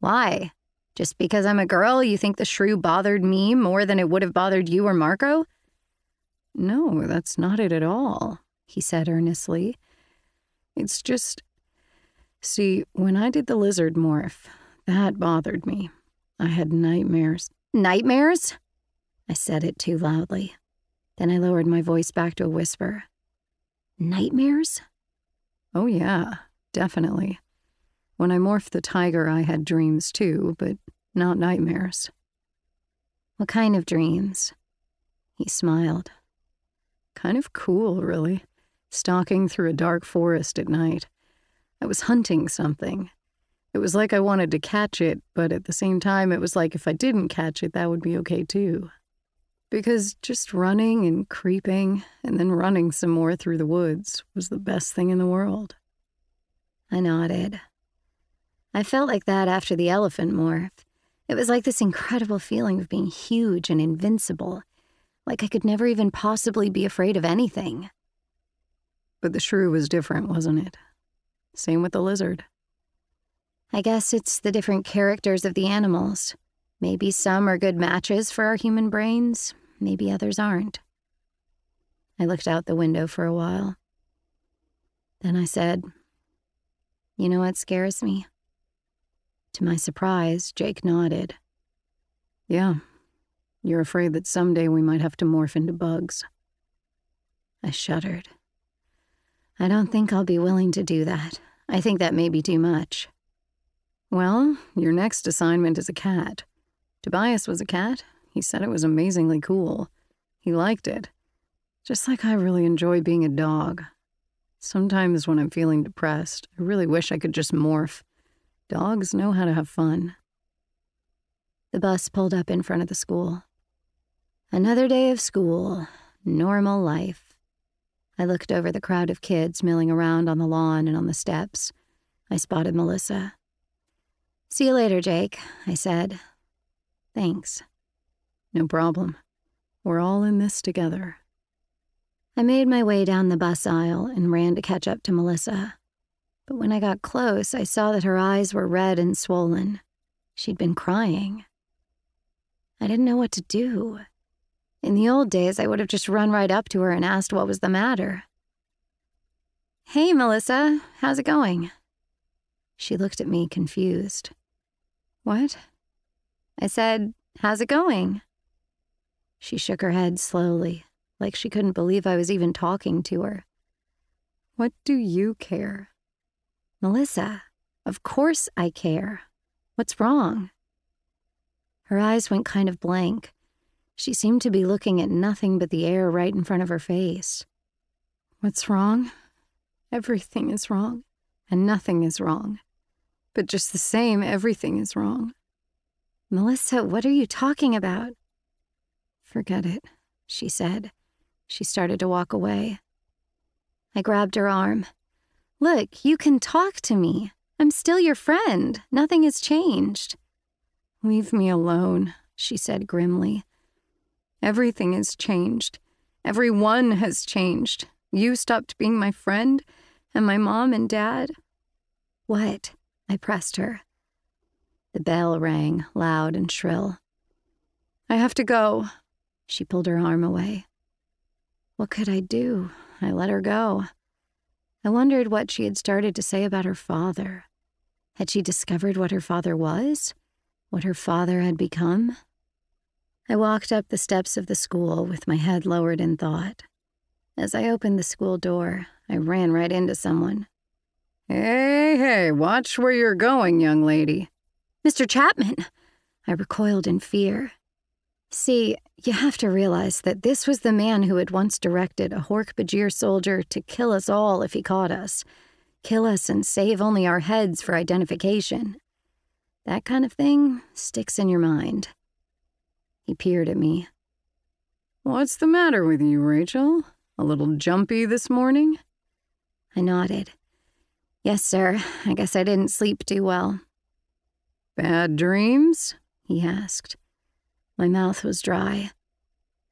Why? Just because I'm a girl, you think the shrew bothered me more than it would have bothered you or Marco? No, that's not it at all, he said earnestly. It's just. See, when I did the lizard morph, that bothered me. I had nightmares. Nightmares? I said it too loudly. Then I lowered my voice back to a whisper. Nightmares? Oh, yeah, definitely. When I morphed the tiger, I had dreams too, but not nightmares. What kind of dreams? He smiled. Kind of cool, really. Stalking through a dark forest at night. I was hunting something. It was like I wanted to catch it, but at the same time, it was like if I didn't catch it, that would be okay too because just running and creeping and then running some more through the woods was the best thing in the world. I nodded. I felt like that after the elephant morph. It was like this incredible feeling of being huge and invincible, like I could never even possibly be afraid of anything. But the shrew was different, wasn't it? Same with the lizard. I guess it's the different characters of the animals. Maybe some are good matches for our human brains, maybe others aren't. I looked out the window for a while. Then I said, You know what scares me? To my surprise, Jake nodded. Yeah, you're afraid that someday we might have to morph into bugs. I shuddered. I don't think I'll be willing to do that. I think that may be too much. Well, your next assignment is a cat. Tobias was a cat, he said it was amazingly cool. He liked it. Just like I really enjoy being a dog. Sometimes when I'm feeling depressed, I really wish I could just morph. Dogs know how to have fun. The bus pulled up in front of the school. Another day of school, normal life. I looked over the crowd of kids milling around on the lawn and on the steps. I spotted Melissa. See you later, Jake, I said. Thanks. No problem. We're all in this together. I made my way down the bus aisle and ran to catch up to Melissa. But when I got close, I saw that her eyes were red and swollen. She'd been crying. I didn't know what to do. In the old days, I would have just run right up to her and asked what was the matter. Hey, Melissa, how's it going? She looked at me confused. What? I said, How's it going? She shook her head slowly, like she couldn't believe I was even talking to her. What do you care? Melissa, of course I care. What's wrong? Her eyes went kind of blank. She seemed to be looking at nothing but the air right in front of her face. What's wrong? Everything is wrong, and nothing is wrong. But just the same, everything is wrong. Melissa, what are you talking about? Forget it, she said. She started to walk away. I grabbed her arm. Look, you can talk to me. I'm still your friend. Nothing has changed. Leave me alone, she said grimly. Everything has changed. Everyone has changed. You stopped being my friend, and my mom and dad. What? I pressed her. The bell rang, loud and shrill. I have to go. She pulled her arm away. What could I do? I let her go. I wondered what she had started to say about her father. Had she discovered what her father was? What her father had become? I walked up the steps of the school with my head lowered in thought. As I opened the school door, I ran right into someone. Hey, hey, watch where you're going, young lady. Mr. Chapman! I recoiled in fear. See, you have to realize that this was the man who had once directed a Hork-Bajir soldier to kill us all if he caught us. Kill us and save only our heads for identification. That kind of thing sticks in your mind. He peered at me. What's the matter with you, Rachel? A little jumpy this morning? I nodded. Yes, sir. I guess I didn't sleep too well. Bad dreams? He asked. My mouth was dry.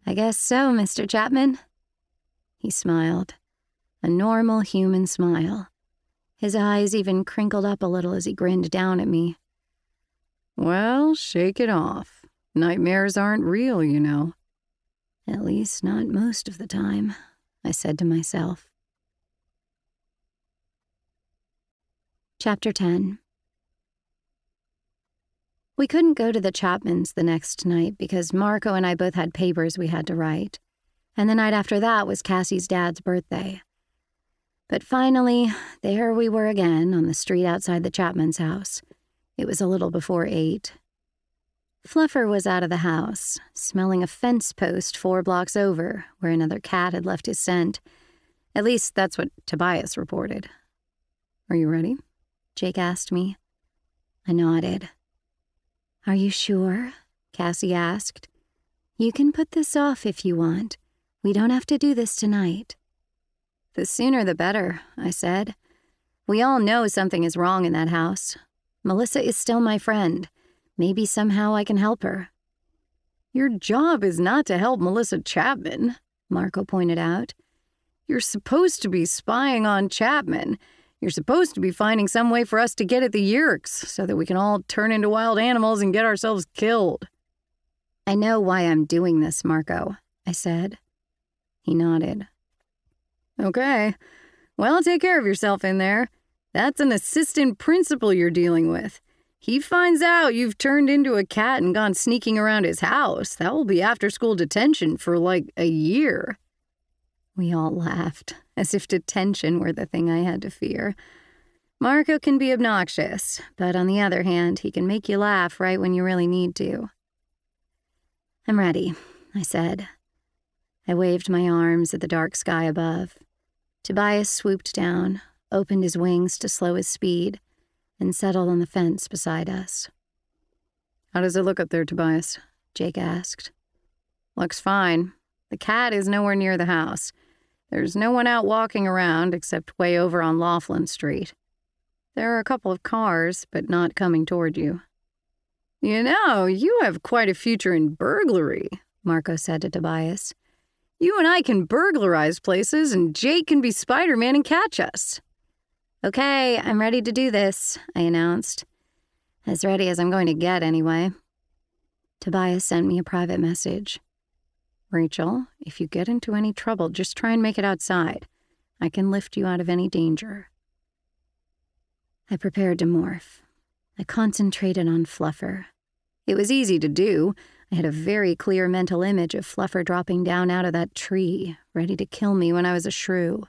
I guess so, Mr. Chapman. He smiled. A normal human smile. His eyes even crinkled up a little as he grinned down at me. Well, shake it off. Nightmares aren't real, you know. At least not most of the time, I said to myself. Chapter 10 we couldn't go to the Chapmans the next night because Marco and I both had papers we had to write. And the night after that was Cassie's dad's birthday. But finally, there we were again on the street outside the Chapman's house. It was a little before eight. Fluffer was out of the house, smelling a fence post four blocks over, where another cat had left his scent. At least that's what Tobias reported. Are you ready? Jake asked me. I nodded. Are you sure? Cassie asked. You can put this off if you want. We don't have to do this tonight. The sooner the better, I said. We all know something is wrong in that house. Melissa is still my friend. Maybe somehow I can help her. Your job is not to help Melissa Chapman, Marco pointed out. You're supposed to be spying on Chapman you're supposed to be finding some way for us to get at the Yeerks so that we can all turn into wild animals and get ourselves killed. I know why I'm doing this, Marco, I said. He nodded. Okay. Well, take care of yourself in there. That's an assistant principal you're dealing with. He finds out you've turned into a cat and gone sneaking around his house. That will be after school detention for like a year. We all laughed, as if detention were the thing I had to fear. Marco can be obnoxious, but on the other hand, he can make you laugh right when you really need to. I'm ready, I said. I waved my arms at the dark sky above. Tobias swooped down, opened his wings to slow his speed, and settled on the fence beside us. How does it look up there, Tobias? Jake asked. Looks fine. The cat is nowhere near the house. There's no one out walking around except way over on Laughlin Street. There are a couple of cars, but not coming toward you. You know, you have quite a future in burglary, Marco said to Tobias. You and I can burglarize places, and Jake can be Spider Man and catch us. Okay, I'm ready to do this, I announced. As ready as I'm going to get, anyway. Tobias sent me a private message. Rachel, if you get into any trouble, just try and make it outside. I can lift you out of any danger. I prepared to morph. I concentrated on Fluffer. It was easy to do. I had a very clear mental image of Fluffer dropping down out of that tree, ready to kill me when I was a shrew.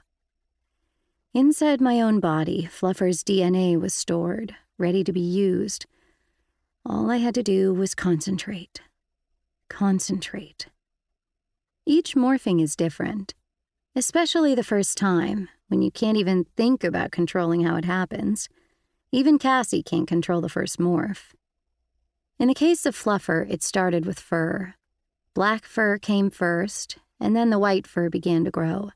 Inside my own body, Fluffer's DNA was stored, ready to be used. All I had to do was concentrate. Concentrate. Each morphing is different, especially the first time, when you can't even think about controlling how it happens. Even Cassie can't control the first morph. In the case of Fluffer, it started with fur. Black fur came first, and then the white fur began to grow.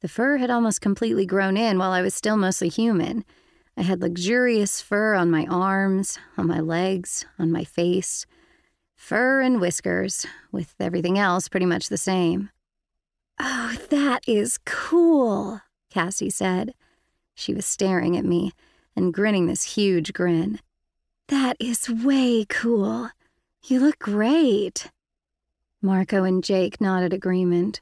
The fur had almost completely grown in while I was still mostly human. I had luxurious fur on my arms, on my legs, on my face. Fur and whiskers, with everything else pretty much the same. Oh, that is cool, Cassie said. She was staring at me and grinning this huge grin. That is way cool. You look great. Marco and Jake nodded agreement.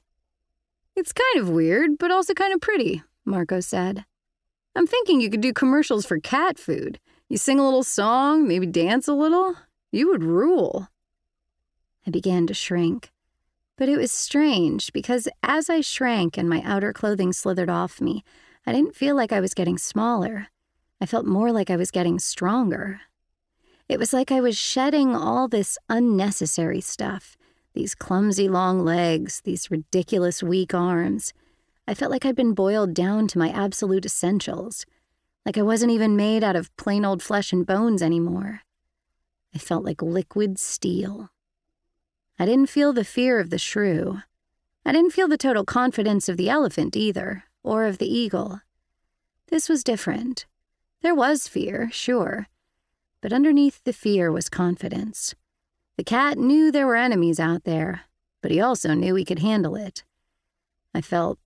It's kind of weird, but also kind of pretty, Marco said. I'm thinking you could do commercials for cat food. You sing a little song, maybe dance a little. You would rule. I began to shrink. But it was strange because as I shrank and my outer clothing slithered off me, I didn't feel like I was getting smaller. I felt more like I was getting stronger. It was like I was shedding all this unnecessary stuff these clumsy long legs, these ridiculous weak arms. I felt like I'd been boiled down to my absolute essentials, like I wasn't even made out of plain old flesh and bones anymore. I felt like liquid steel. I didn't feel the fear of the shrew. I didn't feel the total confidence of the elephant either, or of the eagle. This was different. There was fear, sure, but underneath the fear was confidence. The cat knew there were enemies out there, but he also knew he could handle it. I felt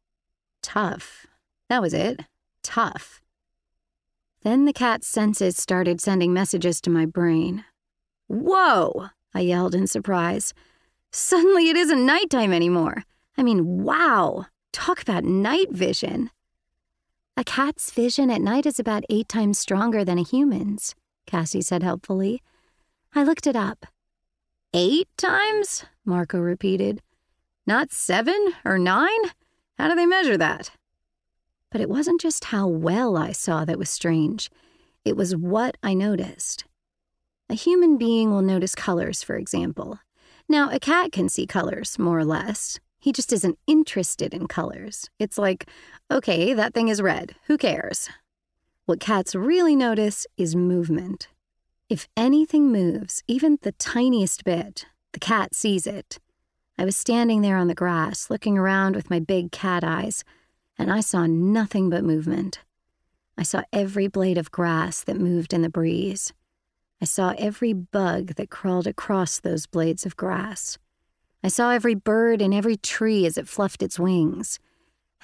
tough. That was it. Tough. Then the cat's senses started sending messages to my brain. Whoa! I yelled in surprise. Suddenly it isn't nighttime anymore. I mean, wow! Talk about night vision. A cat's vision at night is about eight times stronger than a human's, Cassie said helpfully. I looked it up. Eight times? Marco repeated. Not seven or nine? How do they measure that? But it wasn't just how well I saw that was strange, it was what I noticed. A human being will notice colors, for example. Now, a cat can see colors, more or less. He just isn't interested in colors. It's like, okay, that thing is red. Who cares? What cats really notice is movement. If anything moves, even the tiniest bit, the cat sees it. I was standing there on the grass, looking around with my big cat eyes, and I saw nothing but movement. I saw every blade of grass that moved in the breeze. I saw every bug that crawled across those blades of grass. I saw every bird in every tree as it fluffed its wings.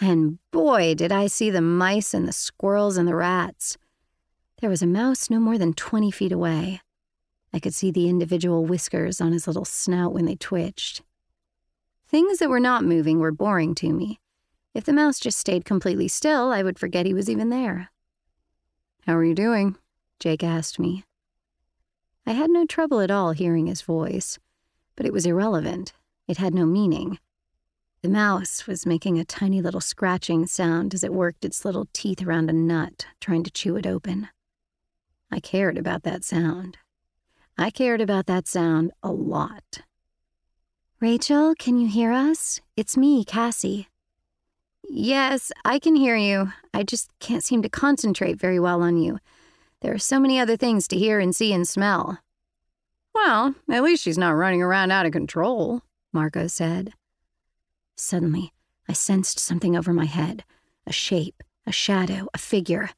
And boy, did I see the mice and the squirrels and the rats. There was a mouse no more than 20 feet away. I could see the individual whiskers on his little snout when they twitched. Things that were not moving were boring to me. If the mouse just stayed completely still, I would forget he was even there. How are you doing? Jake asked me. I had no trouble at all hearing his voice, but it was irrelevant. It had no meaning. The mouse was making a tiny little scratching sound as it worked its little teeth around a nut, trying to chew it open. I cared about that sound. I cared about that sound a lot. Rachel, can you hear us? It's me, Cassie. Yes, I can hear you. I just can't seem to concentrate very well on you. There are so many other things to hear and see and smell. Well, at least she's not running around out of control, Marco said. Suddenly, I sensed something over my head a shape, a shadow, a figure.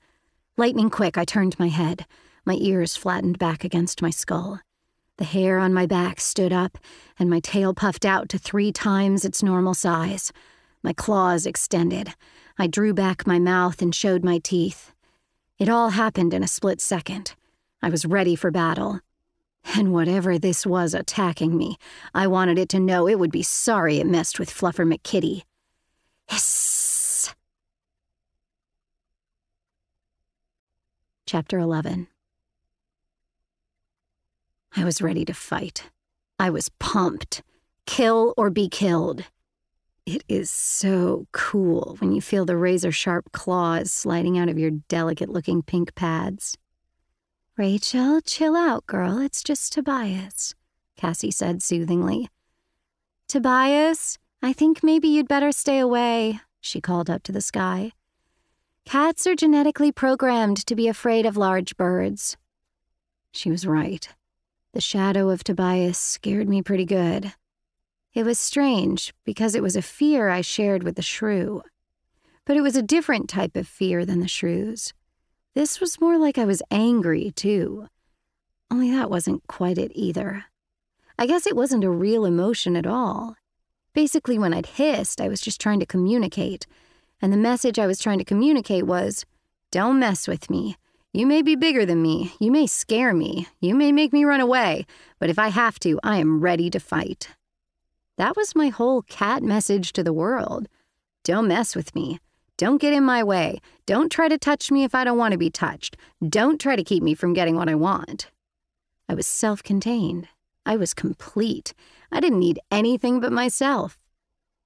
Lightning quick, I turned my head. My ears flattened back against my skull. The hair on my back stood up, and my tail puffed out to three times its normal size. My claws extended. I drew back my mouth and showed my teeth. It all happened in a split second. I was ready for battle. And whatever this was attacking me, I wanted it to know it would be sorry it messed with Fluffer McKitty. Hiss! Chapter 11 I was ready to fight. I was pumped. Kill or be killed. It is so cool when you feel the razor sharp claws sliding out of your delicate looking pink pads. Rachel, chill out, girl. It's just Tobias, Cassie said soothingly. Tobias, I think maybe you'd better stay away, she called up to the sky. Cats are genetically programmed to be afraid of large birds. She was right. The shadow of Tobias scared me pretty good. It was strange because it was a fear I shared with the shrew. But it was a different type of fear than the shrew's. This was more like I was angry, too. Only that wasn't quite it either. I guess it wasn't a real emotion at all. Basically, when I'd hissed, I was just trying to communicate and the message I was trying to communicate was don't mess with me. You may be bigger than me. You may scare me. You may make me run away. But if I have to, I am ready to fight. That was my whole cat message to the world. Don't mess with me. Don't get in my way. Don't try to touch me if I don't want to be touched. Don't try to keep me from getting what I want. I was self contained. I was complete. I didn't need anything but myself.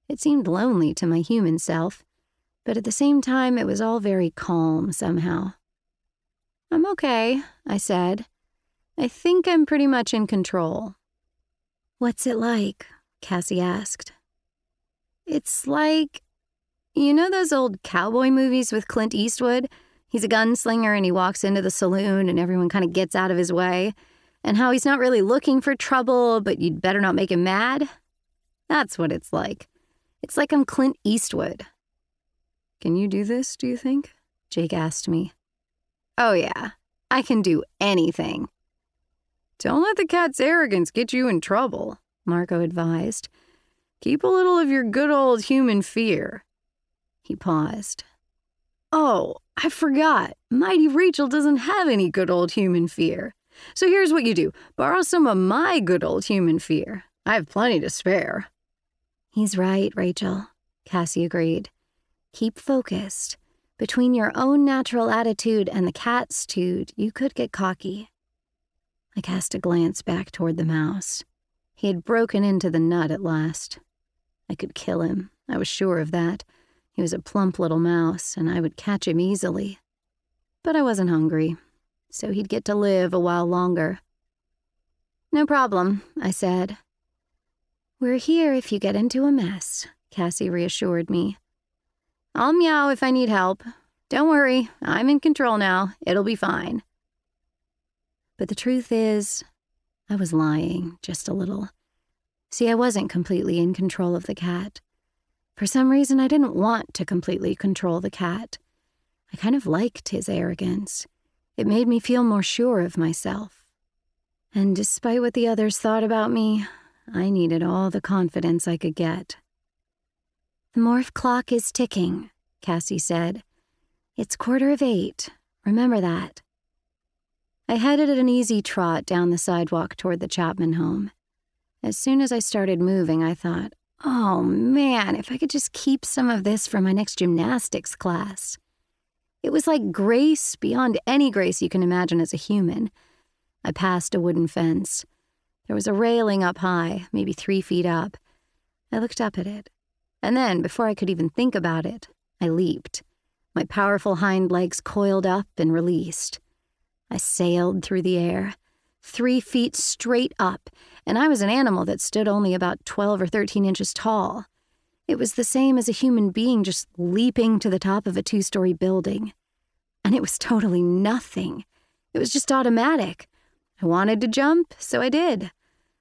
It seemed lonely to my human self, but at the same time, it was all very calm somehow. I'm okay, I said. I think I'm pretty much in control. What's it like? Cassie asked. It's like you know those old cowboy movies with Clint Eastwood? He's a gunslinger and he walks into the saloon and everyone kind of gets out of his way. And how he's not really looking for trouble, but you'd better not make him mad? That's what it's like. It's like I'm Clint Eastwood. Can you do this, do you think? Jake asked me. Oh, yeah. I can do anything. Don't let the cat's arrogance get you in trouble, Marco advised. Keep a little of your good old human fear. He paused. Oh, I forgot. Mighty Rachel doesn't have any good old human fear. So here's what you do borrow some of my good old human fear. I have plenty to spare. He's right, Rachel, Cassie agreed. Keep focused. Between your own natural attitude and the cat's tude, you could get cocky. I cast a glance back toward the mouse. He had broken into the nut at last. I could kill him, I was sure of that. He was a plump little mouse, and I would catch him easily. But I wasn't hungry, so he'd get to live a while longer. No problem, I said. We're here if you get into a mess, Cassie reassured me. I'll meow if I need help. Don't worry, I'm in control now. It'll be fine. But the truth is, I was lying just a little. See, I wasn't completely in control of the cat. For some reason, I didn't want to completely control the cat. I kind of liked his arrogance. It made me feel more sure of myself. And despite what the others thought about me, I needed all the confidence I could get. The morph clock is ticking, Cassie said. It's quarter of eight. Remember that. I headed at an easy trot down the sidewalk toward the Chapman home. As soon as I started moving, I thought, Oh man, if I could just keep some of this for my next gymnastics class. It was like grace beyond any grace you can imagine as a human. I passed a wooden fence. There was a railing up high, maybe three feet up. I looked up at it. And then, before I could even think about it, I leaped. My powerful hind legs coiled up and released. I sailed through the air, three feet straight up, and I was an animal that stood only about 12 or 13 inches tall. It was the same as a human being just leaping to the top of a two story building. And it was totally nothing. It was just automatic. I wanted to jump, so I did.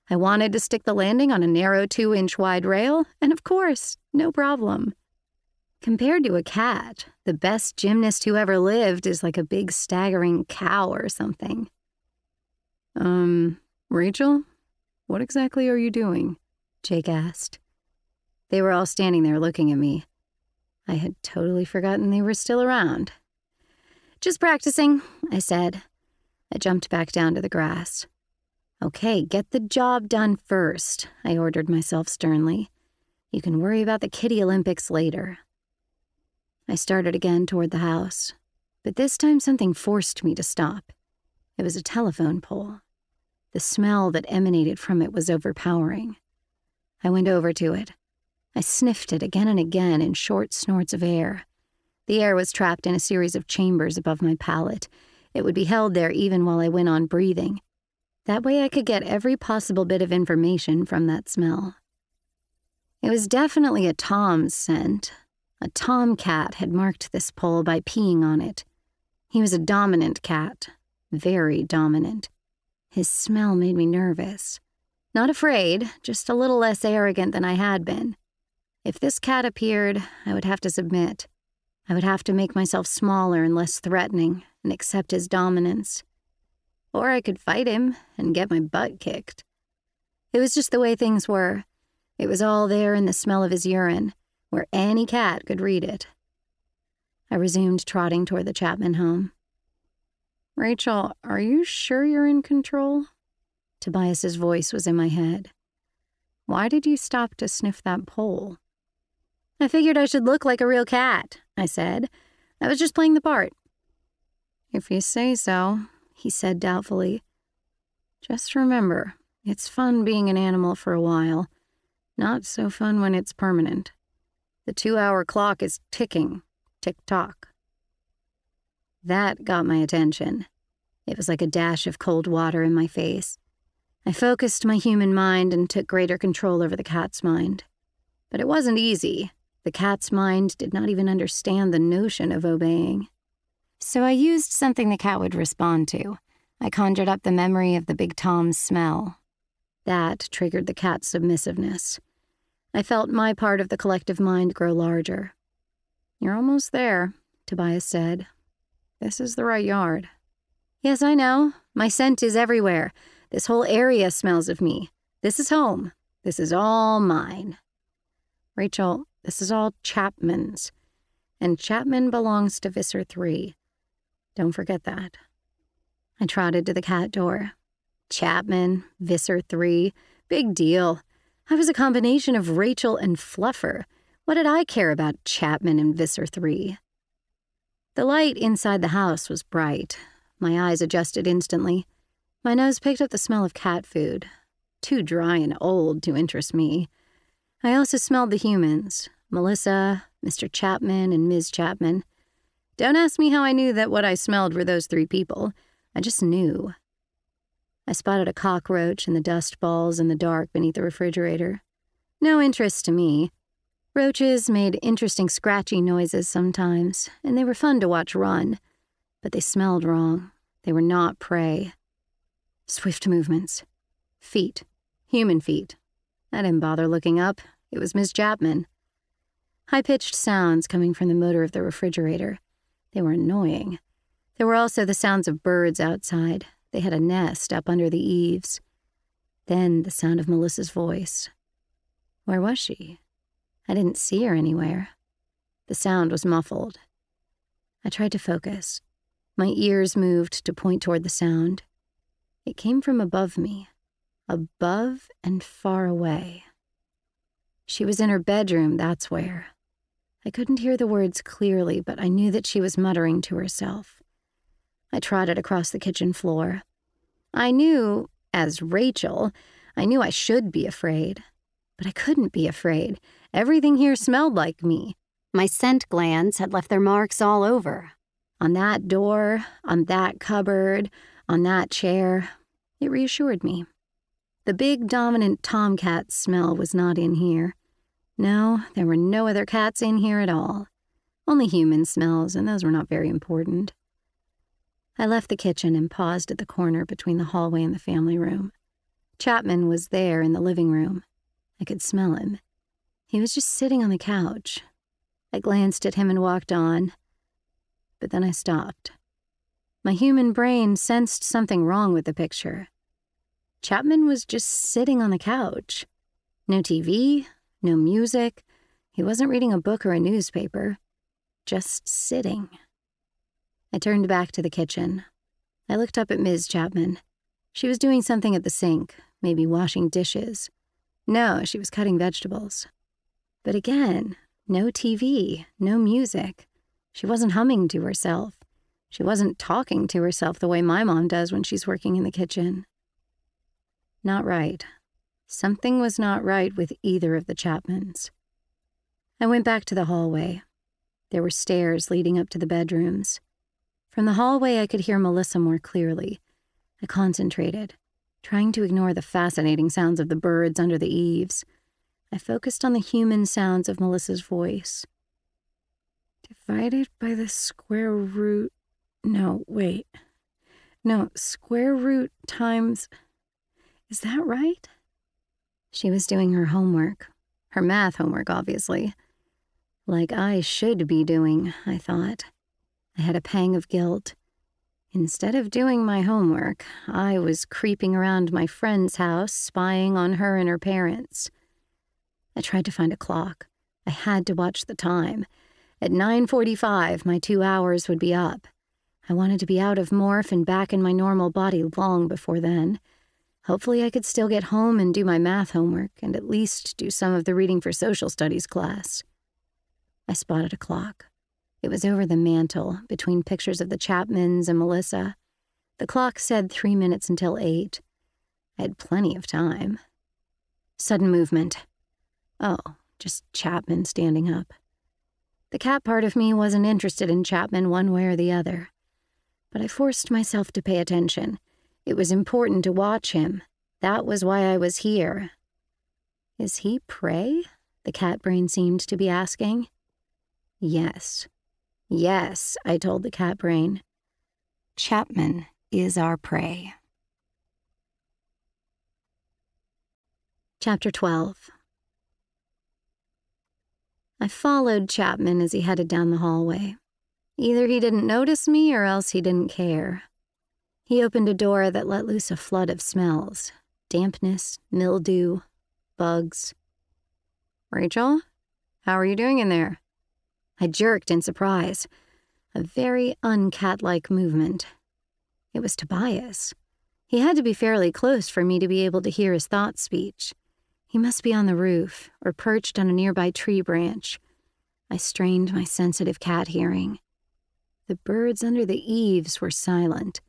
I wanted to stick the landing on a narrow two inch wide rail, and of course, no problem. Compared to a cat, the best gymnast who ever lived is like a big staggering cow or something. Um, Rachel, what exactly are you doing? Jake asked. They were all standing there looking at me. I had totally forgotten they were still around. Just practicing, I said. I jumped back down to the grass. Okay, get the job done first, I ordered myself sternly. You can worry about the Kitty Olympics later. I started again toward the house, but this time something forced me to stop. It was a telephone pole. The smell that emanated from it was overpowering. I went over to it. I sniffed it again and again in short snorts of air. The air was trapped in a series of chambers above my palate. It would be held there even while I went on breathing. That way I could get every possible bit of information from that smell. It was definitely a Tom's scent. A Tom cat had marked this pole by peeing on it. He was a dominant cat, very dominant. His smell made me nervous. Not afraid, just a little less arrogant than I had been. If this cat appeared, I would have to submit. I would have to make myself smaller and less threatening and accept his dominance. Or I could fight him and get my butt kicked. It was just the way things were. It was all there in the smell of his urine, where any cat could read it. I resumed trotting toward the Chapman home. Rachel, are you sure you're in control? Tobias's voice was in my head. Why did you stop to sniff that pole? I figured I should look like a real cat, I said. I was just playing the part. If you say so, he said doubtfully. Just remember, it's fun being an animal for a while. Not so fun when it's permanent. The two hour clock is ticking, tick tock. That got my attention. It was like a dash of cold water in my face. I focused my human mind and took greater control over the cat's mind. But it wasn't easy. The cat's mind did not even understand the notion of obeying. So I used something the cat would respond to. I conjured up the memory of the Big Tom's smell. That triggered the cat's submissiveness. I felt my part of the collective mind grow larger. You're almost there, Tobias said. This is the right yard. Yes, I know. My scent is everywhere. This whole area smells of me. This is home. This is all mine. Rachel, this is all Chapman's. And Chapman belongs to Visser 3. Don't forget that. I trotted to the cat door. Chapman, Visser 3, big deal. I was a combination of Rachel and Fluffer. What did I care about Chapman and Visser 3? The light inside the house was bright. My eyes adjusted instantly. My nose picked up the smell of cat food, too dry and old to interest me. I also smelled the humans Melissa, Mr. Chapman, and Ms. Chapman. Don't ask me how I knew that what I smelled were those three people. I just knew. I spotted a cockroach in the dust balls in the dark beneath the refrigerator. No interest to me. Roaches made interesting scratchy noises sometimes, and they were fun to watch run, but they smelled wrong. They were not prey. Swift movements. Feet. Human feet. I didn't bother looking up. It was Miss Chapman. High pitched sounds coming from the motor of the refrigerator. They were annoying. There were also the sounds of birds outside. They had a nest up under the eaves. Then the sound of Melissa's voice. Where was she? I didn't see her anywhere. The sound was muffled. I tried to focus. My ears moved to point toward the sound. It came from above me, above and far away. She was in her bedroom, that's where. I couldn't hear the words clearly, but I knew that she was muttering to herself. I trotted across the kitchen floor. I knew, as Rachel, I knew I should be afraid. But I couldn't be afraid. Everything here smelled like me. My scent glands had left their marks all over. On that door, on that cupboard, on that chair. It reassured me. The big dominant tomcat smell was not in here. No, there were no other cats in here at all. Only human smells, and those were not very important. I left the kitchen and paused at the corner between the hallway and the family room. Chapman was there in the living room. I could smell him. He was just sitting on the couch. I glanced at him and walked on, but then I stopped. My human brain sensed something wrong with the picture. Chapman was just sitting on the couch. No TV, no music. He wasn't reading a book or a newspaper. Just sitting. I turned back to the kitchen. I looked up at Ms. Chapman. She was doing something at the sink, maybe washing dishes. No, she was cutting vegetables. But again, no TV, no music. She wasn't humming to herself. She wasn't talking to herself the way my mom does when she's working in the kitchen. Not right. Something was not right with either of the Chapmans. I went back to the hallway. There were stairs leading up to the bedrooms. From the hallway, I could hear Melissa more clearly. I concentrated, trying to ignore the fascinating sounds of the birds under the eaves. I focused on the human sounds of Melissa's voice. Divided by the square root. No, wait. No, square root times. Is that right? She was doing her homework. Her math homework, obviously. Like I should be doing, I thought. I had a pang of guilt. Instead of doing my homework, I was creeping around my friend's house, spying on her and her parents. I tried to find a clock. I had to watch the time. At 9:45, my 2 hours would be up. I wanted to be out of morph and back in my normal body long before then. Hopefully, I could still get home and do my math homework and at least do some of the reading for social studies class. I spotted a clock. It was over the mantel, between pictures of the Chapmans and Melissa. The clock said three minutes until eight. I had plenty of time. Sudden movement. Oh, just Chapman standing up. The cat part of me wasn't interested in Chapman one way or the other. But I forced myself to pay attention. It was important to watch him. That was why I was here. Is he prey? The cat brain seemed to be asking. Yes. Yes, I told the cat brain. Chapman is our prey. Chapter 12 I followed Chapman as he headed down the hallway. Either he didn't notice me or else he didn't care. He opened a door that let loose a flood of smells dampness, mildew, bugs. Rachel, how are you doing in there? I jerked in surprise. A very uncat like movement. It was Tobias. He had to be fairly close for me to be able to hear his thought speech. He must be on the roof or perched on a nearby tree branch. I strained my sensitive cat hearing. The birds under the eaves were silent.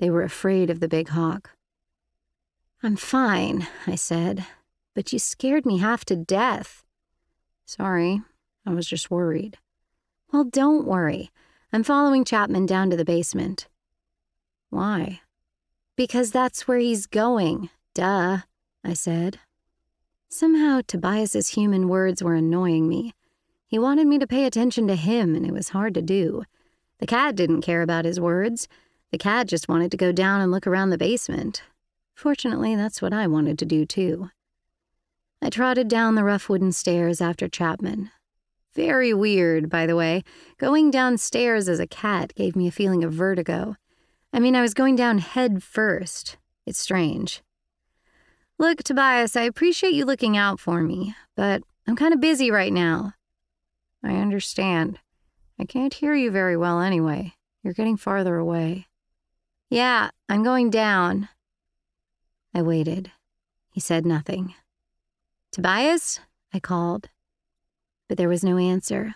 They were afraid of the big hawk. I'm fine, I said, but you scared me half to death. Sorry, I was just worried. Well, don't worry. I'm following Chapman down to the basement. Why? Because that's where he's going. Duh, I said. Somehow, Tobias's human words were annoying me. He wanted me to pay attention to him, and it was hard to do. The cat didn't care about his words. The cat just wanted to go down and look around the basement. Fortunately, that's what I wanted to do, too. I trotted down the rough wooden stairs after Chapman. Very weird, by the way. Going downstairs as a cat gave me a feeling of vertigo. I mean, I was going down head first. It's strange. Look, Tobias, I appreciate you looking out for me, but I'm kind of busy right now. I understand. I can't hear you very well anyway. You're getting farther away. Yeah, I'm going down. I waited. He said nothing. Tobias? I called but there was no answer.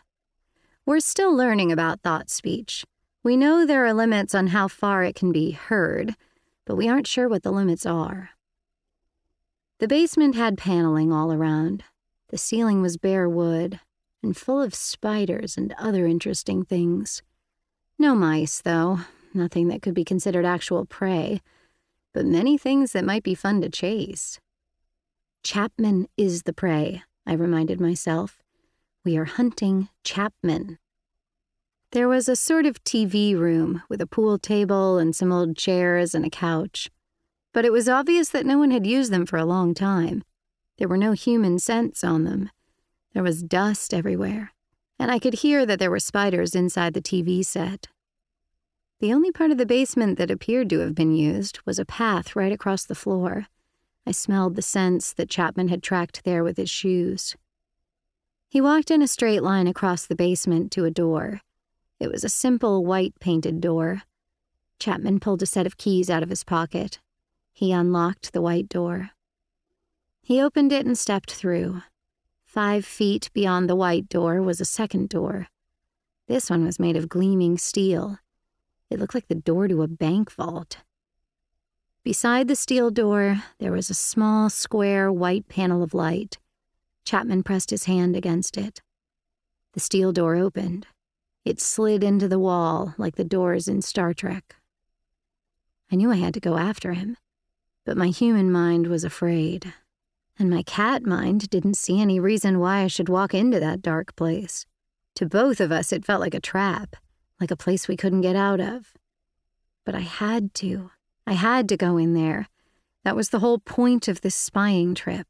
We're still learning about thought speech. We know there are limits on how far it can be heard, but we aren't sure what the limits are. The basement had paneling all around. The ceiling was bare wood and full of spiders and other interesting things. No mice, though, nothing that could be considered actual prey, but many things that might be fun to chase. Chapman is the prey, I reminded myself. We are hunting Chapman. There was a sort of TV room with a pool table and some old chairs and a couch. But it was obvious that no one had used them for a long time. There were no human scents on them. There was dust everywhere, and I could hear that there were spiders inside the TV set. The only part of the basement that appeared to have been used was a path right across the floor. I smelled the scents that Chapman had tracked there with his shoes. He walked in a straight line across the basement to a door. It was a simple white painted door. Chapman pulled a set of keys out of his pocket. He unlocked the white door. He opened it and stepped through. Five feet beyond the white door was a second door. This one was made of gleaming steel. It looked like the door to a bank vault. Beside the steel door, there was a small, square, white panel of light. Chapman pressed his hand against it. The steel door opened. It slid into the wall like the doors in Star Trek. I knew I had to go after him, but my human mind was afraid, and my cat mind didn't see any reason why I should walk into that dark place. To both of us, it felt like a trap, like a place we couldn't get out of. But I had to. I had to go in there. That was the whole point of this spying trip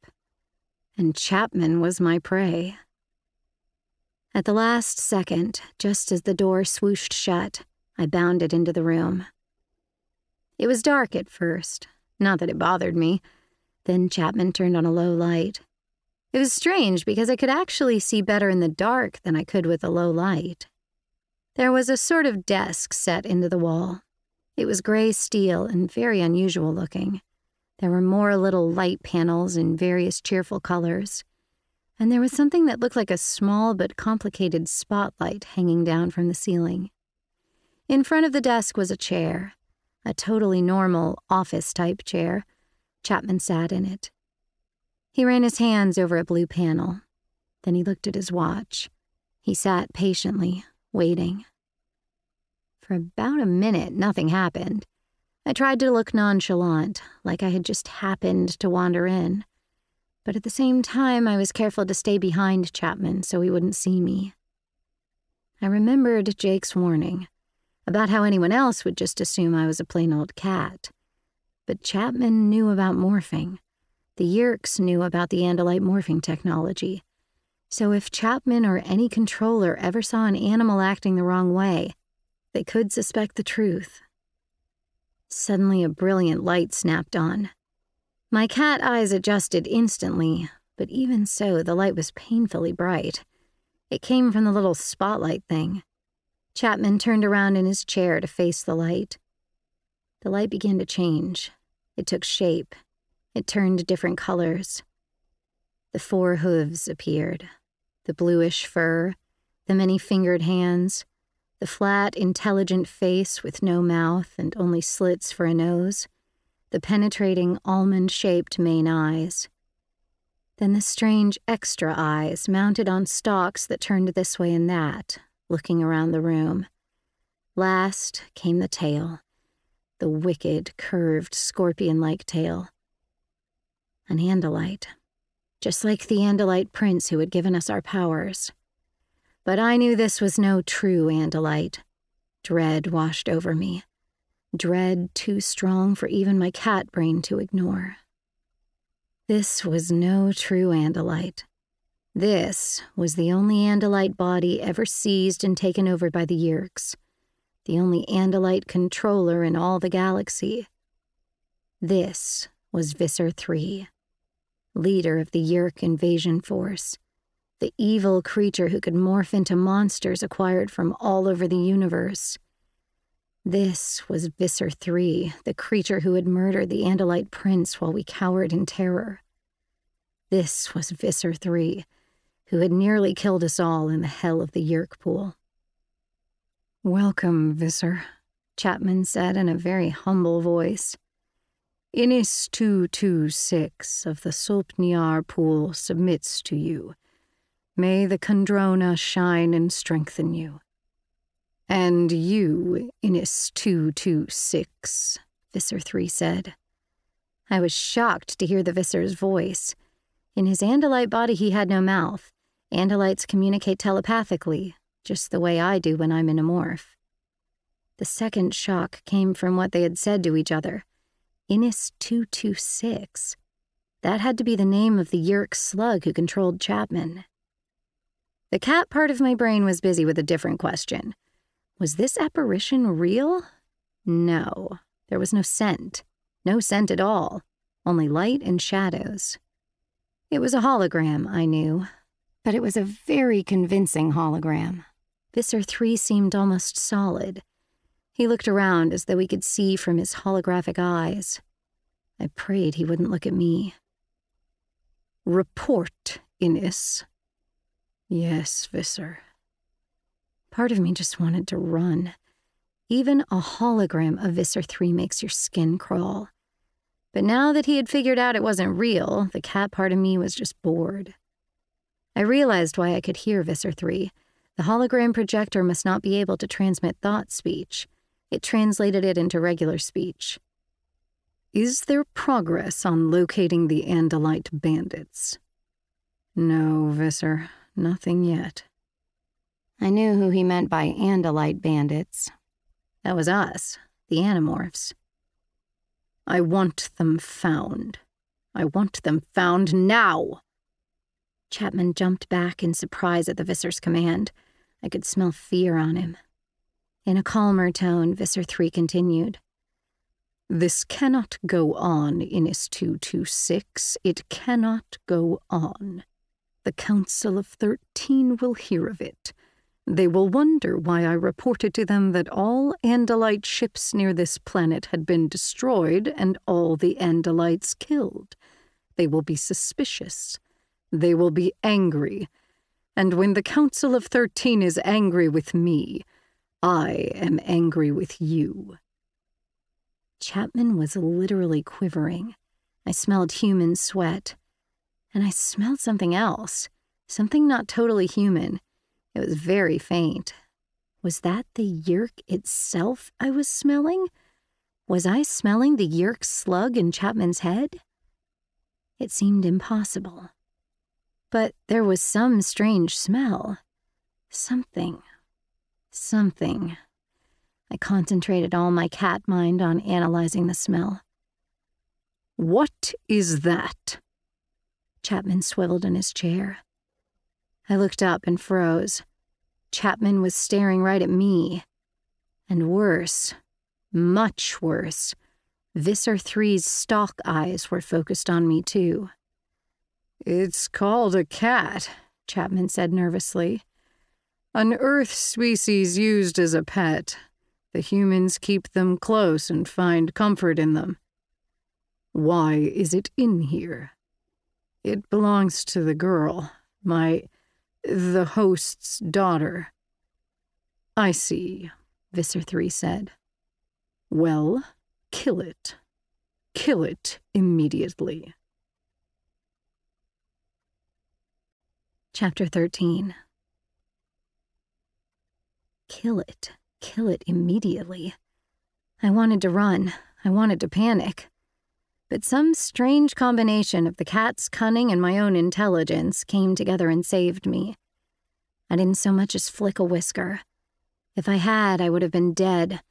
and Chapman was my prey. At the last second, just as the door swooshed shut, I bounded into the room. It was dark at first, not that it bothered me. Then Chapman turned on a low light. It was strange because I could actually see better in the dark than I could with a low light. There was a sort of desk set into the wall. It was gray steel and very unusual looking. There were more little light panels in various cheerful colors, and there was something that looked like a small but complicated spotlight hanging down from the ceiling. In front of the desk was a chair, a totally normal office type chair. Chapman sat in it. He ran his hands over a blue panel. Then he looked at his watch. He sat patiently, waiting. For about a minute, nothing happened. I tried to look nonchalant, like I had just happened to wander in. But at the same time, I was careful to stay behind Chapman so he wouldn't see me. I remembered Jake's warning about how anyone else would just assume I was a plain old cat. But Chapman knew about morphing. The Yeerks knew about the Andalite morphing technology. So if Chapman or any controller ever saw an animal acting the wrong way, they could suspect the truth. Suddenly, a brilliant light snapped on. My cat eyes adjusted instantly, but even so, the light was painfully bright. It came from the little spotlight thing. Chapman turned around in his chair to face the light. The light began to change. It took shape. It turned different colors. The four hooves appeared the bluish fur, the many fingered hands, the flat, intelligent face with no mouth and only slits for a nose, the penetrating, almond shaped main eyes. Then the strange extra eyes mounted on stalks that turned this way and that, looking around the room. Last came the tail, the wicked, curved, scorpion like tail. An Andalite, just like the Andalite prince who had given us our powers. But I knew this was no true Andalite. Dread washed over me. Dread too strong for even my cat brain to ignore. This was no true Andalite. This was the only Andalite body ever seized and taken over by the Yeerks, the only Andalite controller in all the galaxy. This was Visser III, leader of the Yeerk invasion force, the evil creature who could morph into monsters acquired from all over the universe. This was Visser III, the creature who had murdered the Andalite prince while we cowered in terror. This was Visser III, who had nearly killed us all in the hell of the Yeerk pool. Welcome, Visser, Chapman said in a very humble voice. Iniss 226 of the Sulp Niar pool submits to you May the Kandrona shine and strengthen you. And you, Iniss 226, Visser 3 said. I was shocked to hear the Visser's voice. In his Andalite body, he had no mouth. Andalites communicate telepathically, just the way I do when I'm in a morph. The second shock came from what they had said to each other. Iniss 226. That had to be the name of the Yeerk slug who controlled Chapman. The cat part of my brain was busy with a different question. Was this apparition real? No. There was no scent. No scent at all. Only light and shadows. It was a hologram, I knew. But it was a very convincing hologram. Visser 3 seemed almost solid. He looked around as though he could see from his holographic eyes. I prayed he wouldn't look at me. Report, Iniss, Yes, Visser. Part of me just wanted to run. Even a hologram of Visser 3 makes your skin crawl. But now that he had figured out it wasn't real, the cat part of me was just bored. I realized why I could hear Visser 3. The hologram projector must not be able to transmit thought speech. It translated it into regular speech. Is there progress on locating the Andalite bandits? No, Visser. Nothing yet. I knew who he meant by Andalite bandits. That was us, the Animorphs. I want them found. I want them found now. Chapman jumped back in surprise at the Visser's command. I could smell fear on him. In a calmer tone, Visser 3 continued. This cannot go on, Iniss 226. It cannot go on. The Council of Thirteen will hear of it. They will wonder why I reported to them that all Andalite ships near this planet had been destroyed and all the Andalites killed. They will be suspicious. They will be angry. And when the Council of Thirteen is angry with me, I am angry with you. Chapman was literally quivering. I smelled human sweat. And I smelled something else, something not totally human. It was very faint. Was that the Yeerk itself I was smelling? Was I smelling the Yeerk slug in Chapman's head? It seemed impossible. But there was some strange smell. Something. Something. I concentrated all my cat mind on analyzing the smell. What is that? Chapman swiveled in his chair. I looked up and froze. Chapman was staring right at me. And worse, much worse, Visser Three's stalk eyes were focused on me too. It's called a cat, Chapman said nervously. An Earth species used as a pet. The humans keep them close and find comfort in them. Why is it in here? It belongs to the girl, my the host's daughter. I see, Visser 3 said. Well, kill it. Kill it immediately. Chapter 13 Kill it. Kill it immediately. I wanted to run. I wanted to panic. But some strange combination of the cat's cunning and my own intelligence came together and saved me. I didn't so much as flick a whisker. If I had, I would have been dead.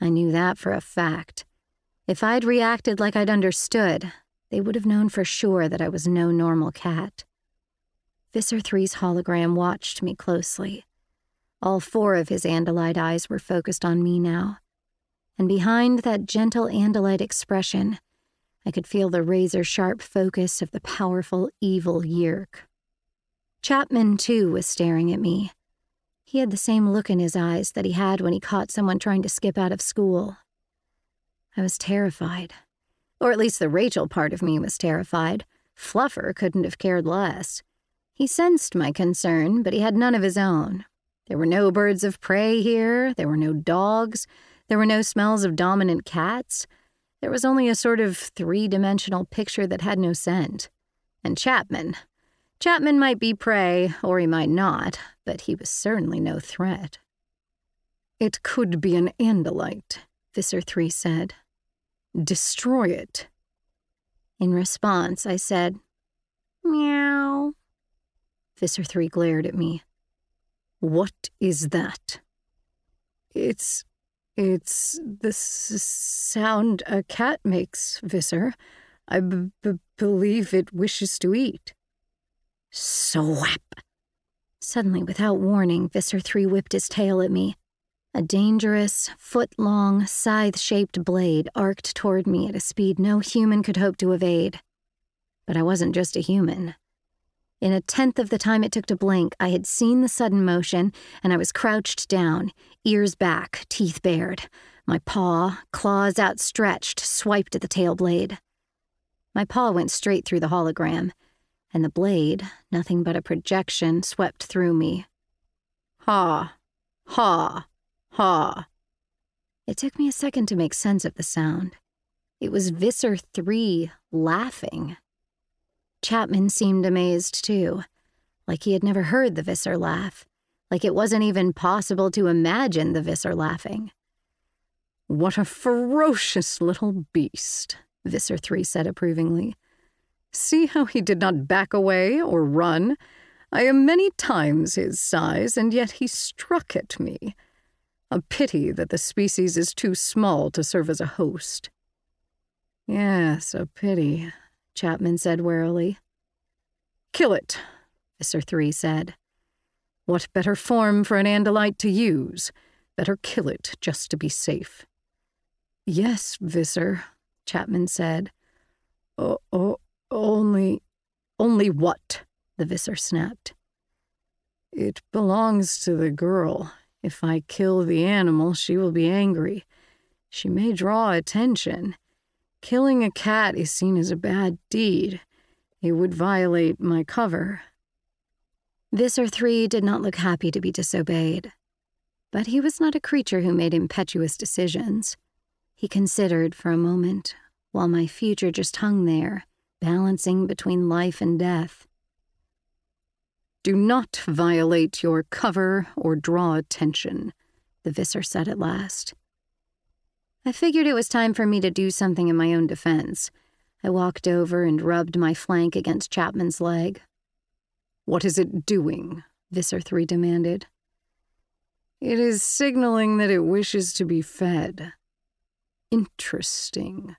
I knew that for a fact. If I'd reacted like I'd understood, they would have known for sure that I was no normal cat. Visser 3's hologram watched me closely. All four of his Andalite eyes were focused on me now. And behind that gentle Andalite expression, I could feel the razor sharp focus of the powerful, evil Yeerk. Chapman, too, was staring at me. He had the same look in his eyes that he had when he caught someone trying to skip out of school. I was terrified. Or at least the Rachel part of me was terrified. Fluffer couldn't have cared less. He sensed my concern, but he had none of his own. There were no birds of prey here, there were no dogs, there were no smells of dominant cats. There was only a sort of three dimensional picture that had no scent. And Chapman. Chapman might be prey, or he might not, but he was certainly no threat. It could be an Andalite, Visser 3 said. Destroy it. In response, I said, Meow. Visser 3 glared at me. What is that? It's it's the s- sound a cat makes, Visser. I b- b- believe it wishes to eat. Swap! Suddenly, without warning, Visser 3 whipped his tail at me. A dangerous, foot long, scythe shaped blade arced toward me at a speed no human could hope to evade. But I wasn't just a human. In a tenth of the time it took to blink, I had seen the sudden motion, and I was crouched down, ears back, teeth bared. My paw, claws outstretched, swiped at the tail blade. My paw went straight through the hologram, and the blade, nothing but a projection, swept through me. Ha! Ha! Ha! It took me a second to make sense of the sound. It was Visser 3 laughing. Chapman seemed amazed too, like he had never heard the Visser laugh, like it wasn't even possible to imagine the Visser laughing. What a ferocious little beast, Visser 3 said approvingly. See how he did not back away or run? I am many times his size, and yet he struck at me. A pity that the species is too small to serve as a host. Yes, a pity, Chapman said warily. Kill it, Visser 3 said. What better form for an Andalite to use? Better kill it just to be safe. Yes, Visser, Chapman said. Oh, oh, only. Only what? the Visser snapped. It belongs to the girl. If I kill the animal, she will be angry. She may draw attention. Killing a cat is seen as a bad deed. It would violate my cover. Visser 3 did not look happy to be disobeyed. But he was not a creature who made impetuous decisions. He considered for a moment, while my future just hung there, balancing between life and death. Do not violate your cover or draw attention, the Visser said at last. I figured it was time for me to do something in my own defense. I walked over and rubbed my flank against Chapman's leg. What is it doing? Visser 3 demanded. It is signaling that it wishes to be fed. Interesting.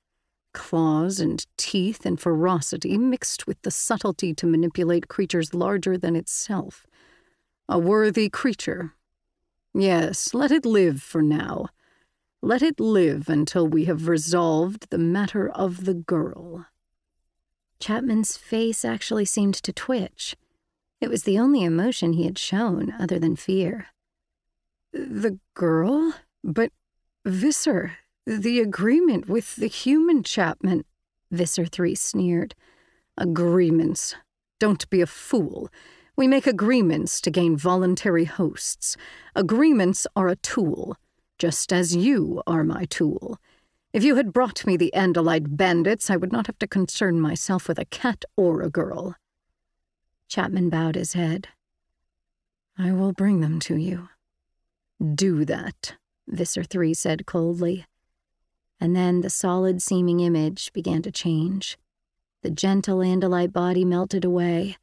Claws and teeth and ferocity mixed with the subtlety to manipulate creatures larger than itself. A worthy creature. Yes, let it live for now. Let it live until we have resolved the matter of the girl. Chapman's face actually seemed to twitch. It was the only emotion he had shown other than fear. The girl? But Visser, the agreement with the human Chapman, Visser 3 sneered. Agreements. Don't be a fool. We make agreements to gain voluntary hosts. Agreements are a tool, just as you are my tool. If you had brought me the Andalite bandits, I would not have to concern myself with a cat or a girl. Chapman bowed his head. I will bring them to you. Do that, Visser 3 said coldly. And then the solid seeming image began to change. The gentle Andalite body melted away,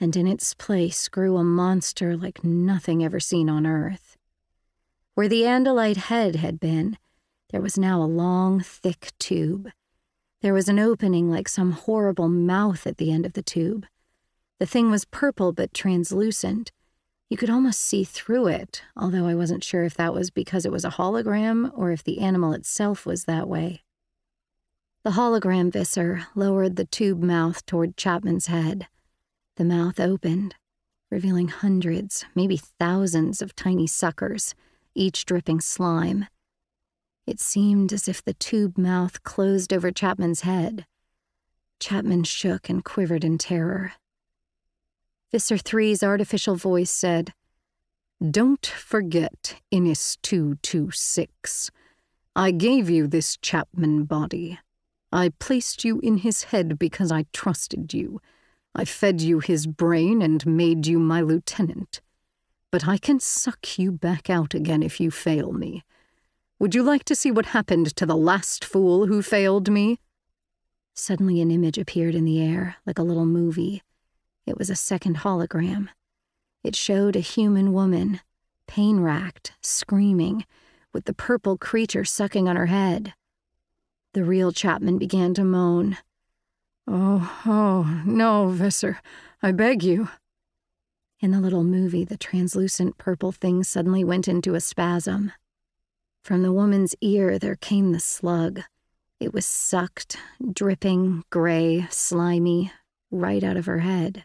and in its place grew a monster like nothing ever seen on Earth. Where the Andalite head had been, there was now a long, thick tube. There was an opening like some horrible mouth at the end of the tube. The thing was purple but translucent you could almost see through it, although I wasn't sure if that was because it was a hologram or if the animal itself was that way. The hologram visser lowered the tube mouth toward Chapman's head. The mouth opened, revealing hundreds, maybe thousands of tiny suckers, each dripping slime. It seemed as if the tube mouth closed over Chapman's head. Chapman shook and quivered in terror. Visser Three's artificial voice said, Don't forget Iniss 226. I gave you this Chapman body. I placed you in his head because I trusted you. I fed you his brain and made you my lieutenant. But I can suck you back out again if you fail me. Would you like to see what happened to the last fool who failed me? Suddenly, an image appeared in the air, like a little movie. It was a second hologram. It showed a human woman, pain racked, screaming, with the purple creature sucking on her head. The real Chapman began to moan. Oh, oh, no, Visser, I beg you. In the little movie, the translucent purple thing suddenly went into a spasm. From the woman's ear, there came the slug. It was sucked, dripping, gray, slimy, right out of her head.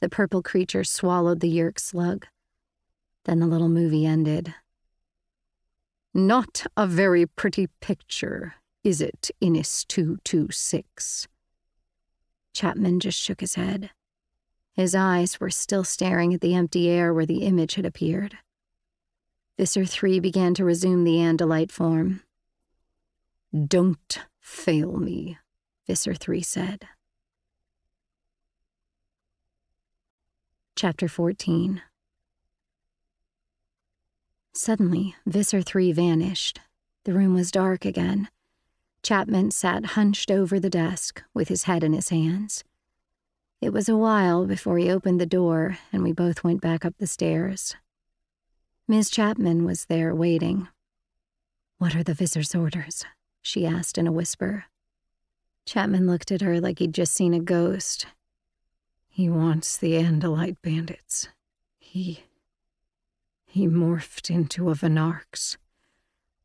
The purple creature swallowed the Yeerk slug. Then the little movie ended. Not a very pretty picture, is it, Iniss 226? Chapman just shook his head. His eyes were still staring at the empty air where the image had appeared. Visser 3 began to resume the Andalite form. Don't fail me, Visser 3 said. Chapter 14 Suddenly, Visser 3 vanished. The room was dark again. Chapman sat hunched over the desk with his head in his hands. It was a while before he opened the door, and we both went back up the stairs. Miss Chapman was there waiting. What are the Visser's orders? she asked in a whisper. Chapman looked at her like he'd just seen a ghost he wants the Andalite bandits. He. He morphed into a Venarx,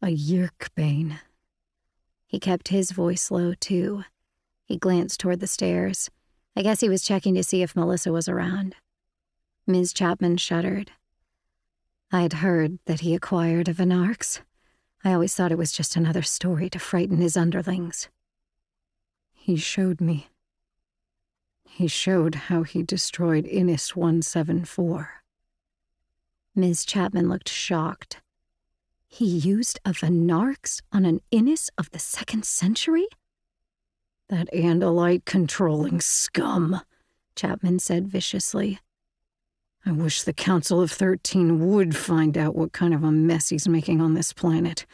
a Yeerkbane. He kept his voice low, too. He glanced toward the stairs. I guess he was checking to see if Melissa was around. Ms. Chapman shuddered. I'd heard that he acquired a Venarx. I always thought it was just another story to frighten his underlings. He showed me. He showed how he destroyed Iniss 174. Ms. Chapman looked shocked. He used a Venarx on an Iniss of the second century? That Andalite controlling scum, Chapman said viciously. I wish the Council of Thirteen would find out what kind of a mess he's making on this planet.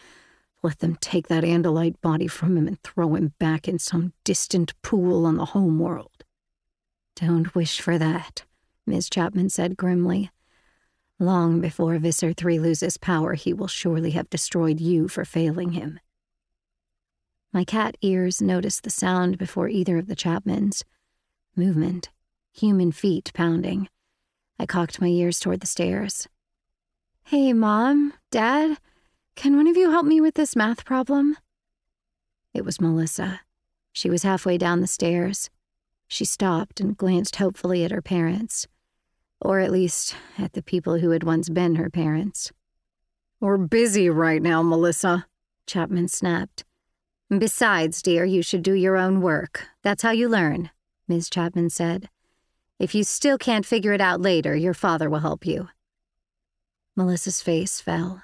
Let them take that Andalite body from him and throw him back in some distant pool on the homeworld. Don't wish for that, Ms. Chapman said grimly. Long before Visser III loses power, he will surely have destroyed you for failing him. My cat ears noticed the sound before either of the Chapmans. Movement, human feet pounding. I cocked my ears toward the stairs. Hey, Mom, Dad, can one of you help me with this math problem? It was Melissa. She was halfway down the stairs. She stopped and glanced hopefully at her parents or at least at the people who had once been her parents. We're busy right now, Melissa, Chapman snapped. Besides, dear, you should do your own work. That's how you learn, Ms. Chapman said. If you still can't figure it out later, your father will help you. Melissa's face fell.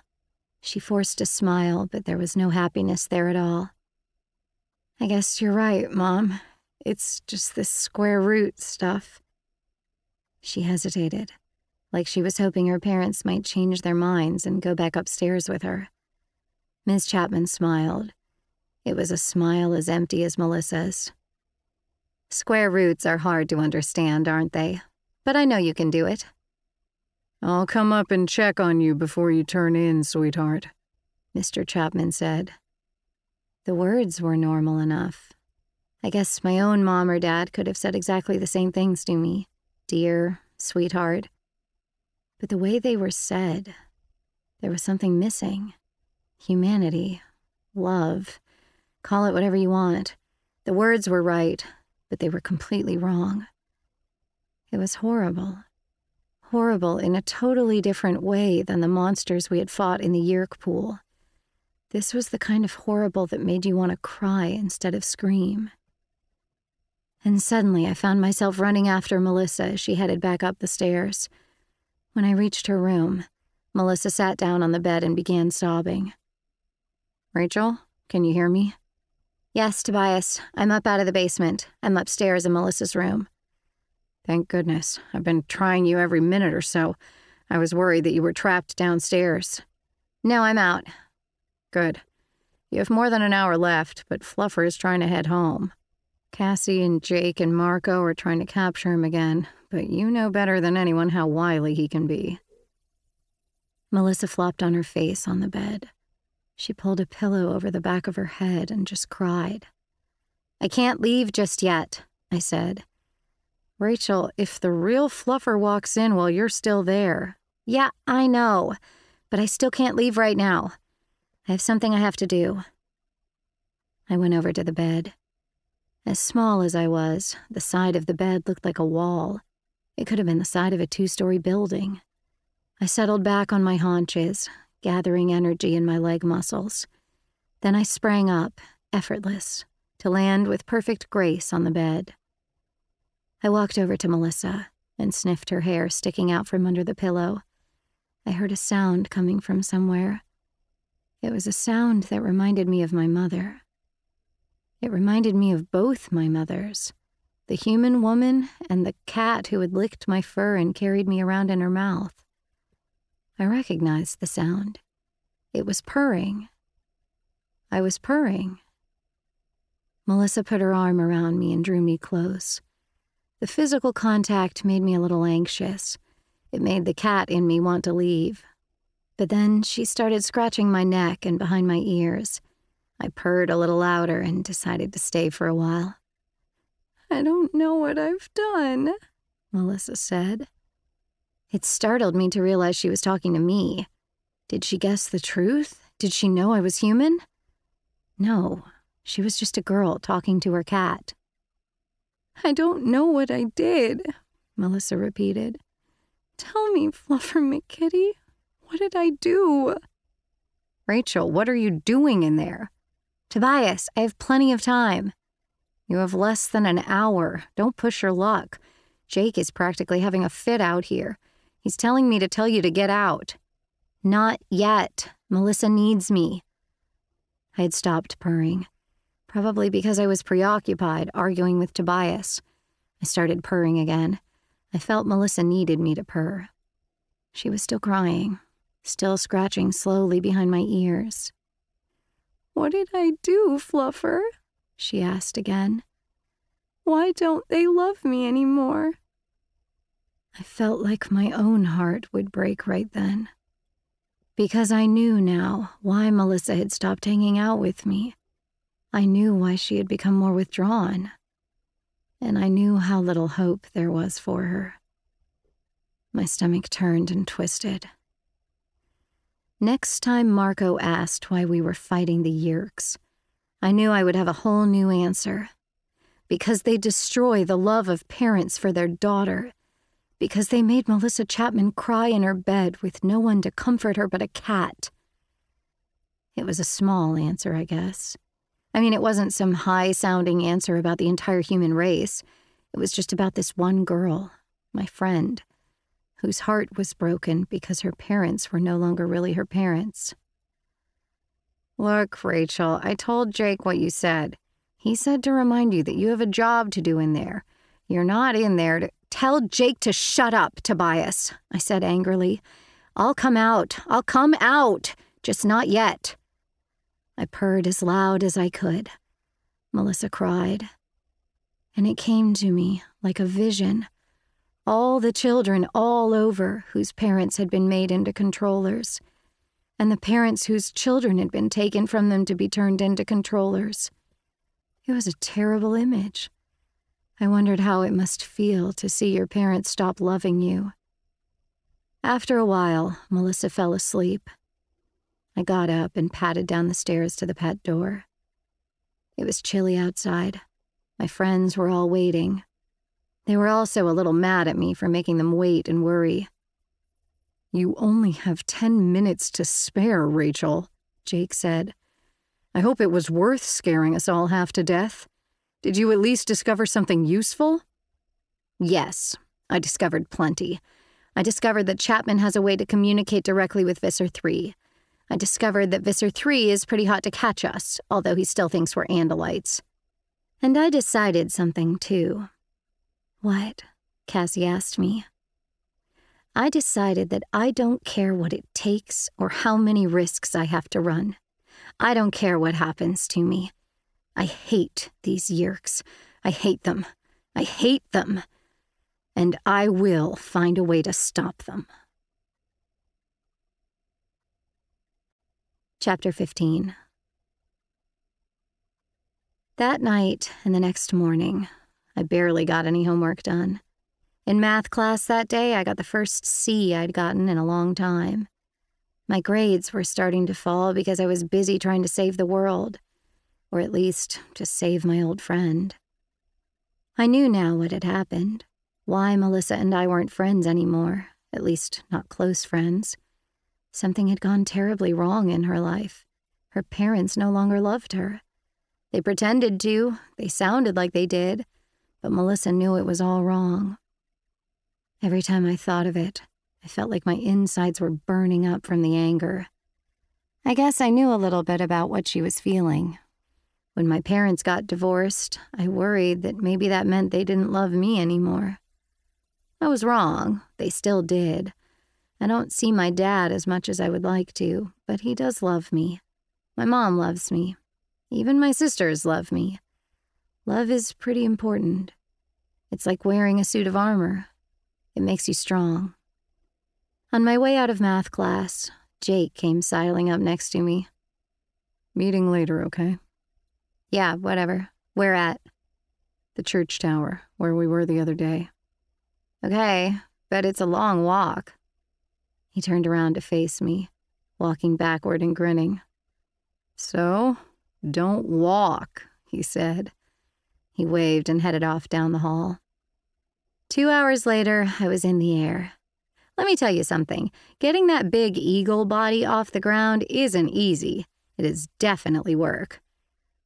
She forced a smile, but there was no happiness there at all. I guess you're right, Mom. It's just this square root stuff. She hesitated, like she was hoping her parents might change their minds and go back upstairs with her. Miss Chapman smiled. It was a smile as empty as Melissa's. Square roots are hard to understand, aren't they? But I know you can do it. I'll come up and check on you before you turn in, sweetheart, Mr. Chapman said. The words were normal enough. I guess my own mom or dad could have said exactly the same things to me dear, sweetheart. But the way they were said, there was something missing. Humanity, love, call it whatever you want. The words were right, but they were completely wrong. It was horrible. Horrible in a totally different way than the monsters we had fought in the Yeerk pool. This was the kind of horrible that made you want to cry instead of scream. And suddenly I found myself running after Melissa as she headed back up the stairs. When I reached her room, Melissa sat down on the bed and began sobbing. Rachel, can you hear me? Yes, Tobias. I'm up out of the basement. I'm upstairs in Melissa's room. Thank goodness. I've been trying you every minute or so. I was worried that you were trapped downstairs. No, I'm out. Good. You have more than an hour left, but Fluffer is trying to head home. Cassie and Jake and Marco are trying to capture him again, but you know better than anyone how wily he can be. Melissa flopped on her face on the bed. She pulled a pillow over the back of her head and just cried. I can't leave just yet, I said. Rachel, if the real fluffer walks in while you're still there. Yeah, I know, but I still can't leave right now. I have something I have to do. I went over to the bed. As small as I was, the side of the bed looked like a wall. It could have been the side of a two story building. I settled back on my haunches, gathering energy in my leg muscles. Then I sprang up, effortless, to land with perfect grace on the bed. I walked over to Melissa and sniffed her hair sticking out from under the pillow. I heard a sound coming from somewhere. It was a sound that reminded me of my mother. It reminded me of both my mothers the human woman and the cat who had licked my fur and carried me around in her mouth. I recognized the sound. It was purring. I was purring. Melissa put her arm around me and drew me close. The physical contact made me a little anxious. It made the cat in me want to leave. But then she started scratching my neck and behind my ears. I purred a little louder and decided to stay for a while. I don't know what I've done, Melissa said. It startled me to realize she was talking to me. Did she guess the truth? Did she know I was human? No, she was just a girl talking to her cat. I don't know what I did, Melissa repeated. Tell me, Fluffer McKitty, what did I do? Rachel, what are you doing in there? Tobias, I have plenty of time. You have less than an hour. Don't push your luck. Jake is practically having a fit out here. He's telling me to tell you to get out. Not yet. Melissa needs me. I had stopped purring, probably because I was preoccupied arguing with Tobias. I started purring again. I felt Melissa needed me to purr. She was still crying, still scratching slowly behind my ears. What did I do, Fluffer? she asked again. Why don't they love me anymore? I felt like my own heart would break right then. Because I knew now why Melissa had stopped hanging out with me. I knew why she had become more withdrawn. And I knew how little hope there was for her. My stomach turned and twisted. Next time Marco asked why we were fighting the Yeerks, I knew I would have a whole new answer. Because they destroy the love of parents for their daughter because they made Melissa Chapman cry in her bed with no one to comfort her but a cat. It was a small answer, I guess. I mean, it wasn't some high sounding answer about the entire human race. It was just about this one girl, my friend, whose heart was broken because her parents were no longer really her parents. Look, Rachel, I told Jake what you said. He said to remind you that you have a job to do in there. You're not in there to. Tell Jake to shut up, Tobias, I said angrily. I'll come out. I'll come out. Just not yet. I purred as loud as I could. Melissa cried. And it came to me like a vision. All the children all over whose parents had been made into controllers, and the parents whose children had been taken from them to be turned into controllers. It was a terrible image. I wondered how it must feel to see your parents stop loving you. After a while, Melissa fell asleep. I got up and padded down the stairs to the pet door. It was chilly outside. My friends were all waiting. They were also a little mad at me for making them wait and worry. You only have ten minutes to spare, Rachel, Jake said. I hope it was worth scaring us all half to death. Did you at least discover something useful? Yes, I discovered plenty. I discovered that Chapman has a way to communicate directly with Visser 3. I discovered that Visser 3 is pretty hot to catch us, although he still thinks we're Andalites. And I decided something, too. What? Cassie asked me. I decided that I don't care what it takes or how many risks I have to run. I don't care what happens to me. I hate these Yeerks. I hate them. I hate them. And I will find a way to stop them. Chapter 15 That night and the next morning, I barely got any homework done. In math class that day, I got the first C I'd gotten in a long time. My grades were starting to fall because I was busy trying to save the world or at least to save my old friend. I knew now what had happened, why Melissa and I weren't friends anymore, at least not close friends. Something had gone terribly wrong in her life. Her parents no longer loved her. They pretended to, they sounded like they did, but Melissa knew it was all wrong. Every time I thought of it, I felt like my insides were burning up from the anger. I guess I knew a little bit about what she was feeling, when my parents got divorced, I worried that maybe that meant they didn't love me anymore. I was wrong, they still did. I don't see my dad as much as I would like to, but he does love me. My mom loves me. Even my sisters love me. Love is pretty important. It's like wearing a suit of armor, it makes you strong. On my way out of math class, Jake came sidling up next to me. Meeting later, okay? Yeah, whatever. Where at? The church tower, where we were the other day. Okay, but it's a long walk. He turned around to face me, walking backward and grinning. So, don't walk, he said. He waved and headed off down the hall. Two hours later, I was in the air. Let me tell you something. Getting that big eagle body off the ground isn't easy. It is definitely work.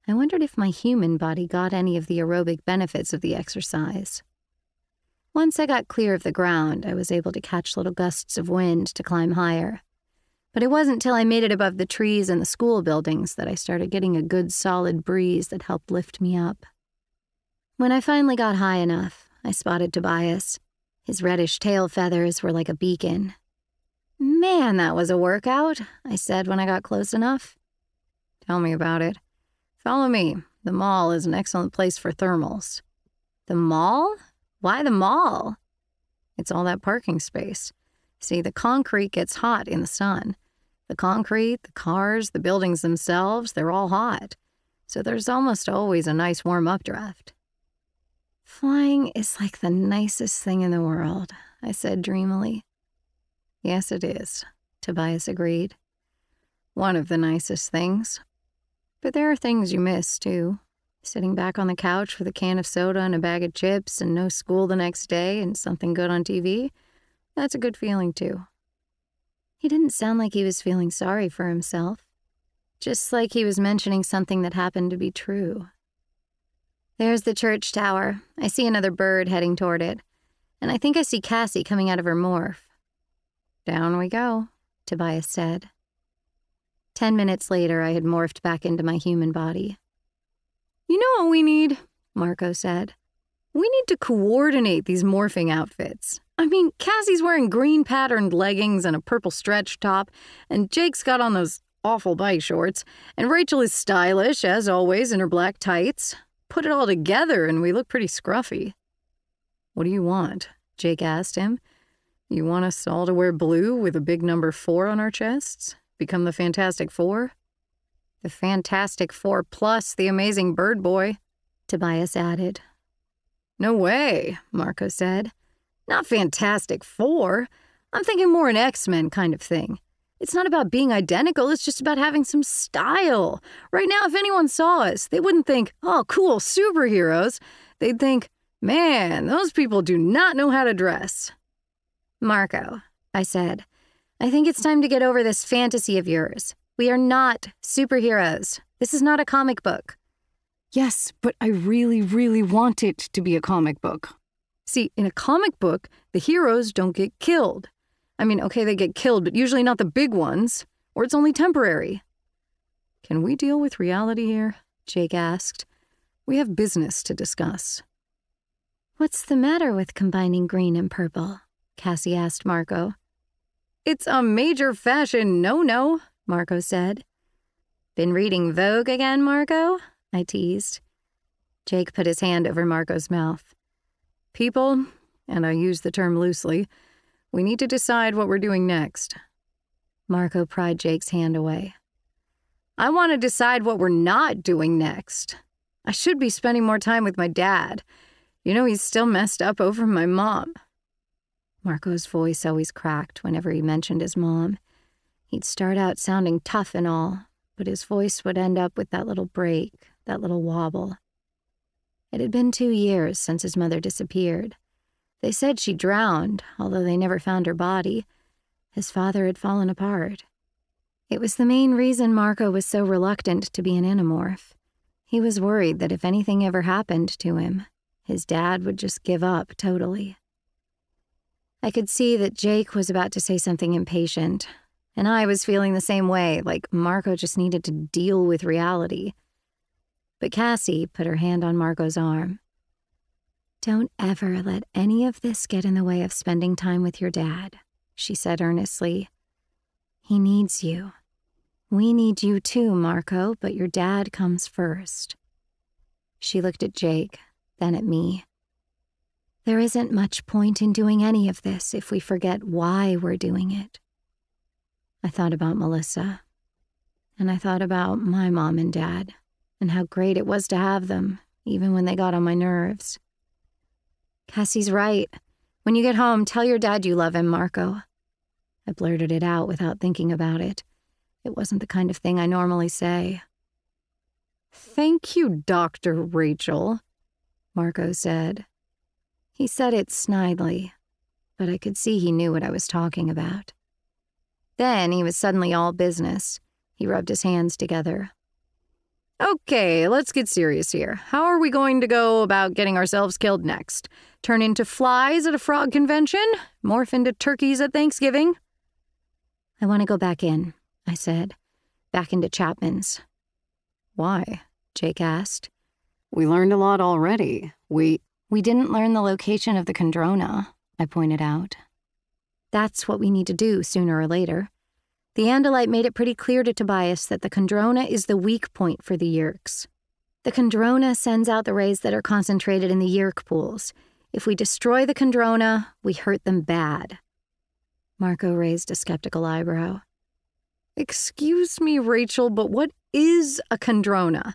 I wondered if my human body got any of the aerobic benefits of the exercise. Once I got clear of the ground, I was able to catch little gusts of wind to climb higher. But it wasn't till I made it above the trees and the school buildings that I started getting a good solid breeze that helped lift me up. When I finally got high enough, I spotted Tobias. His reddish tail feathers were like a beacon. Man, that was a workout, I said when I got close enough. Tell me about it. Follow me. The mall is an excellent place for thermals. The mall? Why the mall? It's all that parking space. See, the concrete gets hot in the sun. The concrete, the cars, the buildings themselves, they're all hot. So there's almost always a nice warm updraft. Flying is like the nicest thing in the world, I said dreamily. Yes, it is, Tobias agreed. One of the nicest things. But there are things you miss, too sitting back on the couch with a can of soda and a bag of chips and no school the next day and something good on TV, that's a good feeling too. He didn't sound like he was feeling sorry for himself, just like he was mentioning something that happened to be true. There's the church tower. I see another bird heading toward it, and I think I see Cassie coming out of her morph. Down we go, Tobias said. Ten minutes later, I had morphed back into my human body. You know what we need? Marco said. We need to coordinate these morphing outfits. I mean, Cassie's wearing green patterned leggings and a purple stretch top, and Jake's got on those awful bike shorts, and Rachel is stylish, as always, in her black tights. Put it all together, and we look pretty scruffy. What do you want? Jake asked him. You want us all to wear blue with a big number four on our chests? Become the Fantastic Four? The Fantastic Four plus the Amazing Bird Boy, Tobias added. No way, Marco said. Not Fantastic Four. I'm thinking more an X Men kind of thing. It's not about being identical, it's just about having some style. Right now, if anyone saw us, they wouldn't think, oh, cool, superheroes. They'd think, man, those people do not know how to dress. Marco, I said, I think it's time to get over this fantasy of yours. We are not superheroes. This is not a comic book. Yes, but I really, really want it to be a comic book. See, in a comic book, the heroes don't get killed. I mean, okay, they get killed, but usually not the big ones, or it's only temporary. Can we deal with reality here? Jake asked. We have business to discuss. What's the matter with combining green and purple? Cassie asked Marco. It's a major fashion no no, Marco said. Been reading Vogue again, Marco? I teased. Jake put his hand over Marco's mouth. People, and I use the term loosely, we need to decide what we're doing next. Marco pried Jake's hand away. I want to decide what we're not doing next. I should be spending more time with my dad. You know, he's still messed up over my mom. Marco's voice always cracked whenever he mentioned his mom. He'd start out sounding tough and all, but his voice would end up with that little break, that little wobble. It had been two years since his mother disappeared. They said she drowned, although they never found her body. His father had fallen apart. It was the main reason Marco was so reluctant to be an Animorph. He was worried that if anything ever happened to him, his dad would just give up totally. I could see that Jake was about to say something impatient, and I was feeling the same way, like Marco just needed to deal with reality. But Cassie put her hand on Marco's arm. Don't ever let any of this get in the way of spending time with your dad, she said earnestly. He needs you. We need you too, Marco, but your dad comes first. She looked at Jake, then at me. There isn't much point in doing any of this if we forget why we're doing it. I thought about Melissa. And I thought about my mom and dad and how great it was to have them, even when they got on my nerves. Cassie's right. When you get home, tell your dad you love him, Marco. I blurted it out without thinking about it. It wasn't the kind of thing I normally say. Thank you, Dr. Rachel, Marco said. He said it snidely. but I could see he knew what I was talking about. Then he was suddenly all business. He rubbed his hands together. Okay, let's get serious here. How are we going to go about getting ourselves killed next? Turn into flies at a frog convention? Morph into turkeys at Thanksgiving? I want to go back in, I said. Back into Chapman's. Why? Jake asked. We learned a lot already. We. We didn't learn the location of the Kandrona, I pointed out. That's what we need to do sooner or later. The Andalite made it pretty clear to Tobias that the Kandrona is the weak point for the Yeerks. The Kandrona sends out the rays that are concentrated in the Yeerk pools. If we destroy the Kandrona, we hurt them bad. Marco raised a skeptical eyebrow. Excuse me, Rachel, but what is a Kandrona?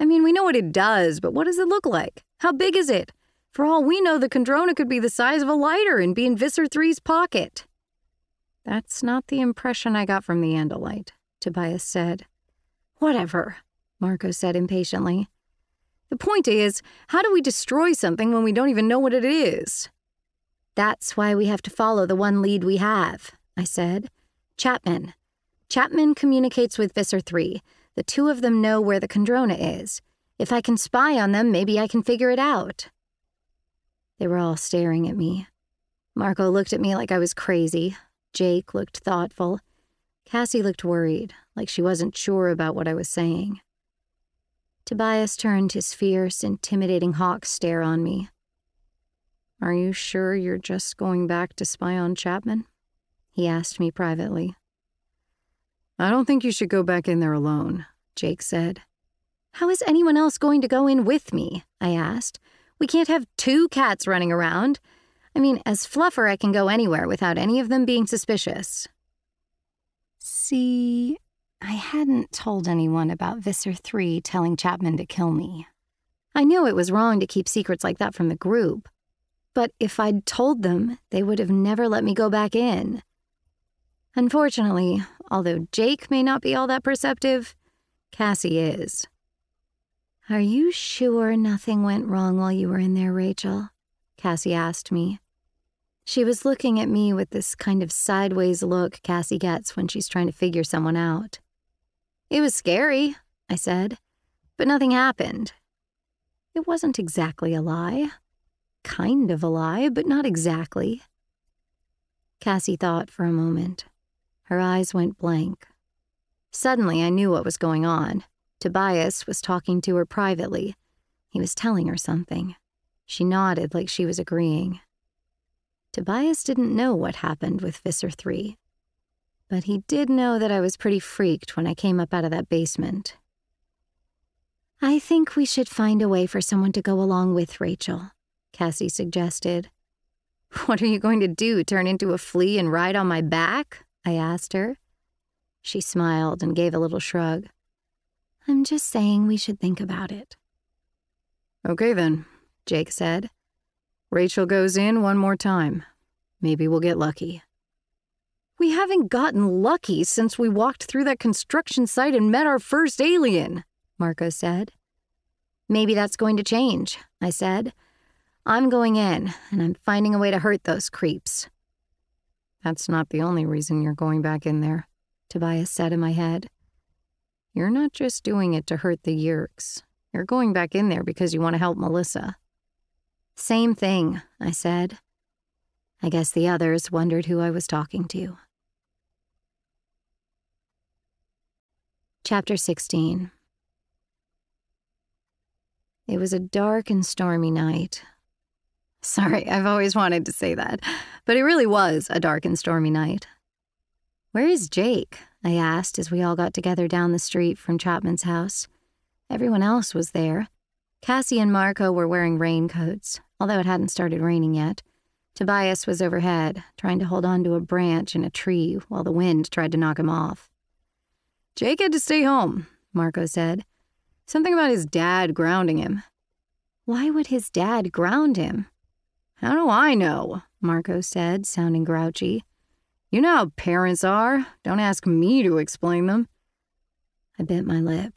I mean, we know what it does, but what does it look like? How big is it? For all we know, the Kandrona could be the size of a lighter and be in Visser 3's pocket. That's not the impression I got from the Andalite, Tobias said. Whatever, Marco said impatiently. The point is, how do we destroy something when we don't even know what it is? That's why we have to follow the one lead we have, I said. Chapman. Chapman communicates with Visser 3. The two of them know where the Kandrona is. If I can spy on them, maybe I can figure it out. They were all staring at me. Marco looked at me like I was crazy, Jake looked thoughtful. Cassie looked worried, like she wasn't sure about what I was saying. Tobias turned his fierce, intimidating hawk stare on me. Are you sure you're just going back to spy on Chapman? He asked me privately. I don't think you should go back in there alone, Jake said. How is anyone else going to go in with me? I asked. We can't have two cats running around. I mean, as Fluffer, I can go anywhere without any of them being suspicious. See, I hadn't told anyone about Visser 3 telling Chapman to kill me. I knew it was wrong to keep secrets like that from the group, but if I'd told them, they would have never let me go back in. Unfortunately, although Jake may not be all that perceptive, Cassie is. Are you sure nothing went wrong while you were in there, Rachel? Cassie asked me. She was looking at me with this kind of sideways look Cassie gets when she's trying to figure someone out. It was scary, I said, but nothing happened. It wasn't exactly a lie. Kind of a lie, but not exactly. Cassie thought for a moment. Her eyes went blank. Suddenly, I knew what was going on. Tobias was talking to her privately. He was telling her something. She nodded like she was agreeing. Tobias didn't know what happened with Visser 3. But he did know that I was pretty freaked when I came up out of that basement. I think we should find a way for someone to go along with Rachel, Cassie suggested. What are you going to do, turn into a flea and ride on my back? I asked her. She smiled and gave a little shrug. I'm just saying we should think about it. Okay then, Jake said. Rachel goes in one more time. Maybe we'll get lucky. We haven't gotten lucky since we walked through that construction site and met our first alien, Marco said. Maybe that's going to change, I said. I'm going in, and I'm finding a way to hurt those creeps. That's not the only reason you're going back in there, Tobias said in my head. You're not just doing it to hurt the Yeerks. You're going back in there because you want to help Melissa. Same thing, I said. I guess the others wondered who I was talking to. Chapter 16 It was a dark and stormy night. Sorry, I've always wanted to say that, but it really was a dark and stormy night. Where is Jake? I asked as we all got together down the street from Chapman's house. Everyone else was there. Cassie and Marco were wearing raincoats, although it hadn't started raining yet. Tobias was overhead, trying to hold on to a branch in a tree while the wind tried to knock him off. Jake had to stay home, Marco said. Something about his dad grounding him. Why would his dad ground him? How do I know? Marco said, sounding grouchy. You know how parents are. Don't ask me to explain them. I bit my lip.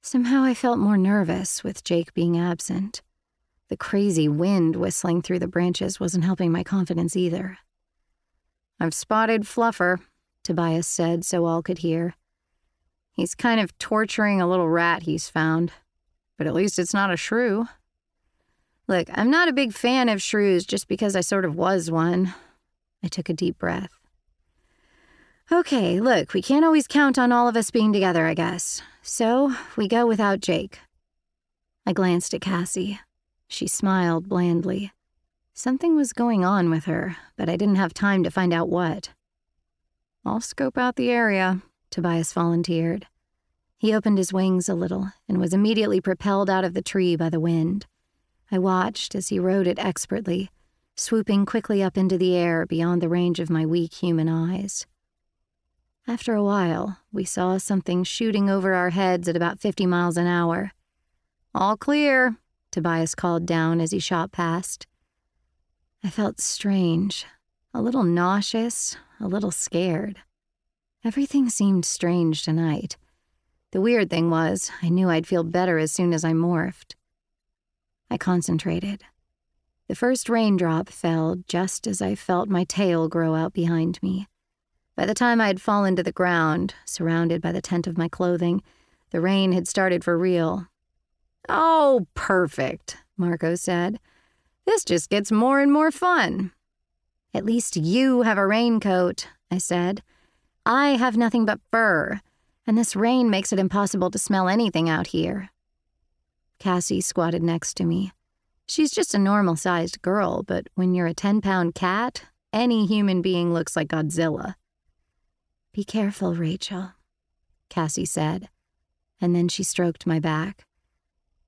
Somehow I felt more nervous with Jake being absent. The crazy wind whistling through the branches wasn't helping my confidence either. I've spotted Fluffer, Tobias said so all could hear. He's kind of torturing a little rat he's found, but at least it's not a shrew. Look, I'm not a big fan of shrews just because I sort of was one. I took a deep breath. Okay, look, we can't always count on all of us being together, I guess. So we go without Jake. I glanced at Cassie. She smiled blandly. Something was going on with her, but I didn't have time to find out what. I'll scope out the area, Tobias volunteered. He opened his wings a little and was immediately propelled out of the tree by the wind. I watched as he rode it expertly, swooping quickly up into the air beyond the range of my weak human eyes. After a while, we saw something shooting over our heads at about 50 miles an hour. All clear, Tobias called down as he shot past. I felt strange, a little nauseous, a little scared. Everything seemed strange tonight. The weird thing was, I knew I'd feel better as soon as I morphed. I concentrated. The first raindrop fell just as I felt my tail grow out behind me. By the time I had fallen to the ground, surrounded by the tent of my clothing, the rain had started for real, Oh, perfect, Marco said. This just gets more and more fun. At least you have a raincoat, I said. I have nothing but fur, and this rain makes it impossible to smell anything out here. Cassie squatted next to me. She's just a normal sized girl, but when you're a 10 pound cat, any human being looks like Godzilla. Be careful, Rachel, Cassie said, and then she stroked my back.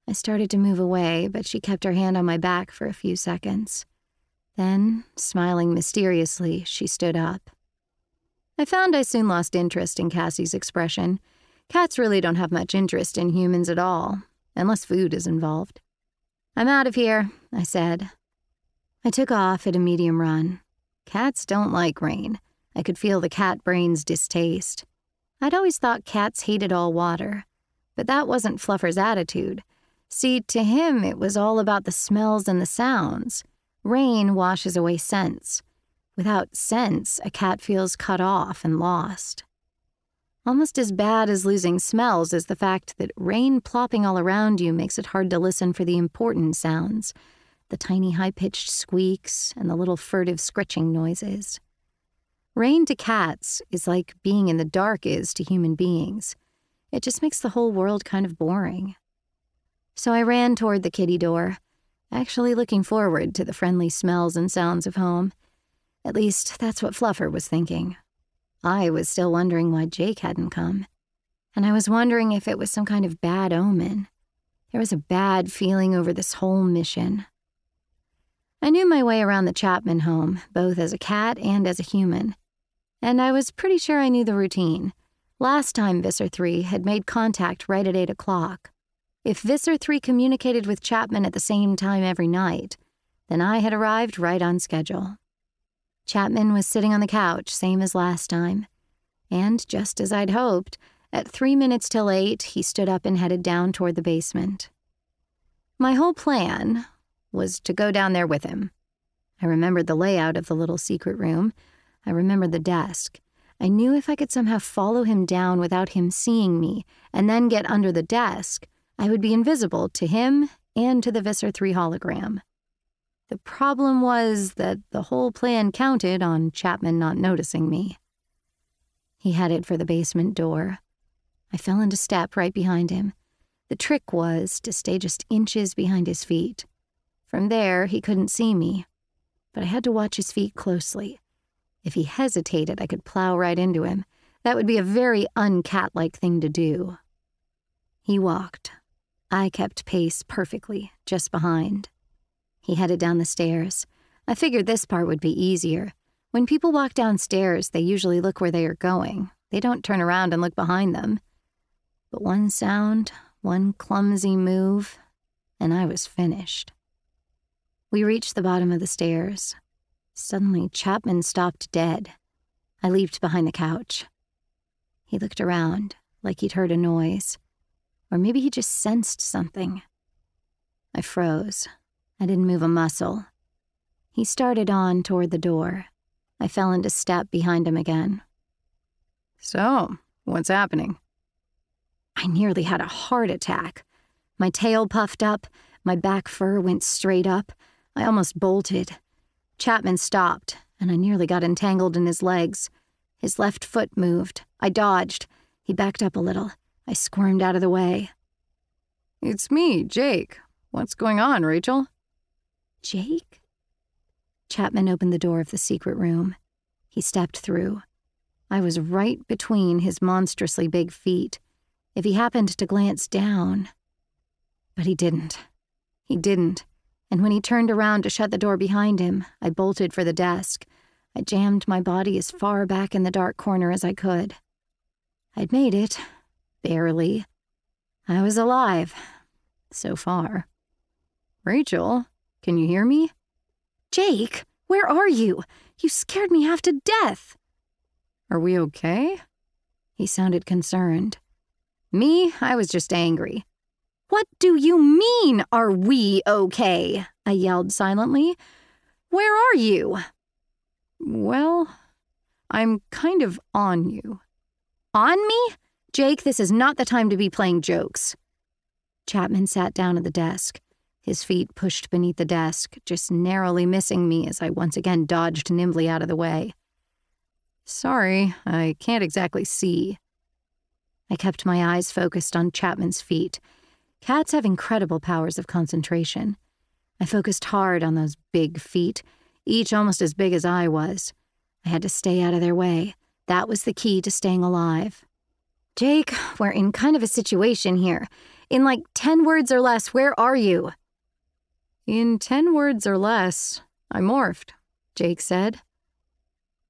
I started to move away, but she kept her hand on my back for a few seconds. Then, smiling mysteriously, she stood up. I found I soon lost interest in Cassie's expression. Cats really don't have much interest in humans at all, unless food is involved. I'm out of here, I said. I took off at a medium run. Cats don't like rain. I could feel the cat brain's distaste. I'd always thought cats hated all water, but that wasn't Fluffer's attitude. See, to him, it was all about the smells and the sounds. Rain washes away scents. Without scents, a cat feels cut off and lost. Almost as bad as losing smells is the fact that rain plopping all around you makes it hard to listen for the important sounds the tiny high pitched squeaks and the little furtive scritching noises. Rain to cats is like being in the dark is to human beings. It just makes the whole world kind of boring. So I ran toward the kitty door, actually looking forward to the friendly smells and sounds of home. At least, that's what Fluffer was thinking. I was still wondering why Jake hadn't come. And I was wondering if it was some kind of bad omen. There was a bad feeling over this whole mission. I knew my way around the Chapman home, both as a cat and as a human. And I was pretty sure I knew the routine. Last time Visser 3 had made contact right at 8 o'clock. If Visser 3 communicated with Chapman at the same time every night, then I had arrived right on schedule. Chapman was sitting on the couch, same as last time. And just as I'd hoped, at three minutes till eight, he stood up and headed down toward the basement. My whole plan was to go down there with him. I remembered the layout of the little secret room. I remembered the desk. I knew if I could somehow follow him down without him seeing me and then get under the desk, I would be invisible to him and to the Visser 3 hologram. The problem was that the whole plan counted on Chapman not noticing me. He headed for the basement door. I fell into step right behind him. The trick was to stay just inches behind his feet. From there, he couldn't see me, but I had to watch his feet closely. If he hesitated, I could plow right into him. That would be a very uncat like thing to do. He walked, I kept pace perfectly, just behind. He headed down the stairs. I figured this part would be easier. When people walk downstairs, they usually look where they are going. They don't turn around and look behind them. But one sound, one clumsy move, and I was finished. We reached the bottom of the stairs. Suddenly, Chapman stopped dead. I leaped behind the couch. He looked around, like he'd heard a noise. Or maybe he just sensed something. I froze. I didn't move a muscle. He started on toward the door. I fell into step behind him again. So, what's happening? I nearly had a heart attack. My tail puffed up, my back fur went straight up. I almost bolted. Chapman stopped, and I nearly got entangled in his legs. His left foot moved. I dodged. He backed up a little. I squirmed out of the way. It's me, Jake. What's going on, Rachel? Jake? Chapman opened the door of the secret room. He stepped through. I was right between his monstrously big feet. If he happened to glance down. But he didn't. He didn't. And when he turned around to shut the door behind him, I bolted for the desk. I jammed my body as far back in the dark corner as I could. I'd made it. Barely. I was alive. So far. Rachel, can you hear me? Jake, where are you? You scared me half to death. Are we okay? He sounded concerned. Me, I was just angry. What do you mean, are we okay? I yelled silently. Where are you? Well, I'm kind of on you. On me? Jake, this is not the time to be playing jokes. Chapman sat down at the desk, his feet pushed beneath the desk, just narrowly missing me as I once again dodged nimbly out of the way. Sorry, I can't exactly see. I kept my eyes focused on Chapman's feet. Cats have incredible powers of concentration. I focused hard on those big feet each almost as big as I was. I had to stay out of their way. That was the key to staying alive. Jake, we're in kind of a situation here. In like 10 words or less, where are you? In 10 words or less, I morphed, Jake said.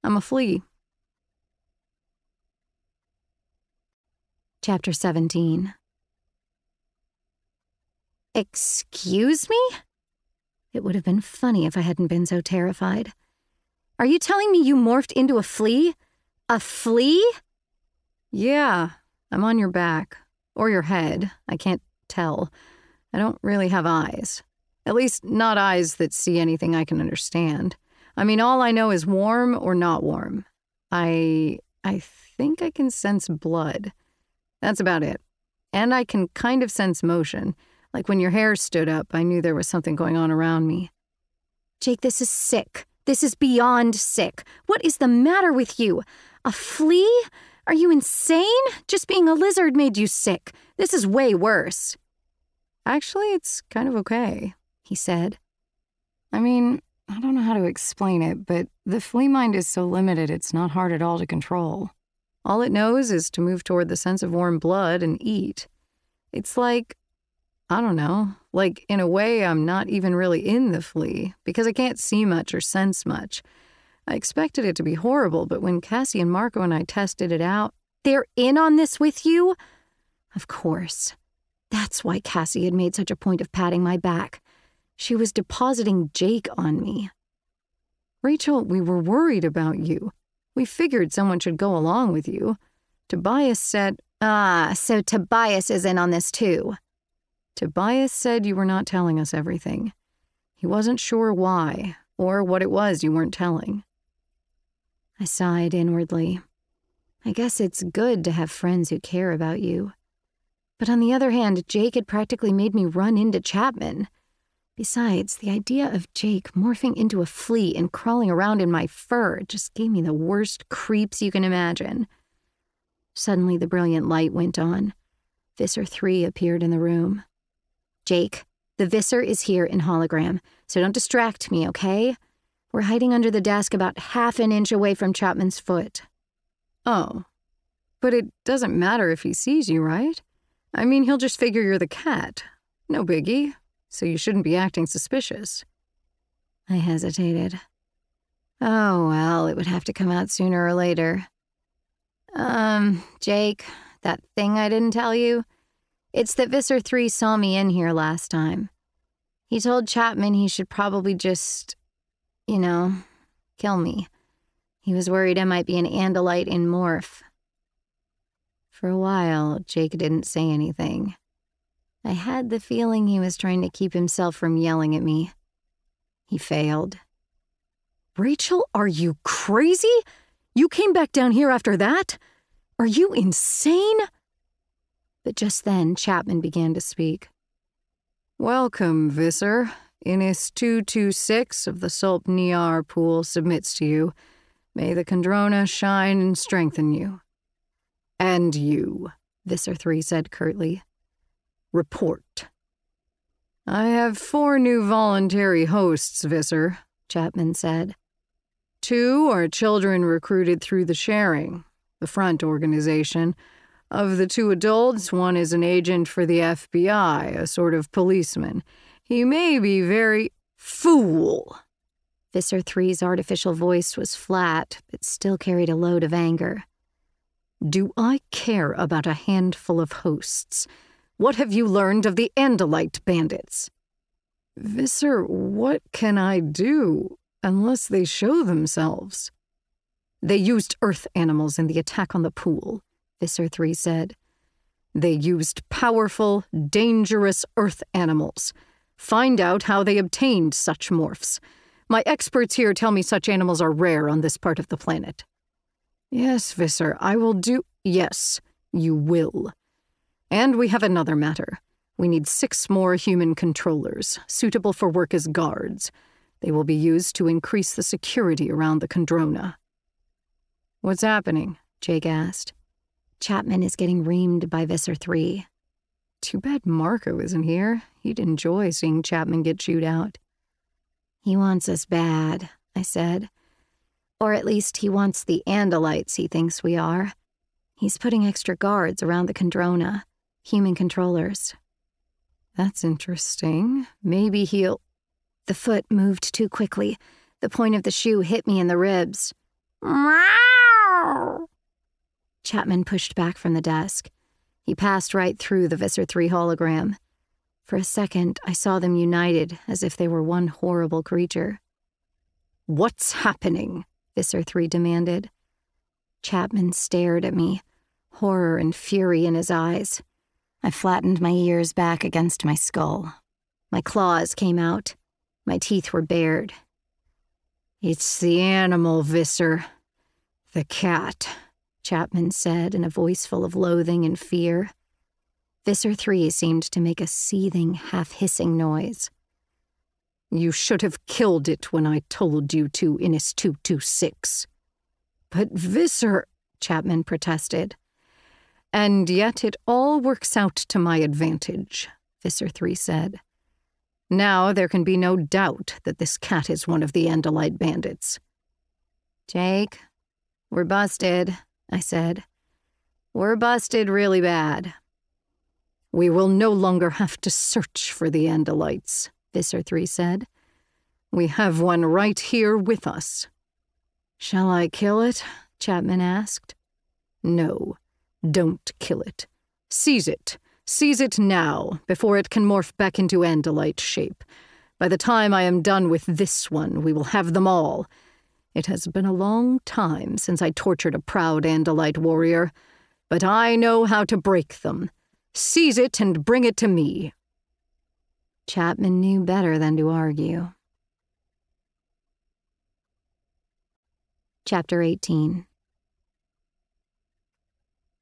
I'm a flea. Chapter 17 Excuse me? It would have been funny if I hadn't been so terrified. Are you telling me you morphed into a flea? A flea? Yeah, I'm on your back. Or your head. I can't tell. I don't really have eyes. At least, not eyes that see anything I can understand. I mean, all I know is warm or not warm. I. I think I can sense blood. That's about it. And I can kind of sense motion. Like when your hair stood up, I knew there was something going on around me. Jake, this is sick. This is beyond sick. What is the matter with you? A flea? Are you insane? Just being a lizard made you sick. This is way worse. Actually, it's kind of okay, he said. I mean, I don't know how to explain it, but the flea mind is so limited it's not hard at all to control. All it knows is to move toward the sense of warm blood and eat. It's like I don't know. Like, in a way, I'm not even really in the flea because I can't see much or sense much. I expected it to be horrible, but when Cassie and Marco and I tested it out, they're in on this with you? Of course. That's why Cassie had made such a point of patting my back. She was depositing Jake on me. Rachel, we were worried about you. We figured someone should go along with you. Tobias said, Ah, so Tobias is in on this too. Tobias said you were not telling us everything. He wasn't sure why, or what it was you weren't telling. I sighed inwardly. I guess it's good to have friends who care about you. But on the other hand, Jake had practically made me run into Chapman. Besides, the idea of Jake morphing into a flea and crawling around in my fur just gave me the worst creeps you can imagine. Suddenly, the brilliant light went on. Visser 3 appeared in the room. Jake, the Visser is here in hologram, so don't distract me, okay? We're hiding under the desk about half an inch away from Chapman's foot. Oh. But it doesn't matter if he sees you, right? I mean, he'll just figure you're the cat. No biggie. So you shouldn't be acting suspicious. I hesitated. Oh, well, it would have to come out sooner or later. Um, Jake, that thing I didn't tell you, it's that Visser 3 saw me in here last time. He told Chapman he should probably just, you know, kill me. He was worried I might be an Andalite in morph. For a while, Jake didn't say anything. I had the feeling he was trying to keep himself from yelling at me, He failed. Rachel, are you crazy? You came back down here after that? Are you insane? But just then, Chapman began to speak. Welcome, Visser. Iniss 226 of the Sulp Niar pool submits to you. May the Kandrona shine and strengthen you. And you, Visser 3 said curtly. Report. I have four new voluntary hosts, Visser, Chapman said. Two are children recruited through the sharing, the front organization. Of the two adults, one is an agent for the FBI, a sort of policeman. He may be very. Fool! Visser 3's artificial voice was flat, but still carried a load of anger. Do I care about a handful of hosts? What have you learned of the Andalite bandits? Visser, what can I do unless they show themselves? They used earth animals in the attack on the pool, Visser 3 said. They used powerful, dangerous earth animals. Find out how they obtained such morphs. My experts here tell me such animals are rare on this part of the planet. Yes, Visser, I will do. Yes, you will. And we have another matter. We need six more human controllers, suitable for work as guards. They will be used to increase the security around the Kandrona. What's happening? Jake asked. Chapman is getting reamed by Visser 3. Too bad Marco isn't here. He'd enjoy seeing Chapman get chewed out. He wants us bad, I said. Or at least he wants the Andalites he thinks we are. He's putting extra guards around the Kandrona, human controllers. That's interesting. Maybe he'll. The foot moved too quickly. The point of the shoe hit me in the ribs. Meow! Chapman pushed back from the desk. He passed right through the Visser 3 hologram. For a second, I saw them united as if they were one horrible creature. What's happening? Visser 3 demanded. Chapman stared at me, horror and fury in his eyes. I flattened my ears back against my skull. My claws came out. My teeth were bared. It's the animal, Visser. The cat. Chapman said in a voice full of loathing and fear. Visser 3 seemed to make a seething, half hissing noise. You should have killed it when I told you to, Iniss 226. But Visser, Chapman protested. And yet it all works out to my advantage, Visser 3 said. Now there can be no doubt that this cat is one of the Andalite bandits. Jake, we're busted, I said. We're busted really bad. We will no longer have to search for the Andalites, Visser 3 said. We have one right here with us. Shall I kill it? Chapman asked. No, don't kill it. Seize it. Seize it now, before it can morph back into Andalite shape. By the time I am done with this one, we will have them all, it has been a long time since I tortured a proud Andalite warrior, but I know how to break them. Seize it and bring it to me. Chapman knew better than to argue. Chapter 18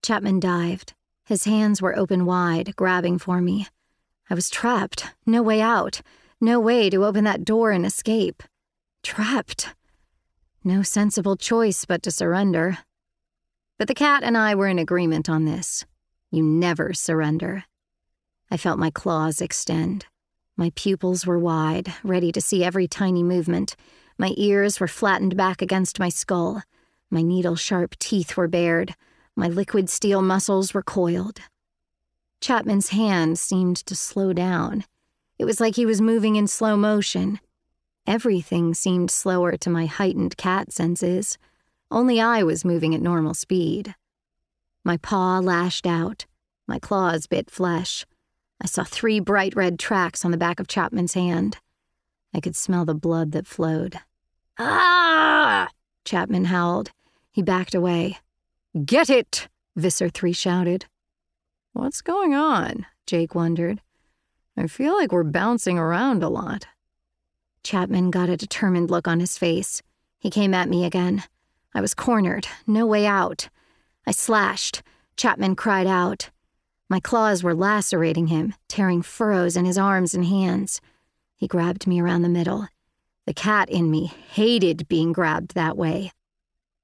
Chapman dived. His hands were open wide, grabbing for me. I was trapped. No way out. No way to open that door and escape. Trapped. No sensible choice but to surrender. But the cat and I were in agreement on this. You never surrender. I felt my claws extend. My pupils were wide, ready to see every tiny movement. My ears were flattened back against my skull. My needle sharp teeth were bared. My liquid steel muscles recoiled. Chapman's hand seemed to slow down. It was like he was moving in slow motion. Everything seemed slower to my heightened cat senses. Only I was moving at normal speed. My paw lashed out. My claws bit flesh. I saw three bright red tracks on the back of Chapman's hand. I could smell the blood that flowed. Ah! Chapman howled. He backed away. Get it! Visser 3 shouted. What's going on? Jake wondered. I feel like we're bouncing around a lot. Chapman got a determined look on his face. He came at me again. I was cornered, no way out. I slashed. Chapman cried out. My claws were lacerating him, tearing furrows in his arms and hands. He grabbed me around the middle. The cat in me hated being grabbed that way.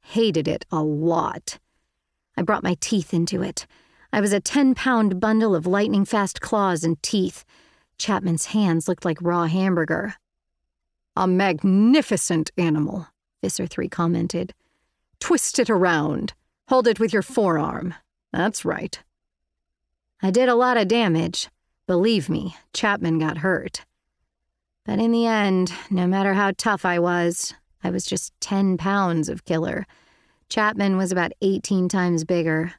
Hated it a lot. I brought my teeth into it. I was a 10 pound bundle of lightning fast claws and teeth. Chapman's hands looked like raw hamburger. A magnificent animal, Visser 3 commented. Twist it around. Hold it with your forearm. That's right. I did a lot of damage. Believe me, Chapman got hurt. But in the end, no matter how tough I was, I was just 10 pounds of killer. Chapman was about 18 times bigger.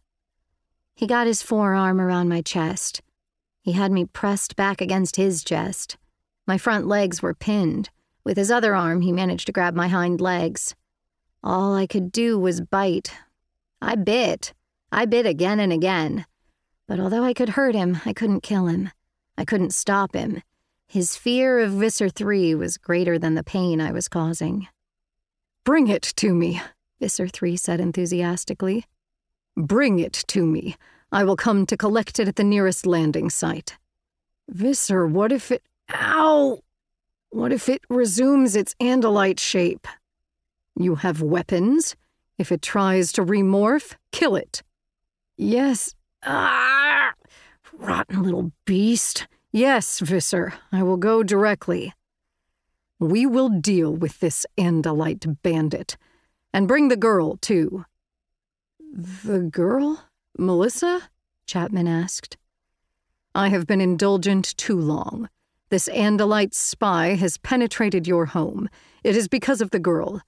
He got his forearm around my chest. He had me pressed back against his chest. My front legs were pinned. With his other arm, he managed to grab my hind legs. All I could do was bite. I bit. I bit again and again. But although I could hurt him, I couldn't kill him. I couldn't stop him. His fear of Visser 3 was greater than the pain I was causing. Bring it to me, Visser 3 said enthusiastically. Bring it to me. I will come to collect it at the nearest landing site. Visser, what if it. Ow! What if it resumes its Andalite shape? You have weapons. If it tries to remorph, kill it. Yes. Ah! Rotten little beast. Yes, Visser, I will go directly. We will deal with this Andalite bandit. And bring the girl, too. The girl? Melissa? Chapman asked. I have been indulgent too long. This Andalite spy has penetrated your home. It is because of the girl.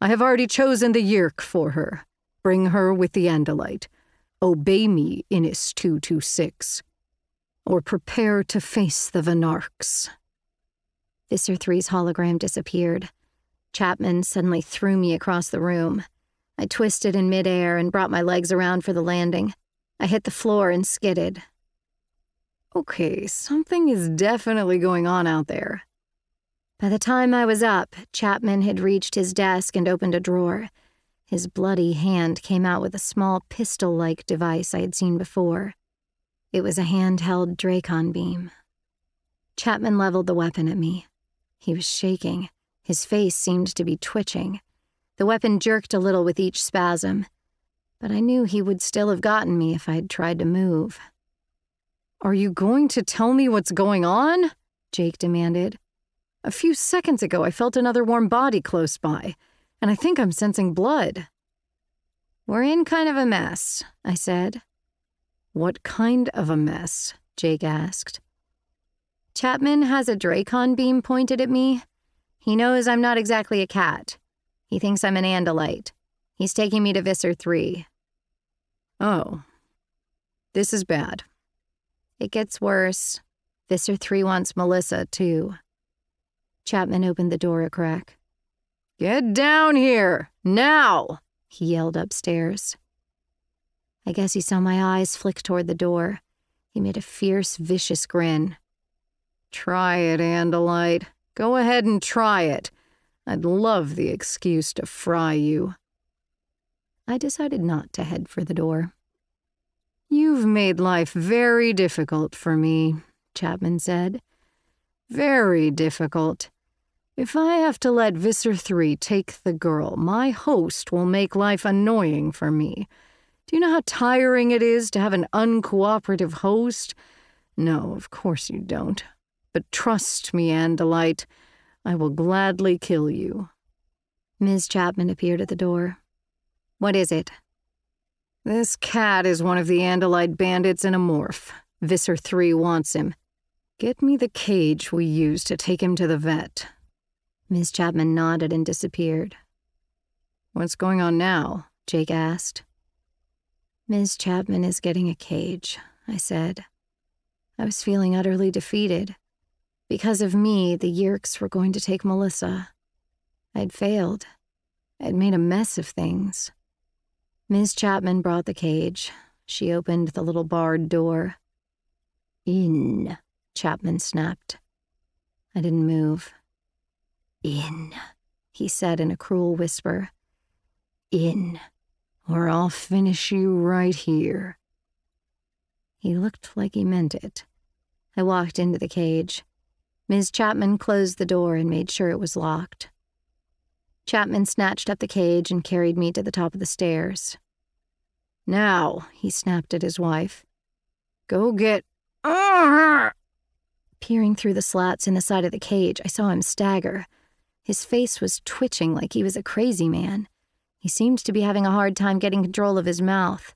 I have already chosen the Yeerk for her. Bring her with the Andalite. Obey me, Iniss 226. Or prepare to face the Venarchs. Visser 3's hologram disappeared. Chapman suddenly threw me across the room. I twisted in midair and brought my legs around for the landing. I hit the floor and skidded. Okay, something is definitely going on out there. By the time I was up, Chapman had reached his desk and opened a drawer. His bloody hand came out with a small pistol like device I had seen before. It was a handheld Dracon beam. Chapman leveled the weapon at me. He was shaking. His face seemed to be twitching. The weapon jerked a little with each spasm, but I knew he would still have gotten me if I'd tried to move. Are you going to tell me what's going on? Jake demanded. A few seconds ago, I felt another warm body close by, and I think I'm sensing blood. We're in kind of a mess, I said. What kind of a mess? Jake asked. Chapman has a Dracon beam pointed at me. He knows I'm not exactly a cat. He thinks I'm an Andalite. He's taking me to Visser 3. Oh. This is bad. It gets worse. Visser 3 wants Melissa, too. Chapman opened the door a crack. Get down here, now, he yelled upstairs. I guess he saw my eyes flick toward the door. He made a fierce, vicious grin. Try it, Andalite. Go ahead and try it. I'd love the excuse to fry you. I decided not to head for the door. You've made life very difficult for me, Chapman said. Very difficult. If I have to let Visser 3 take the girl, my host will make life annoying for me. Do you know how tiring it is to have an uncooperative host? No, of course you don't. But trust me, Andalite, I will gladly kill you. Ms. Chapman appeared at the door. What is it? This cat is one of the Andalite bandits in a morph. Visser 3 wants him. Get me the cage we used to take him to the vet. Ms. Chapman nodded and disappeared. What's going on now? Jake asked. Ms. Chapman is getting a cage, I said. I was feeling utterly defeated. Because of me, the Yeerks were going to take Melissa. I'd failed. I'd made a mess of things. Ms. Chapman brought the cage. She opened the little barred door. In, Chapman snapped. I didn't move. In, he said in a cruel whisper. In, or I'll finish you right here. He looked like he meant it. I walked into the cage. Ms. Chapman closed the door and made sure it was locked. Chapman snatched up the cage and carried me to the top of the stairs. Now, he snapped at his wife, go get. Peering through the slats in the side of the cage, I saw him stagger. His face was twitching like he was a crazy man. He seemed to be having a hard time getting control of his mouth.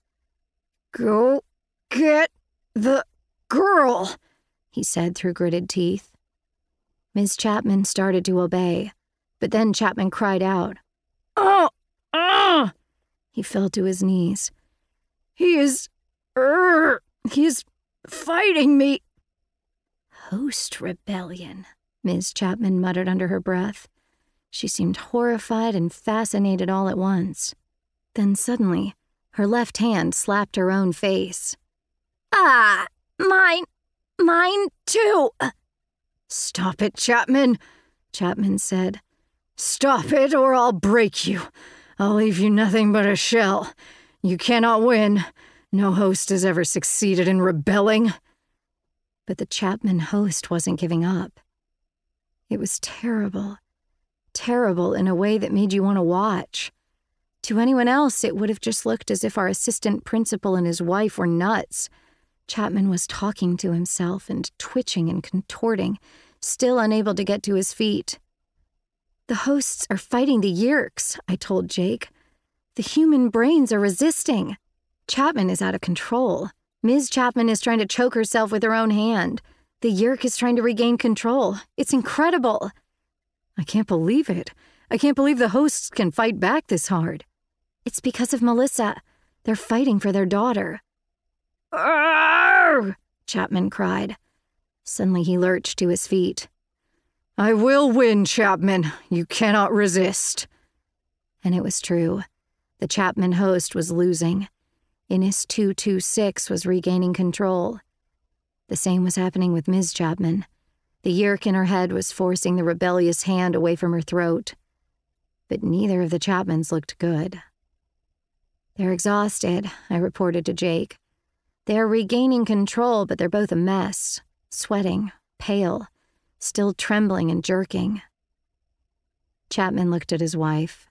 Go get the girl, he said through gritted teeth. Miss Chapman started to obey, but then Chapman cried out, Oh, ah! He fell to his knees. He is, er, he is fighting me. Host rebellion, Miss Chapman muttered under her breath. She seemed horrified and fascinated all at once. Then suddenly, her left hand slapped her own face. Ah, mine, mine too. Stop it, Chapman, Chapman said. Stop it, or I'll break you. I'll leave you nothing but a shell. You cannot win. No host has ever succeeded in rebelling. But the Chapman host wasn't giving up. It was terrible. Terrible in a way that made you want to watch. To anyone else, it would have just looked as if our assistant principal and his wife were nuts. Chapman was talking to himself and twitching and contorting, still unable to get to his feet. The hosts are fighting the Yeerks, I told Jake. The human brains are resisting. Chapman is out of control. Ms. Chapman is trying to choke herself with her own hand. The Yeerk is trying to regain control. It's incredible. I can't believe it. I can't believe the hosts can fight back this hard. It's because of Melissa. They're fighting for their daughter. Arr! Chapman cried. Suddenly he lurched to his feet. I will win, Chapman. You cannot resist. And it was true. The Chapman host was losing. Iniss 226 was regaining control. The same was happening with Ms. Chapman. The yeerk in her head was forcing the rebellious hand away from her throat. But neither of the Chapmans looked good. They're exhausted, I reported to Jake. They're regaining control, but they're both a mess, sweating, pale, still trembling and jerking. Chapman looked at his wife.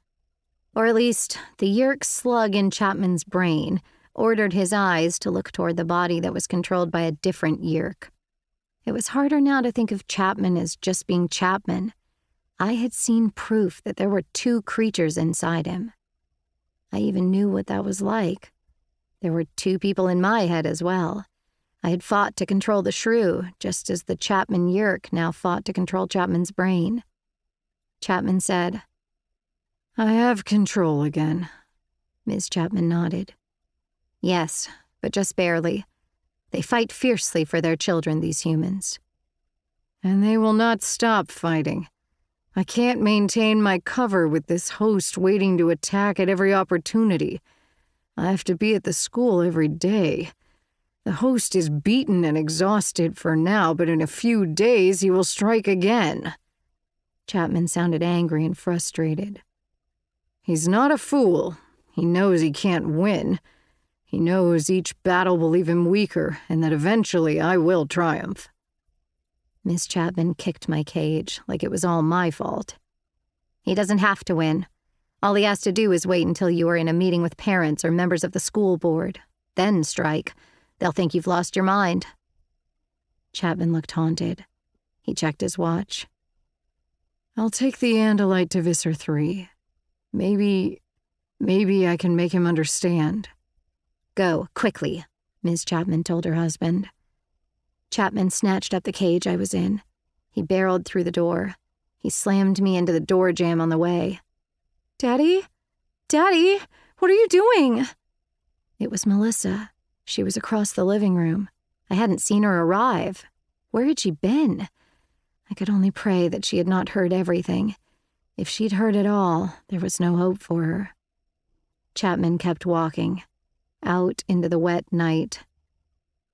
Or at least, the Yeerk slug in Chapman's brain ordered his eyes to look toward the body that was controlled by a different Yeerk. It was harder now to think of Chapman as just being Chapman. I had seen proof that there were two creatures inside him. I even knew what that was like. There were two people in my head as well. I had fought to control the shrew, just as the Chapman Yeerk now fought to control Chapman's brain. Chapman said, I have control again. Ms. Chapman nodded. Yes, but just barely. They fight fiercely for their children, these humans. And they will not stop fighting. I can't maintain my cover with this host waiting to attack at every opportunity. I have to be at the school every day. The host is beaten and exhausted for now, but in a few days he will strike again. Chapman sounded angry and frustrated. He's not a fool. He knows he can't win. He knows each battle will leave him weaker and that eventually I will triumph. Miss Chapman kicked my cage like it was all my fault. He doesn't have to win. All he has to do is wait until you are in a meeting with parents or members of the school board. Then strike. They'll think you've lost your mind. Chapman looked haunted. He checked his watch. I'll take the Andalite to Visser 3. Maybe. maybe I can make him understand. Go, quickly, Ms. Chapman told her husband. Chapman snatched up the cage I was in. He barreled through the door. He slammed me into the door jamb on the way. Daddy? Daddy? What are you doing? It was Melissa. She was across the living room. I hadn't seen her arrive. Where had she been? I could only pray that she had not heard everything. If she'd heard it all, there was no hope for her. Chapman kept walking, out into the wet night.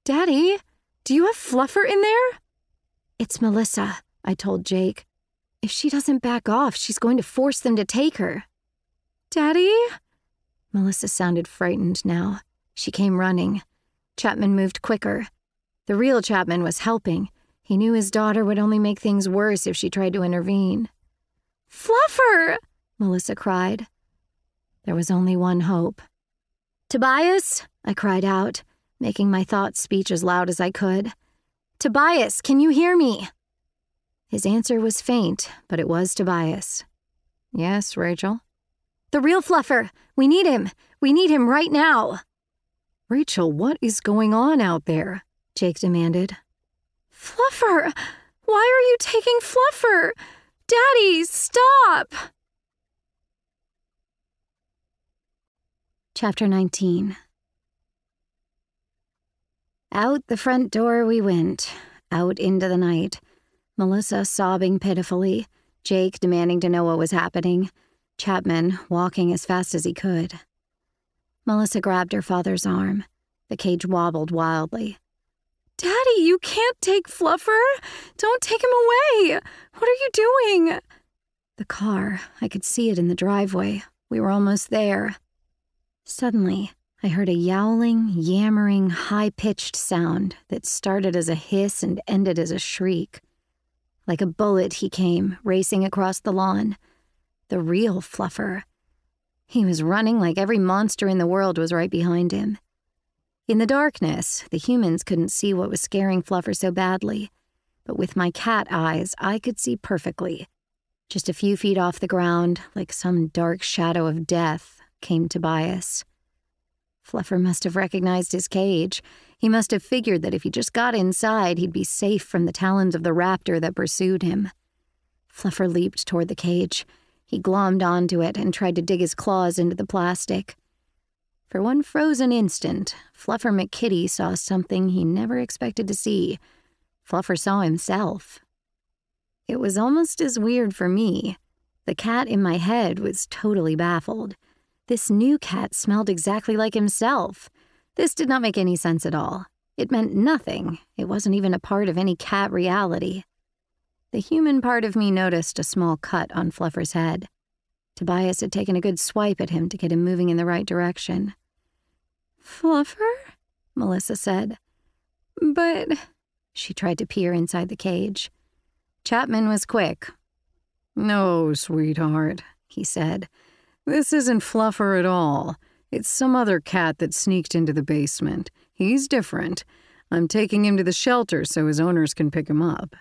Daddy, do you have Fluffer in there? It's Melissa, I told Jake. If she doesn't back off, she's going to force them to take her. Daddy? Melissa sounded frightened now. She came running. Chapman moved quicker. The real Chapman was helping. He knew his daughter would only make things worse if she tried to intervene. Fluffer! Melissa cried. There was only one hope. Tobias, I cried out, making my thoughts speech as loud as I could. Tobias, can you hear me? His answer was faint, but it was Tobias. Yes, Rachel. The real Fluffer. We need him. We need him right now. Rachel, what is going on out there? Jake demanded. Fluffer! Why are you taking Fluffer? Daddy, stop! Chapter 19 Out the front door we went, out into the night. Melissa sobbing pitifully, Jake demanding to know what was happening, Chapman walking as fast as he could. Melissa grabbed her father's arm. The cage wobbled wildly. Daddy, you can't take Fluffer. Don't take him away. What are you doing? The car. I could see it in the driveway. We were almost there. Suddenly, I heard a yowling, yammering, high pitched sound that started as a hiss and ended as a shriek. Like a bullet, he came, racing across the lawn. The real Fluffer. He was running like every monster in the world was right behind him. In the darkness, the humans couldn't see what was scaring Fluffer so badly, but with my cat eyes, I could see perfectly. Just a few feet off the ground, like some dark shadow of death, came Tobias. Fluffer must have recognized his cage. He must have figured that if he just got inside, he'd be safe from the talons of the raptor that pursued him. Fluffer leaped toward the cage. He glommed onto it and tried to dig his claws into the plastic. For one frozen instant, Fluffer McKitty saw something he never expected to see. Fluffer saw himself. It was almost as weird for me. The cat in my head was totally baffled. This new cat smelled exactly like himself. This did not make any sense at all. It meant nothing. It wasn't even a part of any cat reality. The human part of me noticed a small cut on Fluffer's head. Tobias had taken a good swipe at him to get him moving in the right direction. Fluffer? Melissa said. But. She tried to peer inside the cage. Chapman was quick. No, sweetheart, he said. This isn't Fluffer at all. It's some other cat that sneaked into the basement. He's different. I'm taking him to the shelter so his owners can pick him up.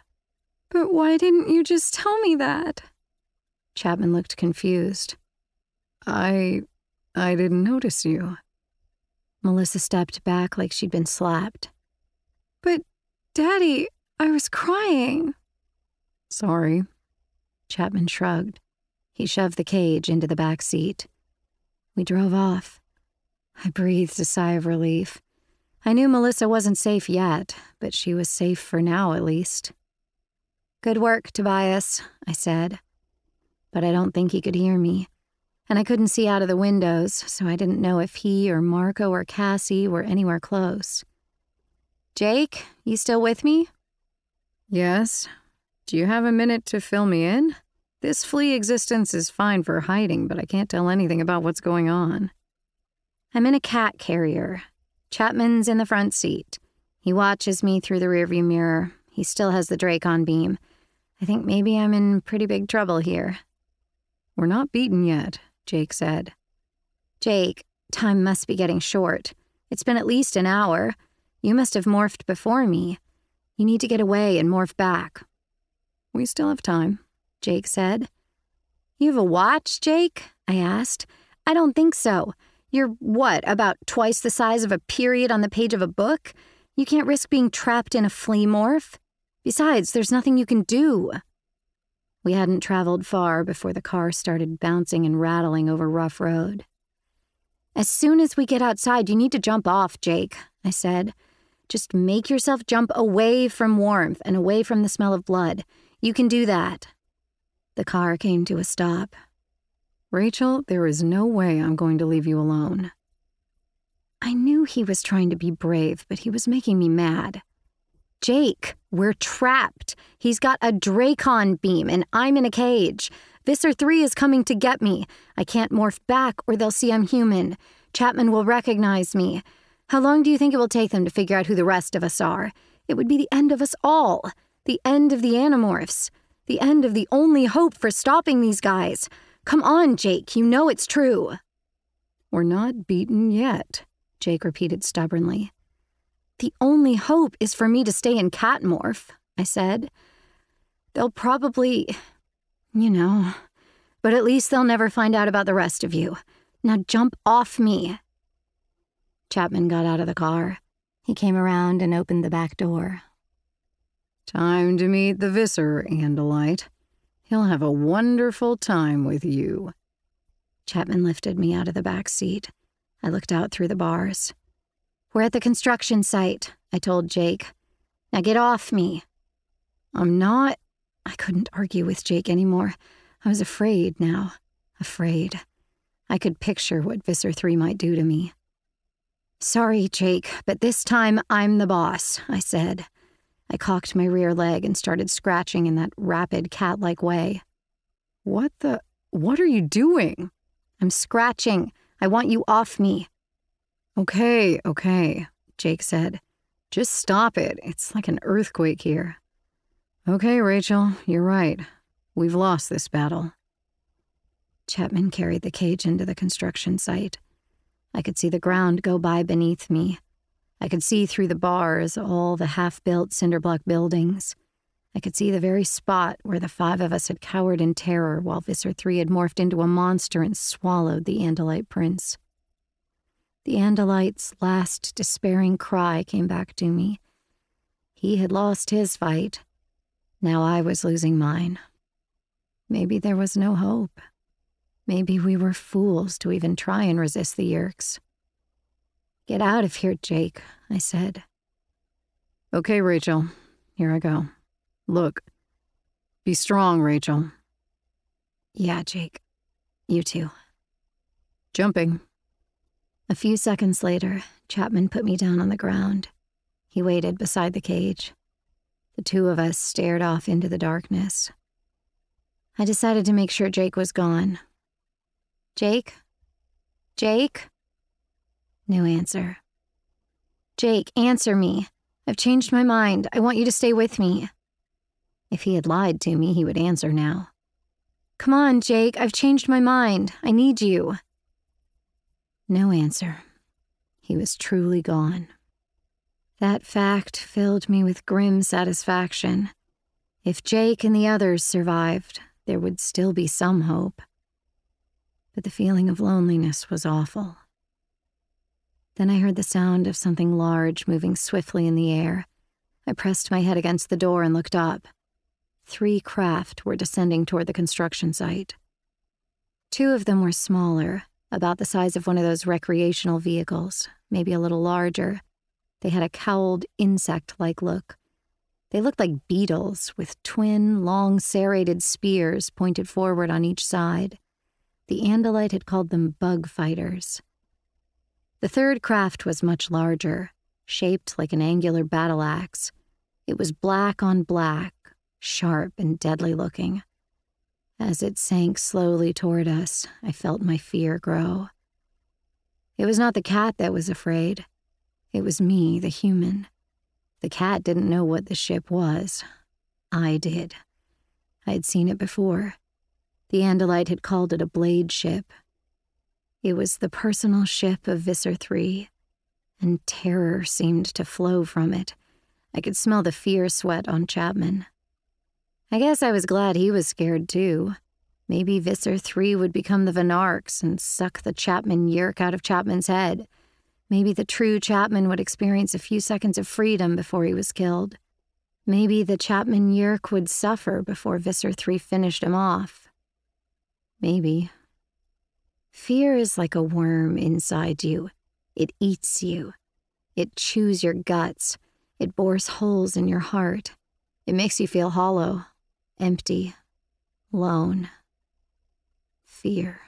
But why didn't you just tell me that? Chapman looked confused. I. I didn't notice you. Melissa stepped back like she'd been slapped. But, Daddy, I was crying. Sorry. Chapman shrugged. He shoved the cage into the back seat. We drove off. I breathed a sigh of relief. I knew Melissa wasn't safe yet, but she was safe for now at least. Good work, Tobias, I said. But I don't think he could hear me. And I couldn't see out of the windows, so I didn't know if he or Marco or Cassie were anywhere close. Jake, you still with me? Yes. Do you have a minute to fill me in? This flea existence is fine for hiding, but I can't tell anything about what's going on. I'm in a cat carrier. Chapman's in the front seat. He watches me through the rearview mirror. He still has the Dracon beam. I think maybe I'm in pretty big trouble here. We're not beaten yet, Jake said. Jake, time must be getting short. It's been at least an hour. You must have morphed before me. You need to get away and morph back. We still have time. Jake said. You have a watch, Jake? I asked. I don't think so. You're what, about twice the size of a period on the page of a book? You can't risk being trapped in a flea morph. Besides, there's nothing you can do. We hadn't traveled far before the car started bouncing and rattling over rough road. As soon as we get outside, you need to jump off, Jake, I said. Just make yourself jump away from warmth and away from the smell of blood. You can do that. The car came to a stop. Rachel, there is no way I'm going to leave you alone. I knew he was trying to be brave, but he was making me mad. Jake, we're trapped. He's got a Dracon beam, and I'm in a cage. Visser 3 is coming to get me. I can't morph back, or they'll see I'm human. Chapman will recognize me. How long do you think it will take them to figure out who the rest of us are? It would be the end of us all. The end of the Animorphs. The end of the only hope for stopping these guys. Come on, Jake, you know it's true. We're not beaten yet, Jake repeated stubbornly. The only hope is for me to stay in Catmorph, I said. They'll probably. you know. But at least they'll never find out about the rest of you. Now jump off me. Chapman got out of the car. He came around and opened the back door. Time to meet the Visser, Andalite. He'll have a wonderful time with you. Chapman lifted me out of the back seat. I looked out through the bars. We're at the construction site, I told Jake. Now get off me. I'm not. I couldn't argue with Jake anymore. I was afraid now. Afraid. I could picture what Visser 3 might do to me. Sorry, Jake, but this time I'm the boss, I said. I cocked my rear leg and started scratching in that rapid cat like way. What the? What are you doing? I'm scratching. I want you off me. Okay, okay, Jake said. Just stop it. It's like an earthquake here. Okay, Rachel, you're right. We've lost this battle. Chapman carried the cage into the construction site. I could see the ground go by beneath me. I could see through the bars all the half built cinderblock buildings. I could see the very spot where the five of us had cowered in terror while Visser 3 had morphed into a monster and swallowed the Andalite prince. The Andalite's last despairing cry came back to me. He had lost his fight. Now I was losing mine. Maybe there was no hope. Maybe we were fools to even try and resist the Yeerks. Get out of here, Jake, I said. Okay, Rachel. Here I go. Look. Be strong, Rachel. Yeah, Jake. You too. Jumping. A few seconds later, Chapman put me down on the ground. He waited beside the cage. The two of us stared off into the darkness. I decided to make sure Jake was gone, Jake? Jake? No answer. Jake, answer me. I've changed my mind. I want you to stay with me. If he had lied to me, he would answer now. Come on, Jake. I've changed my mind. I need you. No answer. He was truly gone. That fact filled me with grim satisfaction. If Jake and the others survived, there would still be some hope but the feeling of loneliness was awful. Then I heard the sound of something large moving swiftly in the air. I pressed my head against the door and looked up. Three craft were descending toward the construction site. Two of them were smaller, about the size of one of those recreational vehicles, maybe a little larger. They had a cowled, insect like look. They looked like beetles, with twin, long serrated spears pointed forward on each side. The Andalite had called them bug fighters. The third craft was much larger, shaped like an angular battle axe. It was black on black, sharp and deadly looking. As it sank slowly toward us, I felt my fear grow. It was not the cat that was afraid. It was me, the human. The cat didn't know what the ship was. I did. I'd seen it before. The Andalite had called it a blade ship. It was the personal ship of Visser III, and terror seemed to flow from it. I could smell the fear sweat on Chapman. I guess I was glad he was scared too. Maybe Visser III would become the Venarks and suck the Chapman Yeerk out of Chapman's head. Maybe the true Chapman would experience a few seconds of freedom before he was killed. Maybe the Chapman Yeerk would suffer before Visser III finished him off. Maybe. Fear is like a worm inside you. It eats you. It chews your guts. It bores holes in your heart. It makes you feel hollow, empty, lone. Fear.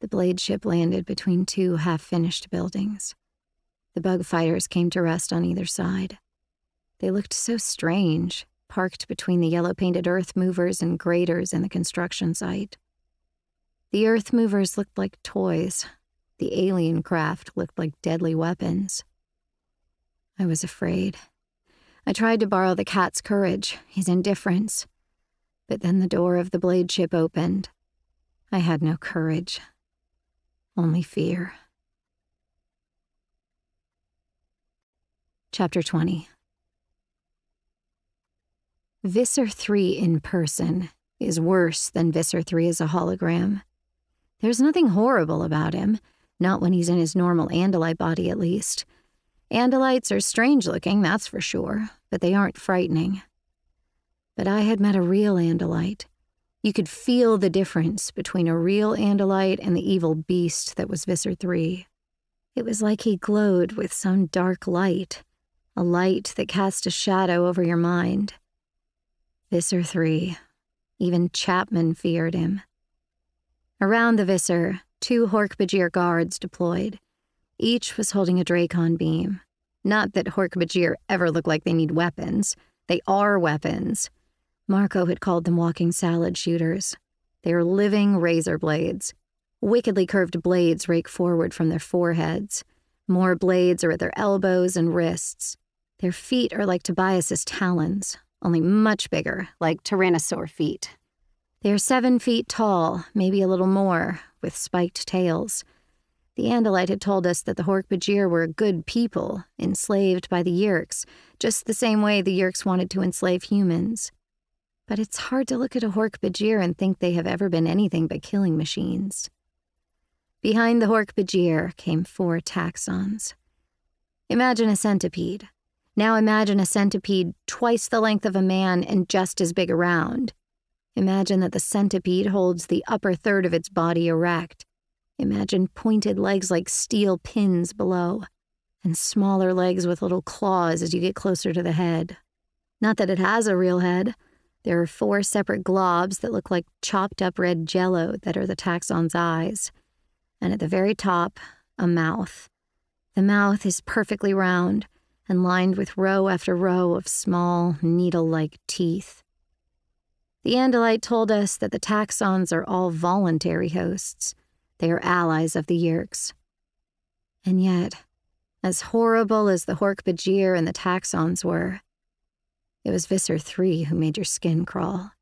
The blade ship landed between two half finished buildings. The bug fighters came to rest on either side. They looked so strange, parked between the yellow painted earth movers and graders in the construction site. The earth movers looked like toys, the alien craft looked like deadly weapons. I was afraid. I tried to borrow the cat's courage, his indifference. But then the door of the blade ship opened. I had no courage, only fear. Chapter 20 Visser 3 in person is worse than Visser 3 as a hologram. There's nothing horrible about him, not when he's in his normal Andalite body at least. Andalites are strange looking, that's for sure, but they aren't frightening. But I had met a real Andalite. You could feel the difference between a real Andalite and the evil beast that was Visser 3. It was like he glowed with some dark light, a light that cast a shadow over your mind. Visser 3. Even Chapman feared him. Around the Visser, two Hork-Bajir guards deployed. Each was holding a Dracon beam. Not that Hork-Bajir ever look like they need weapons. They are weapons. Marco had called them walking salad shooters. They are living razor blades. Wickedly curved blades rake forward from their foreheads. More blades are at their elbows and wrists. Their feet are like Tobias's talons, only much bigger, like tyrannosaur feet. They are seven feet tall, maybe a little more, with spiked tails. The Andalite had told us that the Hork-Bajir were a good people, enslaved by the Yeerks, just the same way the Yeerks wanted to enslave humans. But it's hard to look at a Hork-Bajir and think they have ever been anything but killing machines. Behind the Hork-Bajir came four Taxxons. Imagine a centipede. Now imagine a centipede twice the length of a man and just as big around. Imagine that the centipede holds the upper third of its body erect Imagine pointed legs like steel pins below, and smaller legs with little claws as you get closer to the head. Not that it has a real head. There are four separate globs that look like chopped up red jello that are the Taxxon's eyes. And at the very top, a mouth. The mouth is perfectly round and lined with row after row of small, needle like teeth. The Andalite told us that the Taxxons are all voluntary hosts they are allies of the Yeerks. And yet, as horrible as the Hork-Bajir and the Taxxons were, it was Visser 3 who made your skin crawl.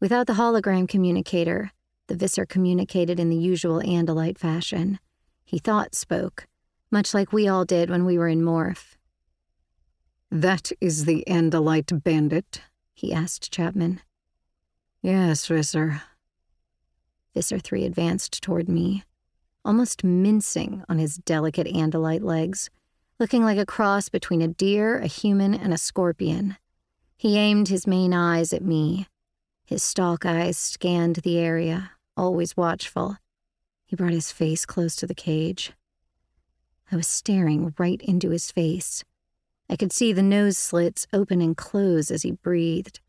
Without the hologram communicator, the Visser communicated in the usual Andalite fashion. He thought spoke, much like we all did when we were in Morph. That is the Andalite bandit? he asked Chapman. Yes, Visser, Visser 3 advanced toward me, almost mincing on his delicate Andalite legs, looking like a cross between a deer, a human, and a scorpion. He aimed his main eyes at me. His stalk eyes scanned the area, always watchful. He brought his face close to the cage. I was staring right into his face. I could see the nose slits open and close as he breathed.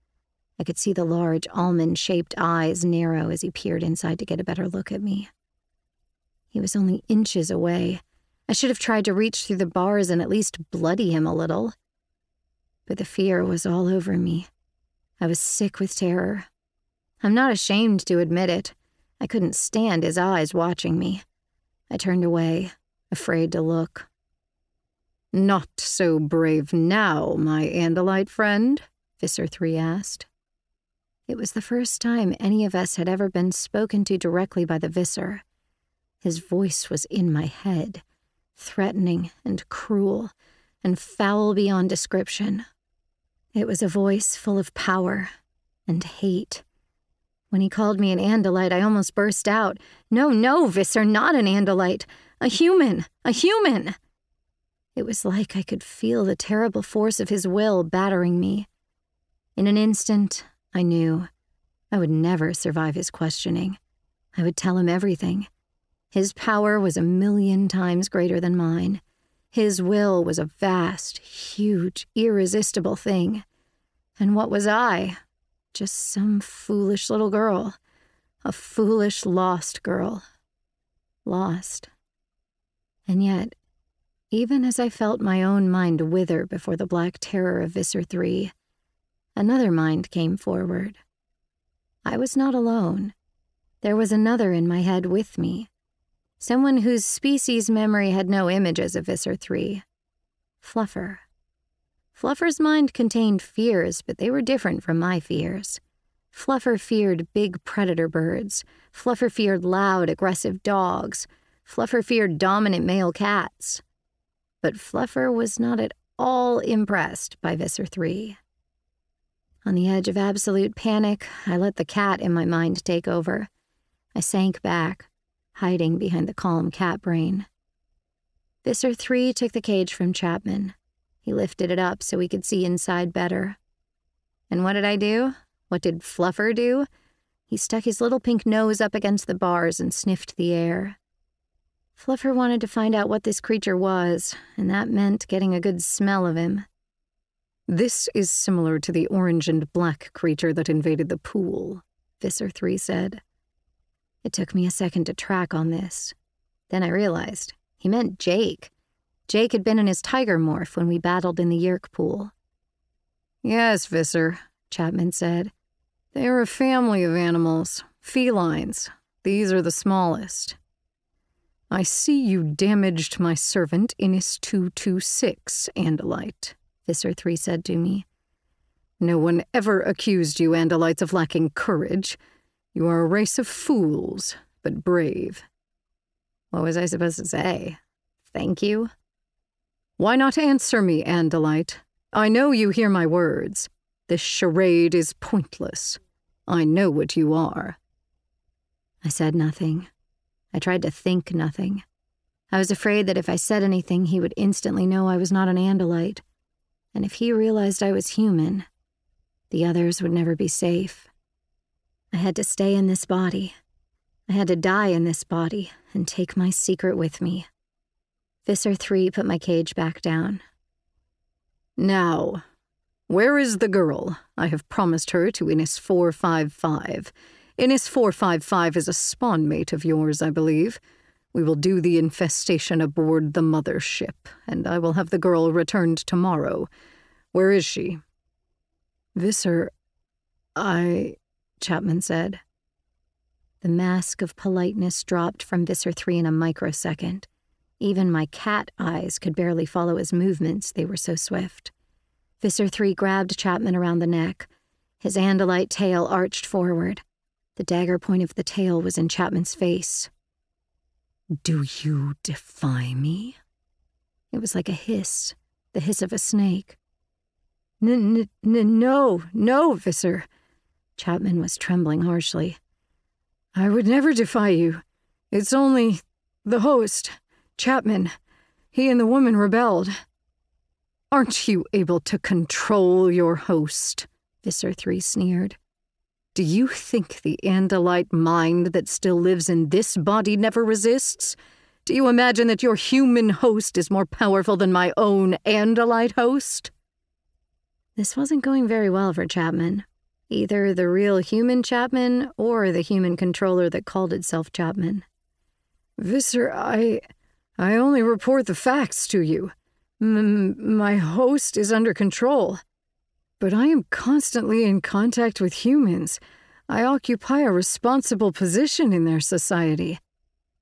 I could see the large almond shaped eyes narrow as he peered inside to get a better look at me. He was only inches away. I should have tried to reach through the bars and at least bloody him a little. But the fear was all over me. I was sick with terror. I'm not ashamed to admit it. I couldn't stand his eyes watching me. I turned away, afraid to look. Not so brave now, my Andalite friend? Visser 3 asked. It was the first time any of us had ever been spoken to directly by the Visser. His voice was in my head, threatening and cruel and foul beyond description. It was a voice full of power and hate. When he called me an Andalite, I almost burst out. No, no, Visser, not an Andalite. A human, a human. It was like I could feel the terrible force of his will battering me. In an instant, I knew I would never survive his questioning. I would tell him everything. His power was a million times greater than mine. His will was a vast, huge, irresistible thing. And what was I? Just some foolish little girl. A foolish, lost girl. Lost. And yet, Even as I felt my own mind wither before the black terror of Visser 3, another mind came forward. I was not alone. There was another in my head with me, someone whose species memory had no images of Visser 3. Fluffer. Fluffer's mind contained fears, but they were different from my fears. Fluffer feared big predator birds. Fluffer feared loud, aggressive dogs. Fluffer feared dominant male cats. But Fluffer was not at all impressed by Visser 3. On the edge of absolute panic, I let the cat in my mind take over. I sank back, hiding behind the calm cat brain. Visser 3 took the cage from Chapman. He lifted it up so we could see inside better. And what did I do? What did Fluffer do? He stuck his little pink nose up against the bars and sniffed the air. Fluffer wanted to find out what this creature was, and that meant getting a good smell of him. This is similar to the orange and black creature that invaded the pool, Visser 3 said. It took me a second to track on this. Then I realized he meant Jake. Jake had been in his tiger morph when we battled in the Yeerk pool. Yes, Visser, Chapman said. They are a family of animals, felines. These are the smallest. I see you damaged my servant Iniss 226, Andalite, Visser 3 said to me. No one ever accused you Andalites of lacking courage. You are a race of fools, but brave. What was I supposed to say? Thank you? Why not answer me, Andalite? I know you hear my words. This charade is pointless. I know what you are. I said nothing. I tried to think nothing. I was afraid that if I said anything, he would instantly know I was not an Andalite. And if he realized I was human, the others would never be safe. I had to stay in this body. I had to die in this body and take my secret with me. Visser 3 put my cage back down. Now, where is the girl? I have promised her to Iniss 455. Iniss 455 is a spawn mate of yours, I believe. We will do the infestation aboard the mother ship, and I will have the girl returned tomorrow. Where is she? Visser, I. Chapman said. The mask of politeness dropped from Visser 3 in a microsecond. Even my cat eyes could barely follow his movements, they were so swift. Visser 3 grabbed Chapman around the neck. His Andalite tail arched forward. The dagger point of the tail was in Chapman's face. Do you defy me? It was like a hiss, the hiss of a snake. N- n- no, no, Visser. Chapman was trembling harshly. I would never defy you. It's only the host. Chapman, he and the woman rebelled. Aren't you able to control your host? Visser 3 sneered. Do you think the Andalite mind that still lives in this body never resists? Do you imagine that your human host is more powerful than my own Andalite host? This wasn't going very well for Chapman. Either the real human Chapman or the human controller that called itself Chapman. Visser, I. I only report the facts to you. M- my host is under control. But I am constantly in contact with humans. I occupy a responsible position in their society.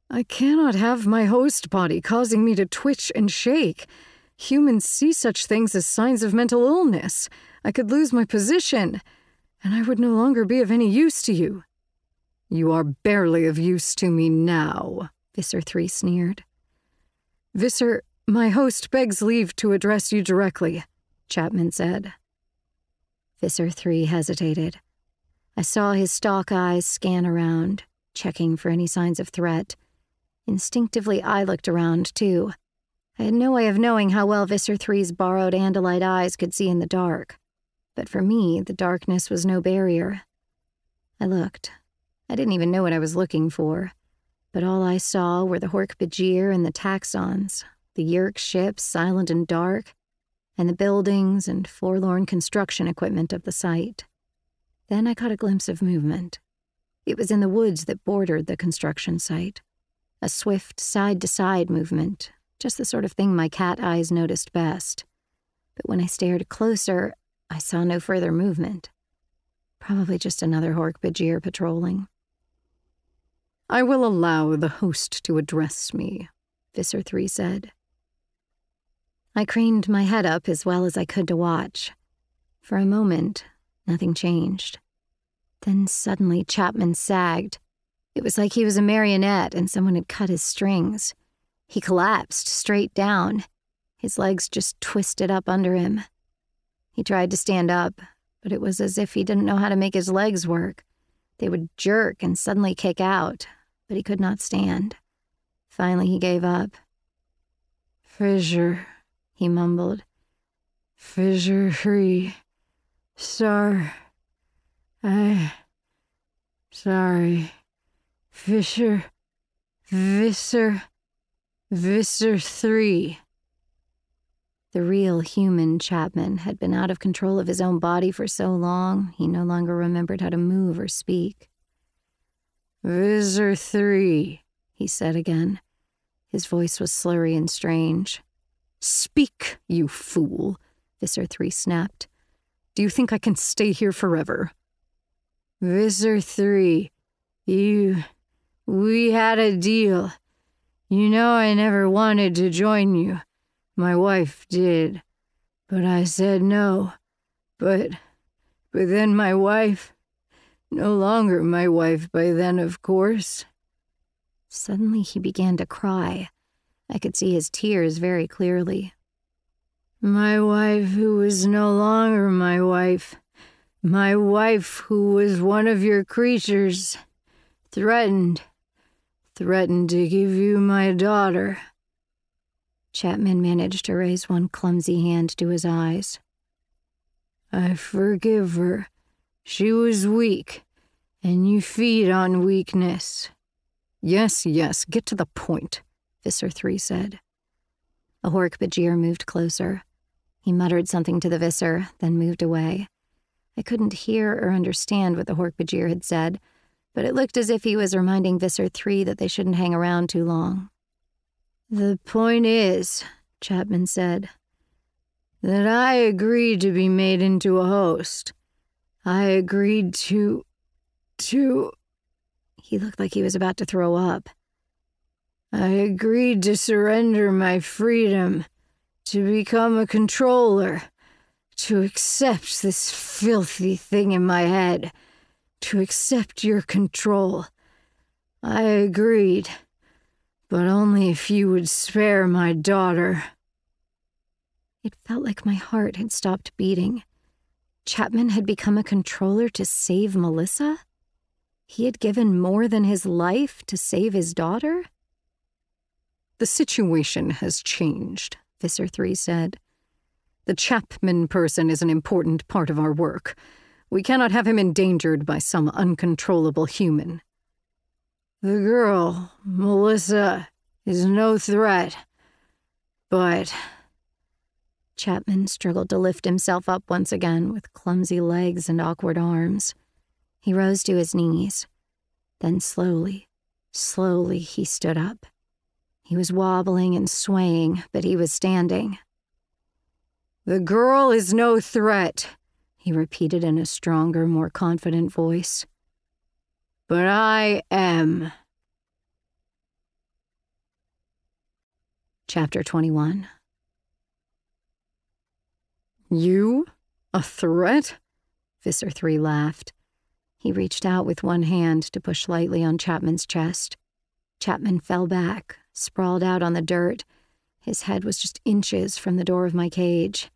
I cannot have my host body causing me to twitch and shake. Humans see such things as signs of mental illness. I could lose my position, and I would no longer be of any use to you. You are barely of use to me now, Visser 3 sneered. Visser, my host begs leave to address you directly, Chapman said. Visser 3 hesitated. I saw his stalk eyes scan around, checking for any signs of threat. Instinctively, I looked around, too. I had no way of knowing how well Visser 3's borrowed Andalite eyes could see in the dark. But for me, the darkness was no barrier. I looked. I didn't even know what I was looking for but all I saw were the Hork-Bajir and the Taxxons, the Yeerk ships silent and dark, and the buildings and forlorn construction equipment of the site. Then I caught a glimpse of movement. It was in the woods that bordered the construction site. A swift side to side movement, just the sort of thing my cat eyes noticed best. But when I stared closer, I saw no further movement. Probably just another Hork-Bajir patrolling. I will allow the host to address me, Visser 3 said. I craned my head up as well as I could to watch. For a moment, nothing changed. Then suddenly Chapman sagged. It was like he was a marionette and someone had cut his strings. He collapsed straight down. His legs just twisted up under him. He tried to stand up, but it was as if he didn't know how to make his legs work. They would jerk and suddenly kick out, but he could not stand. Finally, he gave up. Fissure, he mumbled. Fissure free. Star. I. Sorry. Fisher. Visser. Visser 3. The real human Chapman had been out of control of his own body for so long, he no longer remembered how to move or speak. Visser 3, he said again. His voice was slurry and strange. Speak, you fool, Visser 3 snapped. Do you think I can stay here forever? Visser 3, you. We had a deal. You know I never wanted to join you. My wife did. But I said no. But. But then my wife. No longer my wife by then, of course. Suddenly he began to cry. I could see his tears very clearly. My wife, who was no longer my wife. My wife, who was one of your creatures, threatened, threatened to give you my daughter. Chapman managed to raise one clumsy hand to his eyes. I forgive her. She was weak, and you feed on weakness. Yes, yes, get to the point, Visser 3 said. A Hork-Bajir moved closer. He muttered something to the Visser, then moved away. I couldn't hear or understand what the Hork-Bajir had said, but it looked as if he was reminding Visser 3 that they shouldn't hang around too long. The point is, Chapman said, that I agreed to be made into a host. I agreed to. to. He looked like he was about to throw up. I agreed to surrender my freedom, to become a controller to accept this filthy thing in my head, to accept your control. I agreed, but only if you would spare my daughter. It felt like my heart had stopped beating. Chapman had become a controller to save Melissa? He had given more than his life to save his daughter? The situation has changed, Visser 3 said. The Chapman person is an important part of our work. We cannot have him endangered by some uncontrollable human. The girl, Melissa, is no threat. But. Chapman struggled to lift himself up once again with clumsy legs and awkward arms. He rose to his knees. Then slowly, slowly, he stood up. He was wobbling and swaying, but he was standing. The girl is no threat, he repeated in a stronger, more confident voice. But I am. Chapter 21 You? A threat? Visser 3 laughed. He reached out with one hand to push lightly on Chapman's chest. Chapman fell back, sprawled out on the dirt. His head was just inches from the door of my cage.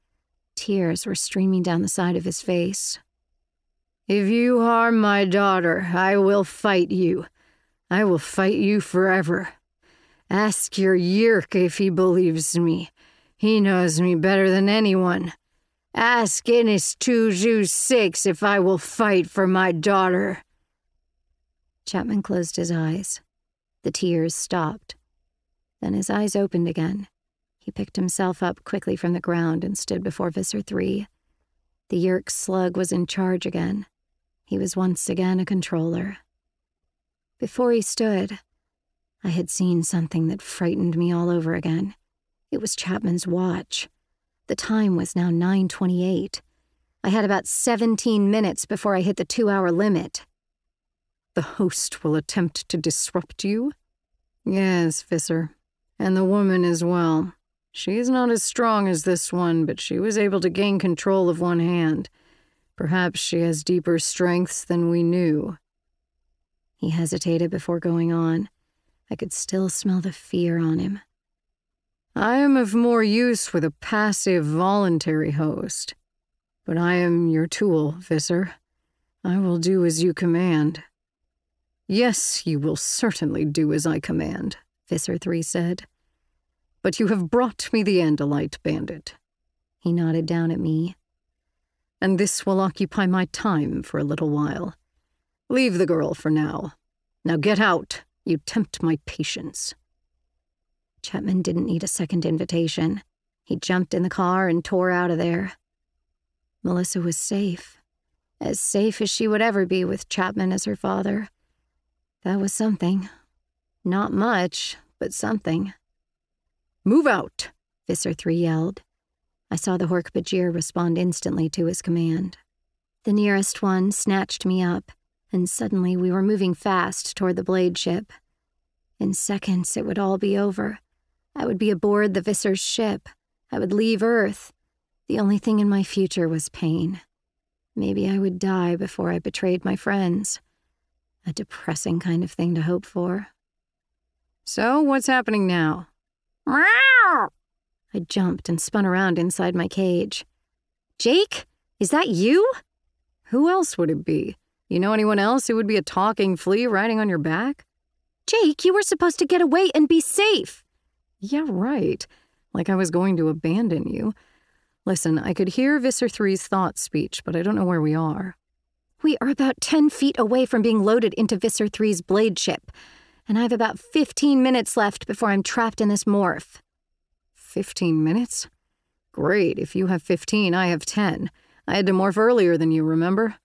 Tears were streaming down the side of his face. If you harm my daughter, I will fight you. I will fight you forever. Ask your Yeerk if he believes me. He knows me better than anyone. Ask Iniss 226 if I will fight for my daughter. Chapman closed his eyes. The tears stopped. Then his eyes opened again. He picked himself up quickly from the ground and stood before Visser 3. The Yeerk slug was in charge again. He was once again a controller. Before he stood, I had seen something that frightened me all over again. It was Chapman's watch. The time was now 9:28. I had about 17 minutes before I hit the 2-hour limit. The host will attempt to disrupt you? Yes, Visser. And the woman as well. She is not as strong as this one, but she was able to gain control of one hand. Perhaps she has deeper strengths than we knew. He hesitated before going on. I could still smell the fear on him. I am of more use with a passive, voluntary host. But I am your tool, Visser. I will do as you command. Yes, you will certainly do as I command, Visser 3 said. But you have brought me the Andalite bandit. He nodded down at me. And this will occupy my time for a little while. Leave the girl for now. Now get out. You tempt my patience. Chapman didn't need a second invitation. He jumped in the car and tore out of there. Melissa was safe. As safe as she would ever be with Chapman as her father. That was something. Not much, but something. Move out, Visser 3 yelled. I saw the Hork-Bajir respond instantly to his command. The nearest one snatched me up, and suddenly we were moving fast toward the blade ship. In seconds, it would all be over. I would be aboard the Visser's ship. I would leave Earth. The only thing in my future was pain. Maybe I would die before I betrayed my friends. A depressing kind of thing to hope for. So, what's happening now? Meow! I jumped and spun around inside my cage. Jake? Is that you? Who else would it be? You know anyone else who would be a talking flea riding on your back? Jake, you were supposed to get away and be safe. Yeah, right. Like I was going to abandon you. Listen, I could hear Visser 3's thought speech, but I don't know where we are. We are about 10 feet away from being loaded into Visser 3's blade ship, and I have about 15 minutes left before I'm trapped in this morph. 15 minutes? Great, if you have 15, I have 10. I had to morph earlier than you, remember?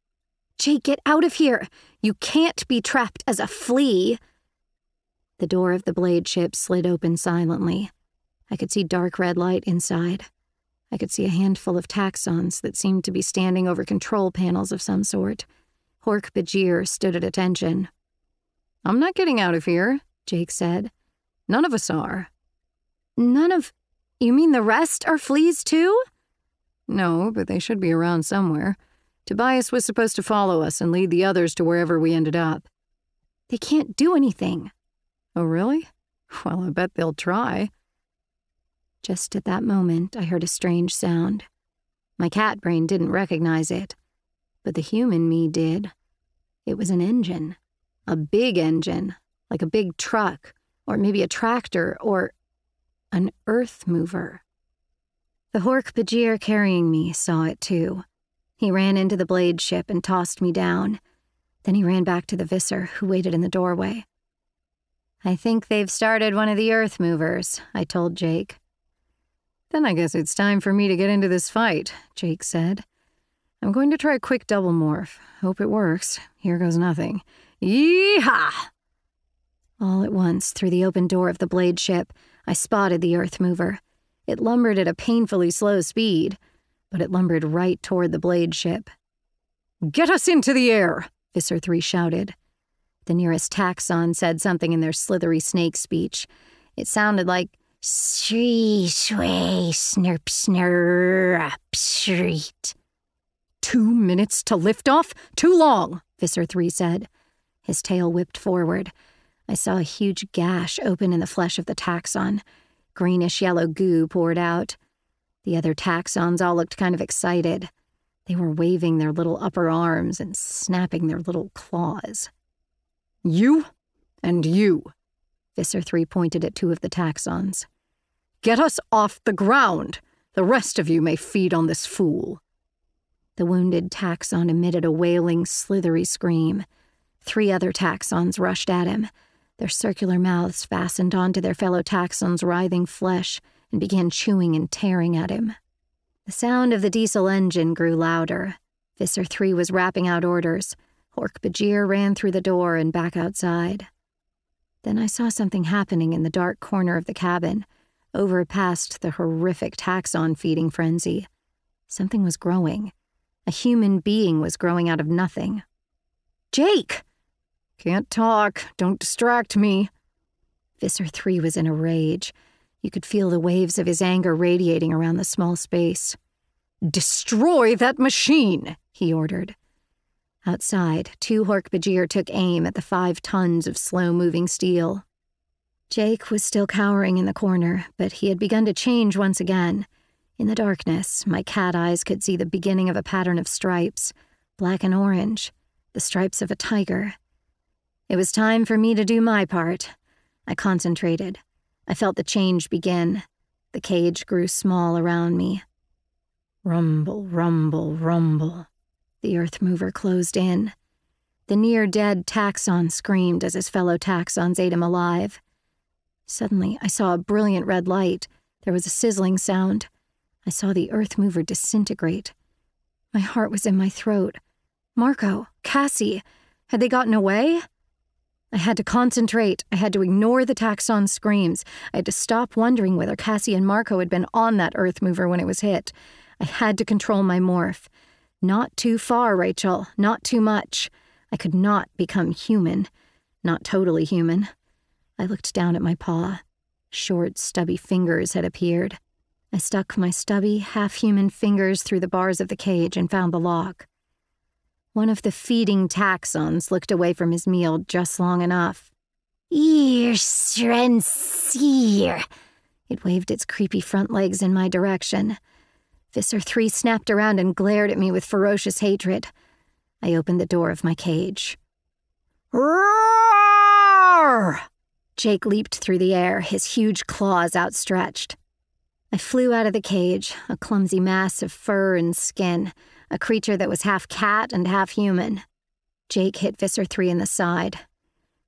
Jake, get out of here! You can't be trapped as a flea! The door of the blade ship slid open silently. I could see dark red light inside. I could see a handful of Taxxons that seemed to be standing over control panels of some sort. Hork-Bajir stood at attention. I'm not getting out of here, Jake said. None of us are. None of. You mean the rest are fleas too? No, but they should be around somewhere. Tobias was supposed to follow us and lead the others to wherever we ended up. They can't do anything. Oh, really? Well, I bet they'll try. Just at that moment, I heard a strange sound. My cat brain didn't recognize it, but the human me did. It was an engine. A big engine, like a big truck, or maybe a tractor, or an earth mover. The Hork-Bajir carrying me saw it too. He ran into the blade ship and tossed me down. Then he ran back to the Visser, who waited in the doorway. I think they've started one of the Earth Movers, I told Jake. Then I guess it's time for me to get into this fight, Jake said. I'm going to try a quick double morph. Hope it works. Here goes nothing. Yeehaw! All at once, through the open door of the blade ship, I spotted the Earth Mover. It lumbered at a painfully slow speed, but it lumbered right toward the blade ship. Get us into the air! Visser 3 shouted. The nearest Taxxon said something in their slithery snake speech. It sounded like Shree sway snurp snurp shreet. Two minutes to lift off? Too long, Visser 3 said. His tail whipped forward. I saw a huge gash open in the flesh of the Taxxon. Greenish yellow goo poured out. The other Taxxons all looked kind of excited. They were waving their little upper arms and snapping their little claws. You and you. Visser 3 pointed at two of the Taxxons. Get us off the ground. The rest of you may feed on this fool. The wounded Taxxon emitted a wailing, slithery scream. Three other Taxxons rushed at him. Their circular mouths fastened onto their fellow Taxxon's writhing flesh and began chewing and tearing at him. The sound of the diesel engine grew louder. Visser 3 was rapping out orders. Hork-Bajir ran through the door and back outside. Then I saw something happening in the dark corner of the cabin. over past the horrific Taxxon feeding frenzy. Something was growing. A human being was growing out of nothing. Jake! Can't talk. Don't distract me. Visser 3 was in a rage. You could feel the waves of his anger radiating around the small space. Destroy that machine, he ordered. Outside, two Hork-Bajir took aim at the five tons of slow moving steel. Jake was still cowering in the corner, but he had begun to change once again. In the darkness, my cat eyes could see the beginning of a pattern of stripes black and orange, the stripes of a tiger. It was time for me to do my part. I concentrated. I felt the change begin. The cage grew small around me. Rumble, rumble, rumble. The earth mover closed in. The near dead Taxxon screamed as his fellow Taxxons ate him alive. Suddenly, I saw a brilliant red light. There was a sizzling sound. I saw the earth mover disintegrate. My heart was in my throat. Marco, Cassie, had they gotten away? I had to concentrate. I had to ignore the taxxon screams. I had to stop wondering whether Cassie and Marco had been on that earth mover when it was hit. I had to control my morph. Not too far, Rachel. Not too much. I could not become human. Not totally human. I looked down at my paw. Short, stubby fingers had appeared. I stuck my stubby, half human fingers through the bars of the cage and found the lock. One of the feeding Taxxons looked away from his meal just long enough. Ear Srenseer. It waved its creepy front legs in my direction. Visser 3 snapped around and glared at me with ferocious hatred. I opened the door of my cage. Roar! Jake leaped through the air, his huge claws outstretched. I flew out of the cage, a clumsy mass of fur and skin a creature that was half cat and half human. Jake hit Visser 3 in the side.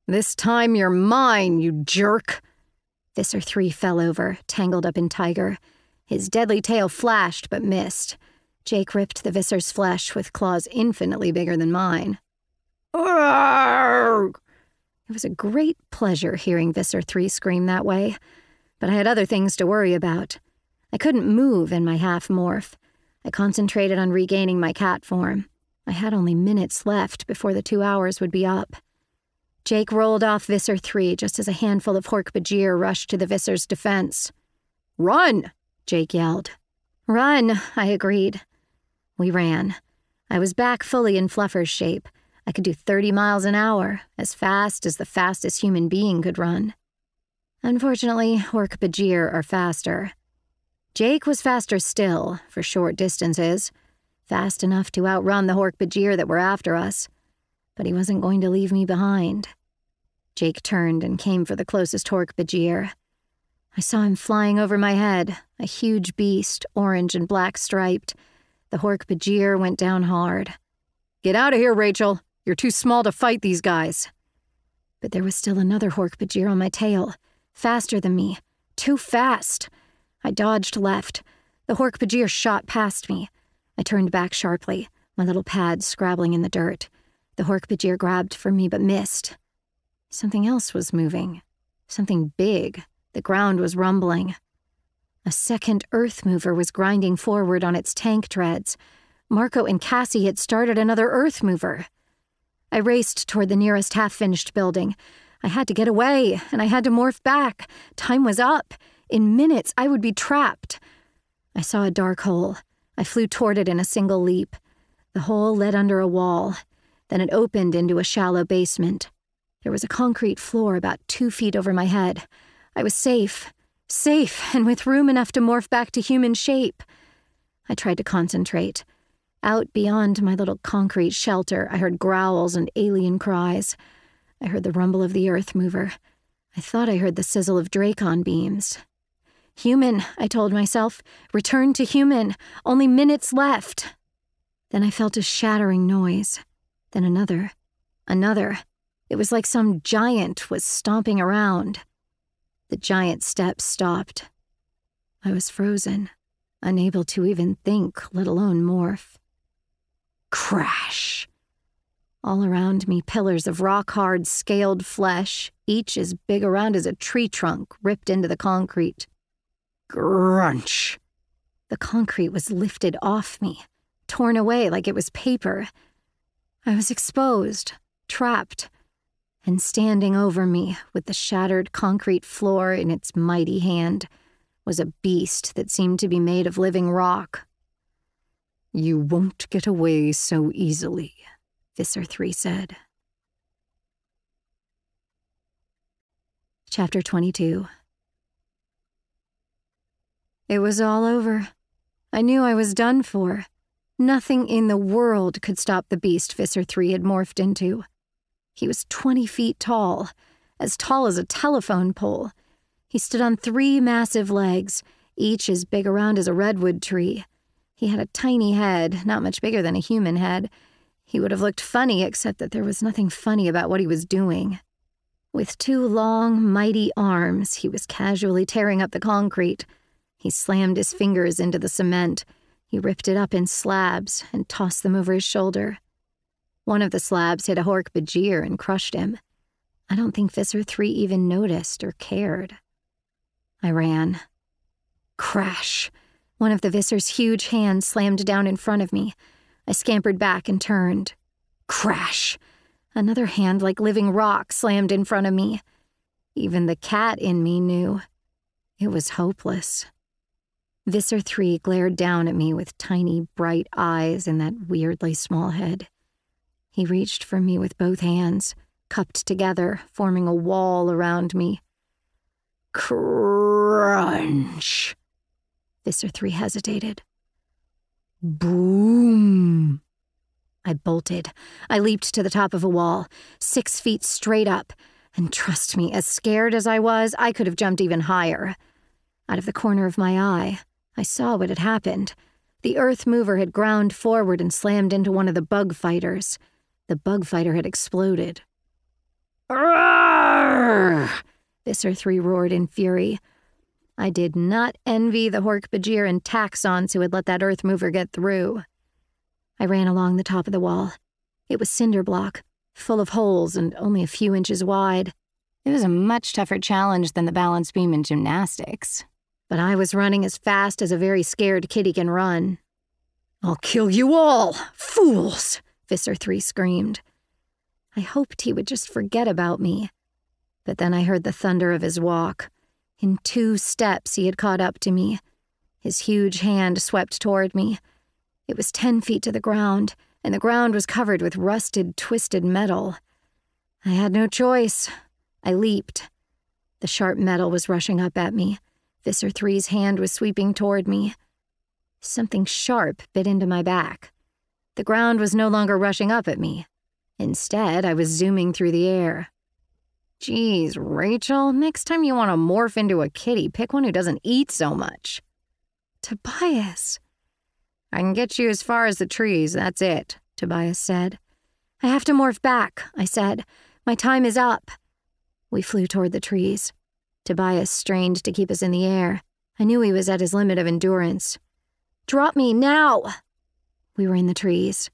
This time you're mine, you jerk! Visser 3 fell over, tangled up in Tiger. His deadly tail flashed but missed. Jake ripped the Visser's flesh with claws infinitely bigger than mine. Arrgh! It was a great pleasure hearing Visser 3 scream that way, but I had other things to worry about. I couldn't move in my half morph. I concentrated on regaining my cat form. I had only minutes left before the two hours would be up. Jake rolled off Visser 3 just as a handful of Hork-Bajir rushed to the Visser's defense. Run! Jake yelled. Run, I agreed. We ran. I was back fully in Fluffer's shape. I could do 30 miles an hour, as fast as the fastest human being could run. Unfortunately, Hork-Bajir are faster. Jake was faster still, for short distances, fast enough to outrun the Hork-Bajir that were after us, but he wasn't going to leave me behind. Jake turned and came for the closest Hork-Bajir. I saw him flying over my head, a huge beast, orange and black striped. The Hork-Bajir went down hard. Get out of here, Rachel. You're too small to fight these guys. But there was still another Hork-Bajir on my tail, faster than me, too fast. I dodged left. The Hork-Bajir shot past me. I turned back sharply, my little pads scrabbling in the dirt. The Hork-Bajir grabbed for me but missed. Something else was moving. Something big. The ground was rumbling. A second earth mover was grinding forward on its tank treads. Marco and Cassie had started another earth mover. I raced toward the nearest half finished building. I had to get away, and I had to morph back. Time was up. In minutes, I would be trapped. I saw a dark hole. I flew toward it in a single leap. The hole led under a wall. Then it opened into a shallow basement. There was a concrete floor about two feet over my head. I was safe. Safe, and with room enough to morph back to human shape. I tried to concentrate. Out beyond my little concrete shelter, I heard growls and alien cries. I heard the rumble of the earth mover. I thought I heard the sizzle of Dracon beams. Human, I told myself. Return to human. Only minutes left. Then I felt a shattering noise. Then another. Another. It was like some giant was stomping around. The giant steps stopped. I was frozen, unable to even think, let alone morph. Crash! All around me, pillars of rock hard, scaled flesh, each as big around as a tree trunk, ripped into the concrete. Grunch. The concrete was lifted off me, torn away like it was paper. I was exposed, trapped, and standing over me with the shattered concrete floor in its mighty hand was a beast that seemed to be made of living rock. You won't get away so easily, Visser 3 said. Chapter 22 It was all over. I knew I was done for. Nothing in the world could stop the beast Visser 3 had morphed into. He was 20 feet tall, as tall as a telephone pole. He stood on three massive legs, each as big around as a redwood tree. He had a tiny head, not much bigger than a human head. He would have looked funny, except that there was nothing funny about what he was doing. With two long, mighty arms, he was casually tearing up the concrete, he slammed his fingers into the cement. He ripped it up in slabs and tossed them over his shoulder. One of the slabs hit a Hork-Bajir and crushed him. I don't think Visser 3 even noticed or cared. I ran. Crash! One of the Visser's huge hands slammed down in front of me. I scampered back and turned. Crash! Another hand like living rock slammed in front of me. Even the cat in me knew. It was hopeless. Visser 3 glared down at me with tiny, bright eyes in that weirdly small head. He reached for me with both hands, cupped together, forming a wall around me. Crunch! Visser 3 hesitated. Boom! I bolted. I leaped to the top of a wall, six feet straight up, and trust me, as scared as I was, I could have jumped even higher. Out of the corner of my eye, I saw what had happened. The earth mover had ground forward and slammed into one of the bug fighters. The bug fighter had exploded. Roar! Visser 3 roared in fury. I did not envy the Hork-Bajir and Taxxons who had let that earth mover get through. I ran along the top of the wall. It was cinder block, full of holes and only a few inches wide. It was a much tougher challenge than the balance beam in gymnastics but I was running as fast as a very scared kitty can run. I'll kill you all, fools, Visser 3 screamed. I hoped he would just forget about me. But then I heard the thunder of his walk. In two steps, he had caught up to me. His huge hand swept toward me. It was ten feet to the ground, and the ground was covered with rusted, twisted metal. I had no choice. I leaped. The sharp metal was rushing up at me. Visser Three's hand was sweeping toward me. Something sharp bit into my back. The ground was no longer rushing up at me. Instead, I was zooming through the air. Geez, Rachel, next time you want to morph into a kitty, pick one who doesn't eat so much. Tobias. I can get you as far as the trees, that's it, Tobias said. I have to morph back, I said. My time is up. We flew toward the trees. Tobias strained to keep us in the air. I knew he was at his limit of endurance. Drop me now! We were in the trees.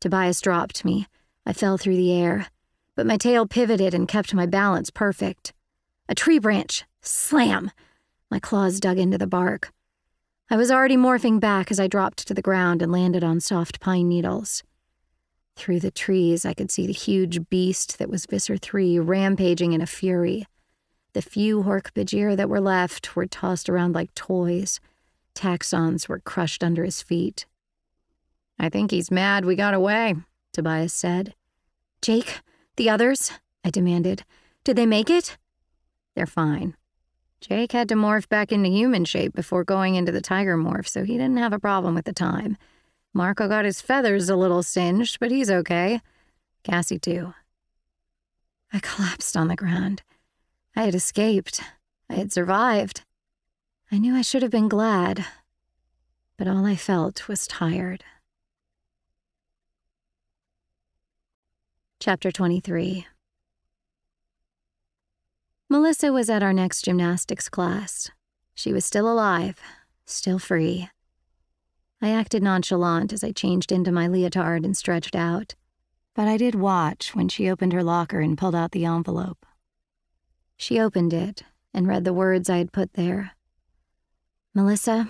Tobias dropped me. I fell through the air, but my tail pivoted and kept my balance perfect. A tree branch. Slam! My claws dug into the bark. I was already morphing back as I dropped to the ground and landed on soft pine needles. Through the trees, I could see the huge beast that was Visser 3 rampaging in a fury. The few Hork-Bajir that were left were tossed around like toys. Taxxons were crushed under his feet. I think he's mad we got away, Tobias said. Jake, the others? I demanded. Did they make it? They're fine. Jake had to morph back into human shape before going into the tiger morph, so he didn't have a problem with the time. Marco got his feathers a little singed, but he's okay. Cassie, too. I collapsed on the ground. I had escaped. I had survived. I knew I should have been glad, but all I felt was tired. Chapter 23 Melissa was at our next gymnastics class. She was still alive, still free. I acted nonchalant as I changed into my leotard and stretched out, but I did watch when she opened her locker and pulled out the envelope. She opened it and read the words I had put there. Melissa,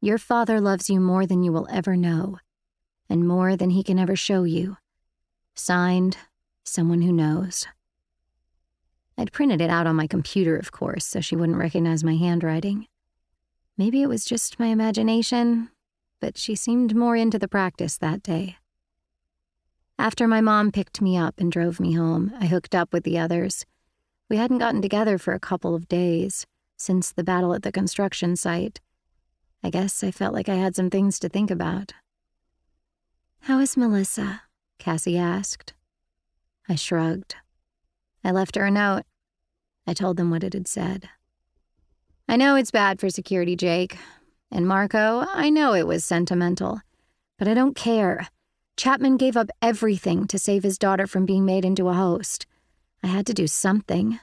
your father loves you more than you will ever know, and more than he can ever show you. Signed, someone who knows. I'd printed it out on my computer, of course, so she wouldn't recognize my handwriting. Maybe it was just my imagination, but she seemed more into the practice that day. After my mom picked me up and drove me home, I hooked up with the others. We hadn't gotten together for a couple of days since the battle at the construction site. I guess I felt like I had some things to think about. How is Melissa? Cassie asked. I shrugged. I left her a note. I told them what it had said. I know it's bad for security, Jake. And Marco, I know it was sentimental. But I don't care. Chapman gave up everything to save his daughter from being made into a host. I had to do something.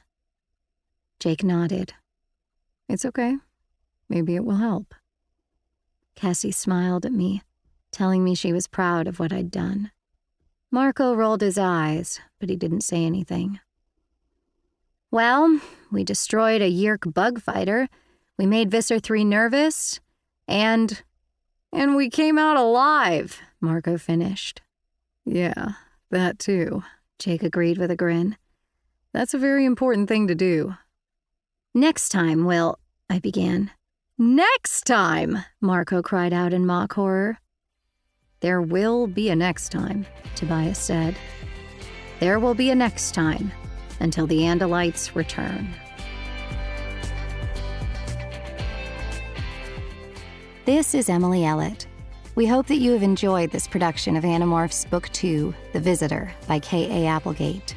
Jake nodded. It's okay. Maybe it will help. Cassie smiled at me, telling me she was proud of what I'd done. Marco rolled his eyes, but he didn't say anything. Well, we destroyed a Yeerk bug fighter, we made Visser 3 nervous, and. And we came out alive, Marco finished. Yeah, that too, Jake agreed with a grin. That's a very important thing to do. Next time, we'll. I began. Next time, Marco cried out in mock horror. There will be a next time, Tobias said. There will be a next time until the Andalites return. This is Emily Ellett. We hope that you have enjoyed this production of Animorphs Book 2, The Visitor, by K.A. Applegate.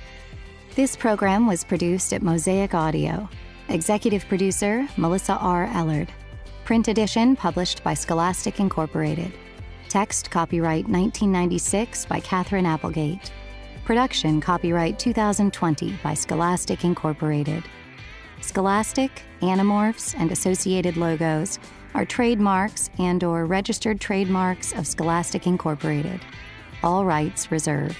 This program was produced at Mosaic Audio. Executive producer, Melissa R. Ellard. Print edition published by Scholastic Incorporated. Text copyright 1996 by Katherine Applegate. Production copyright 2020 by Scholastic Incorporated. Scholastic, Animorphs, and associated logos are trademarks and or registered trademarks of Scholastic Incorporated. All rights reserved.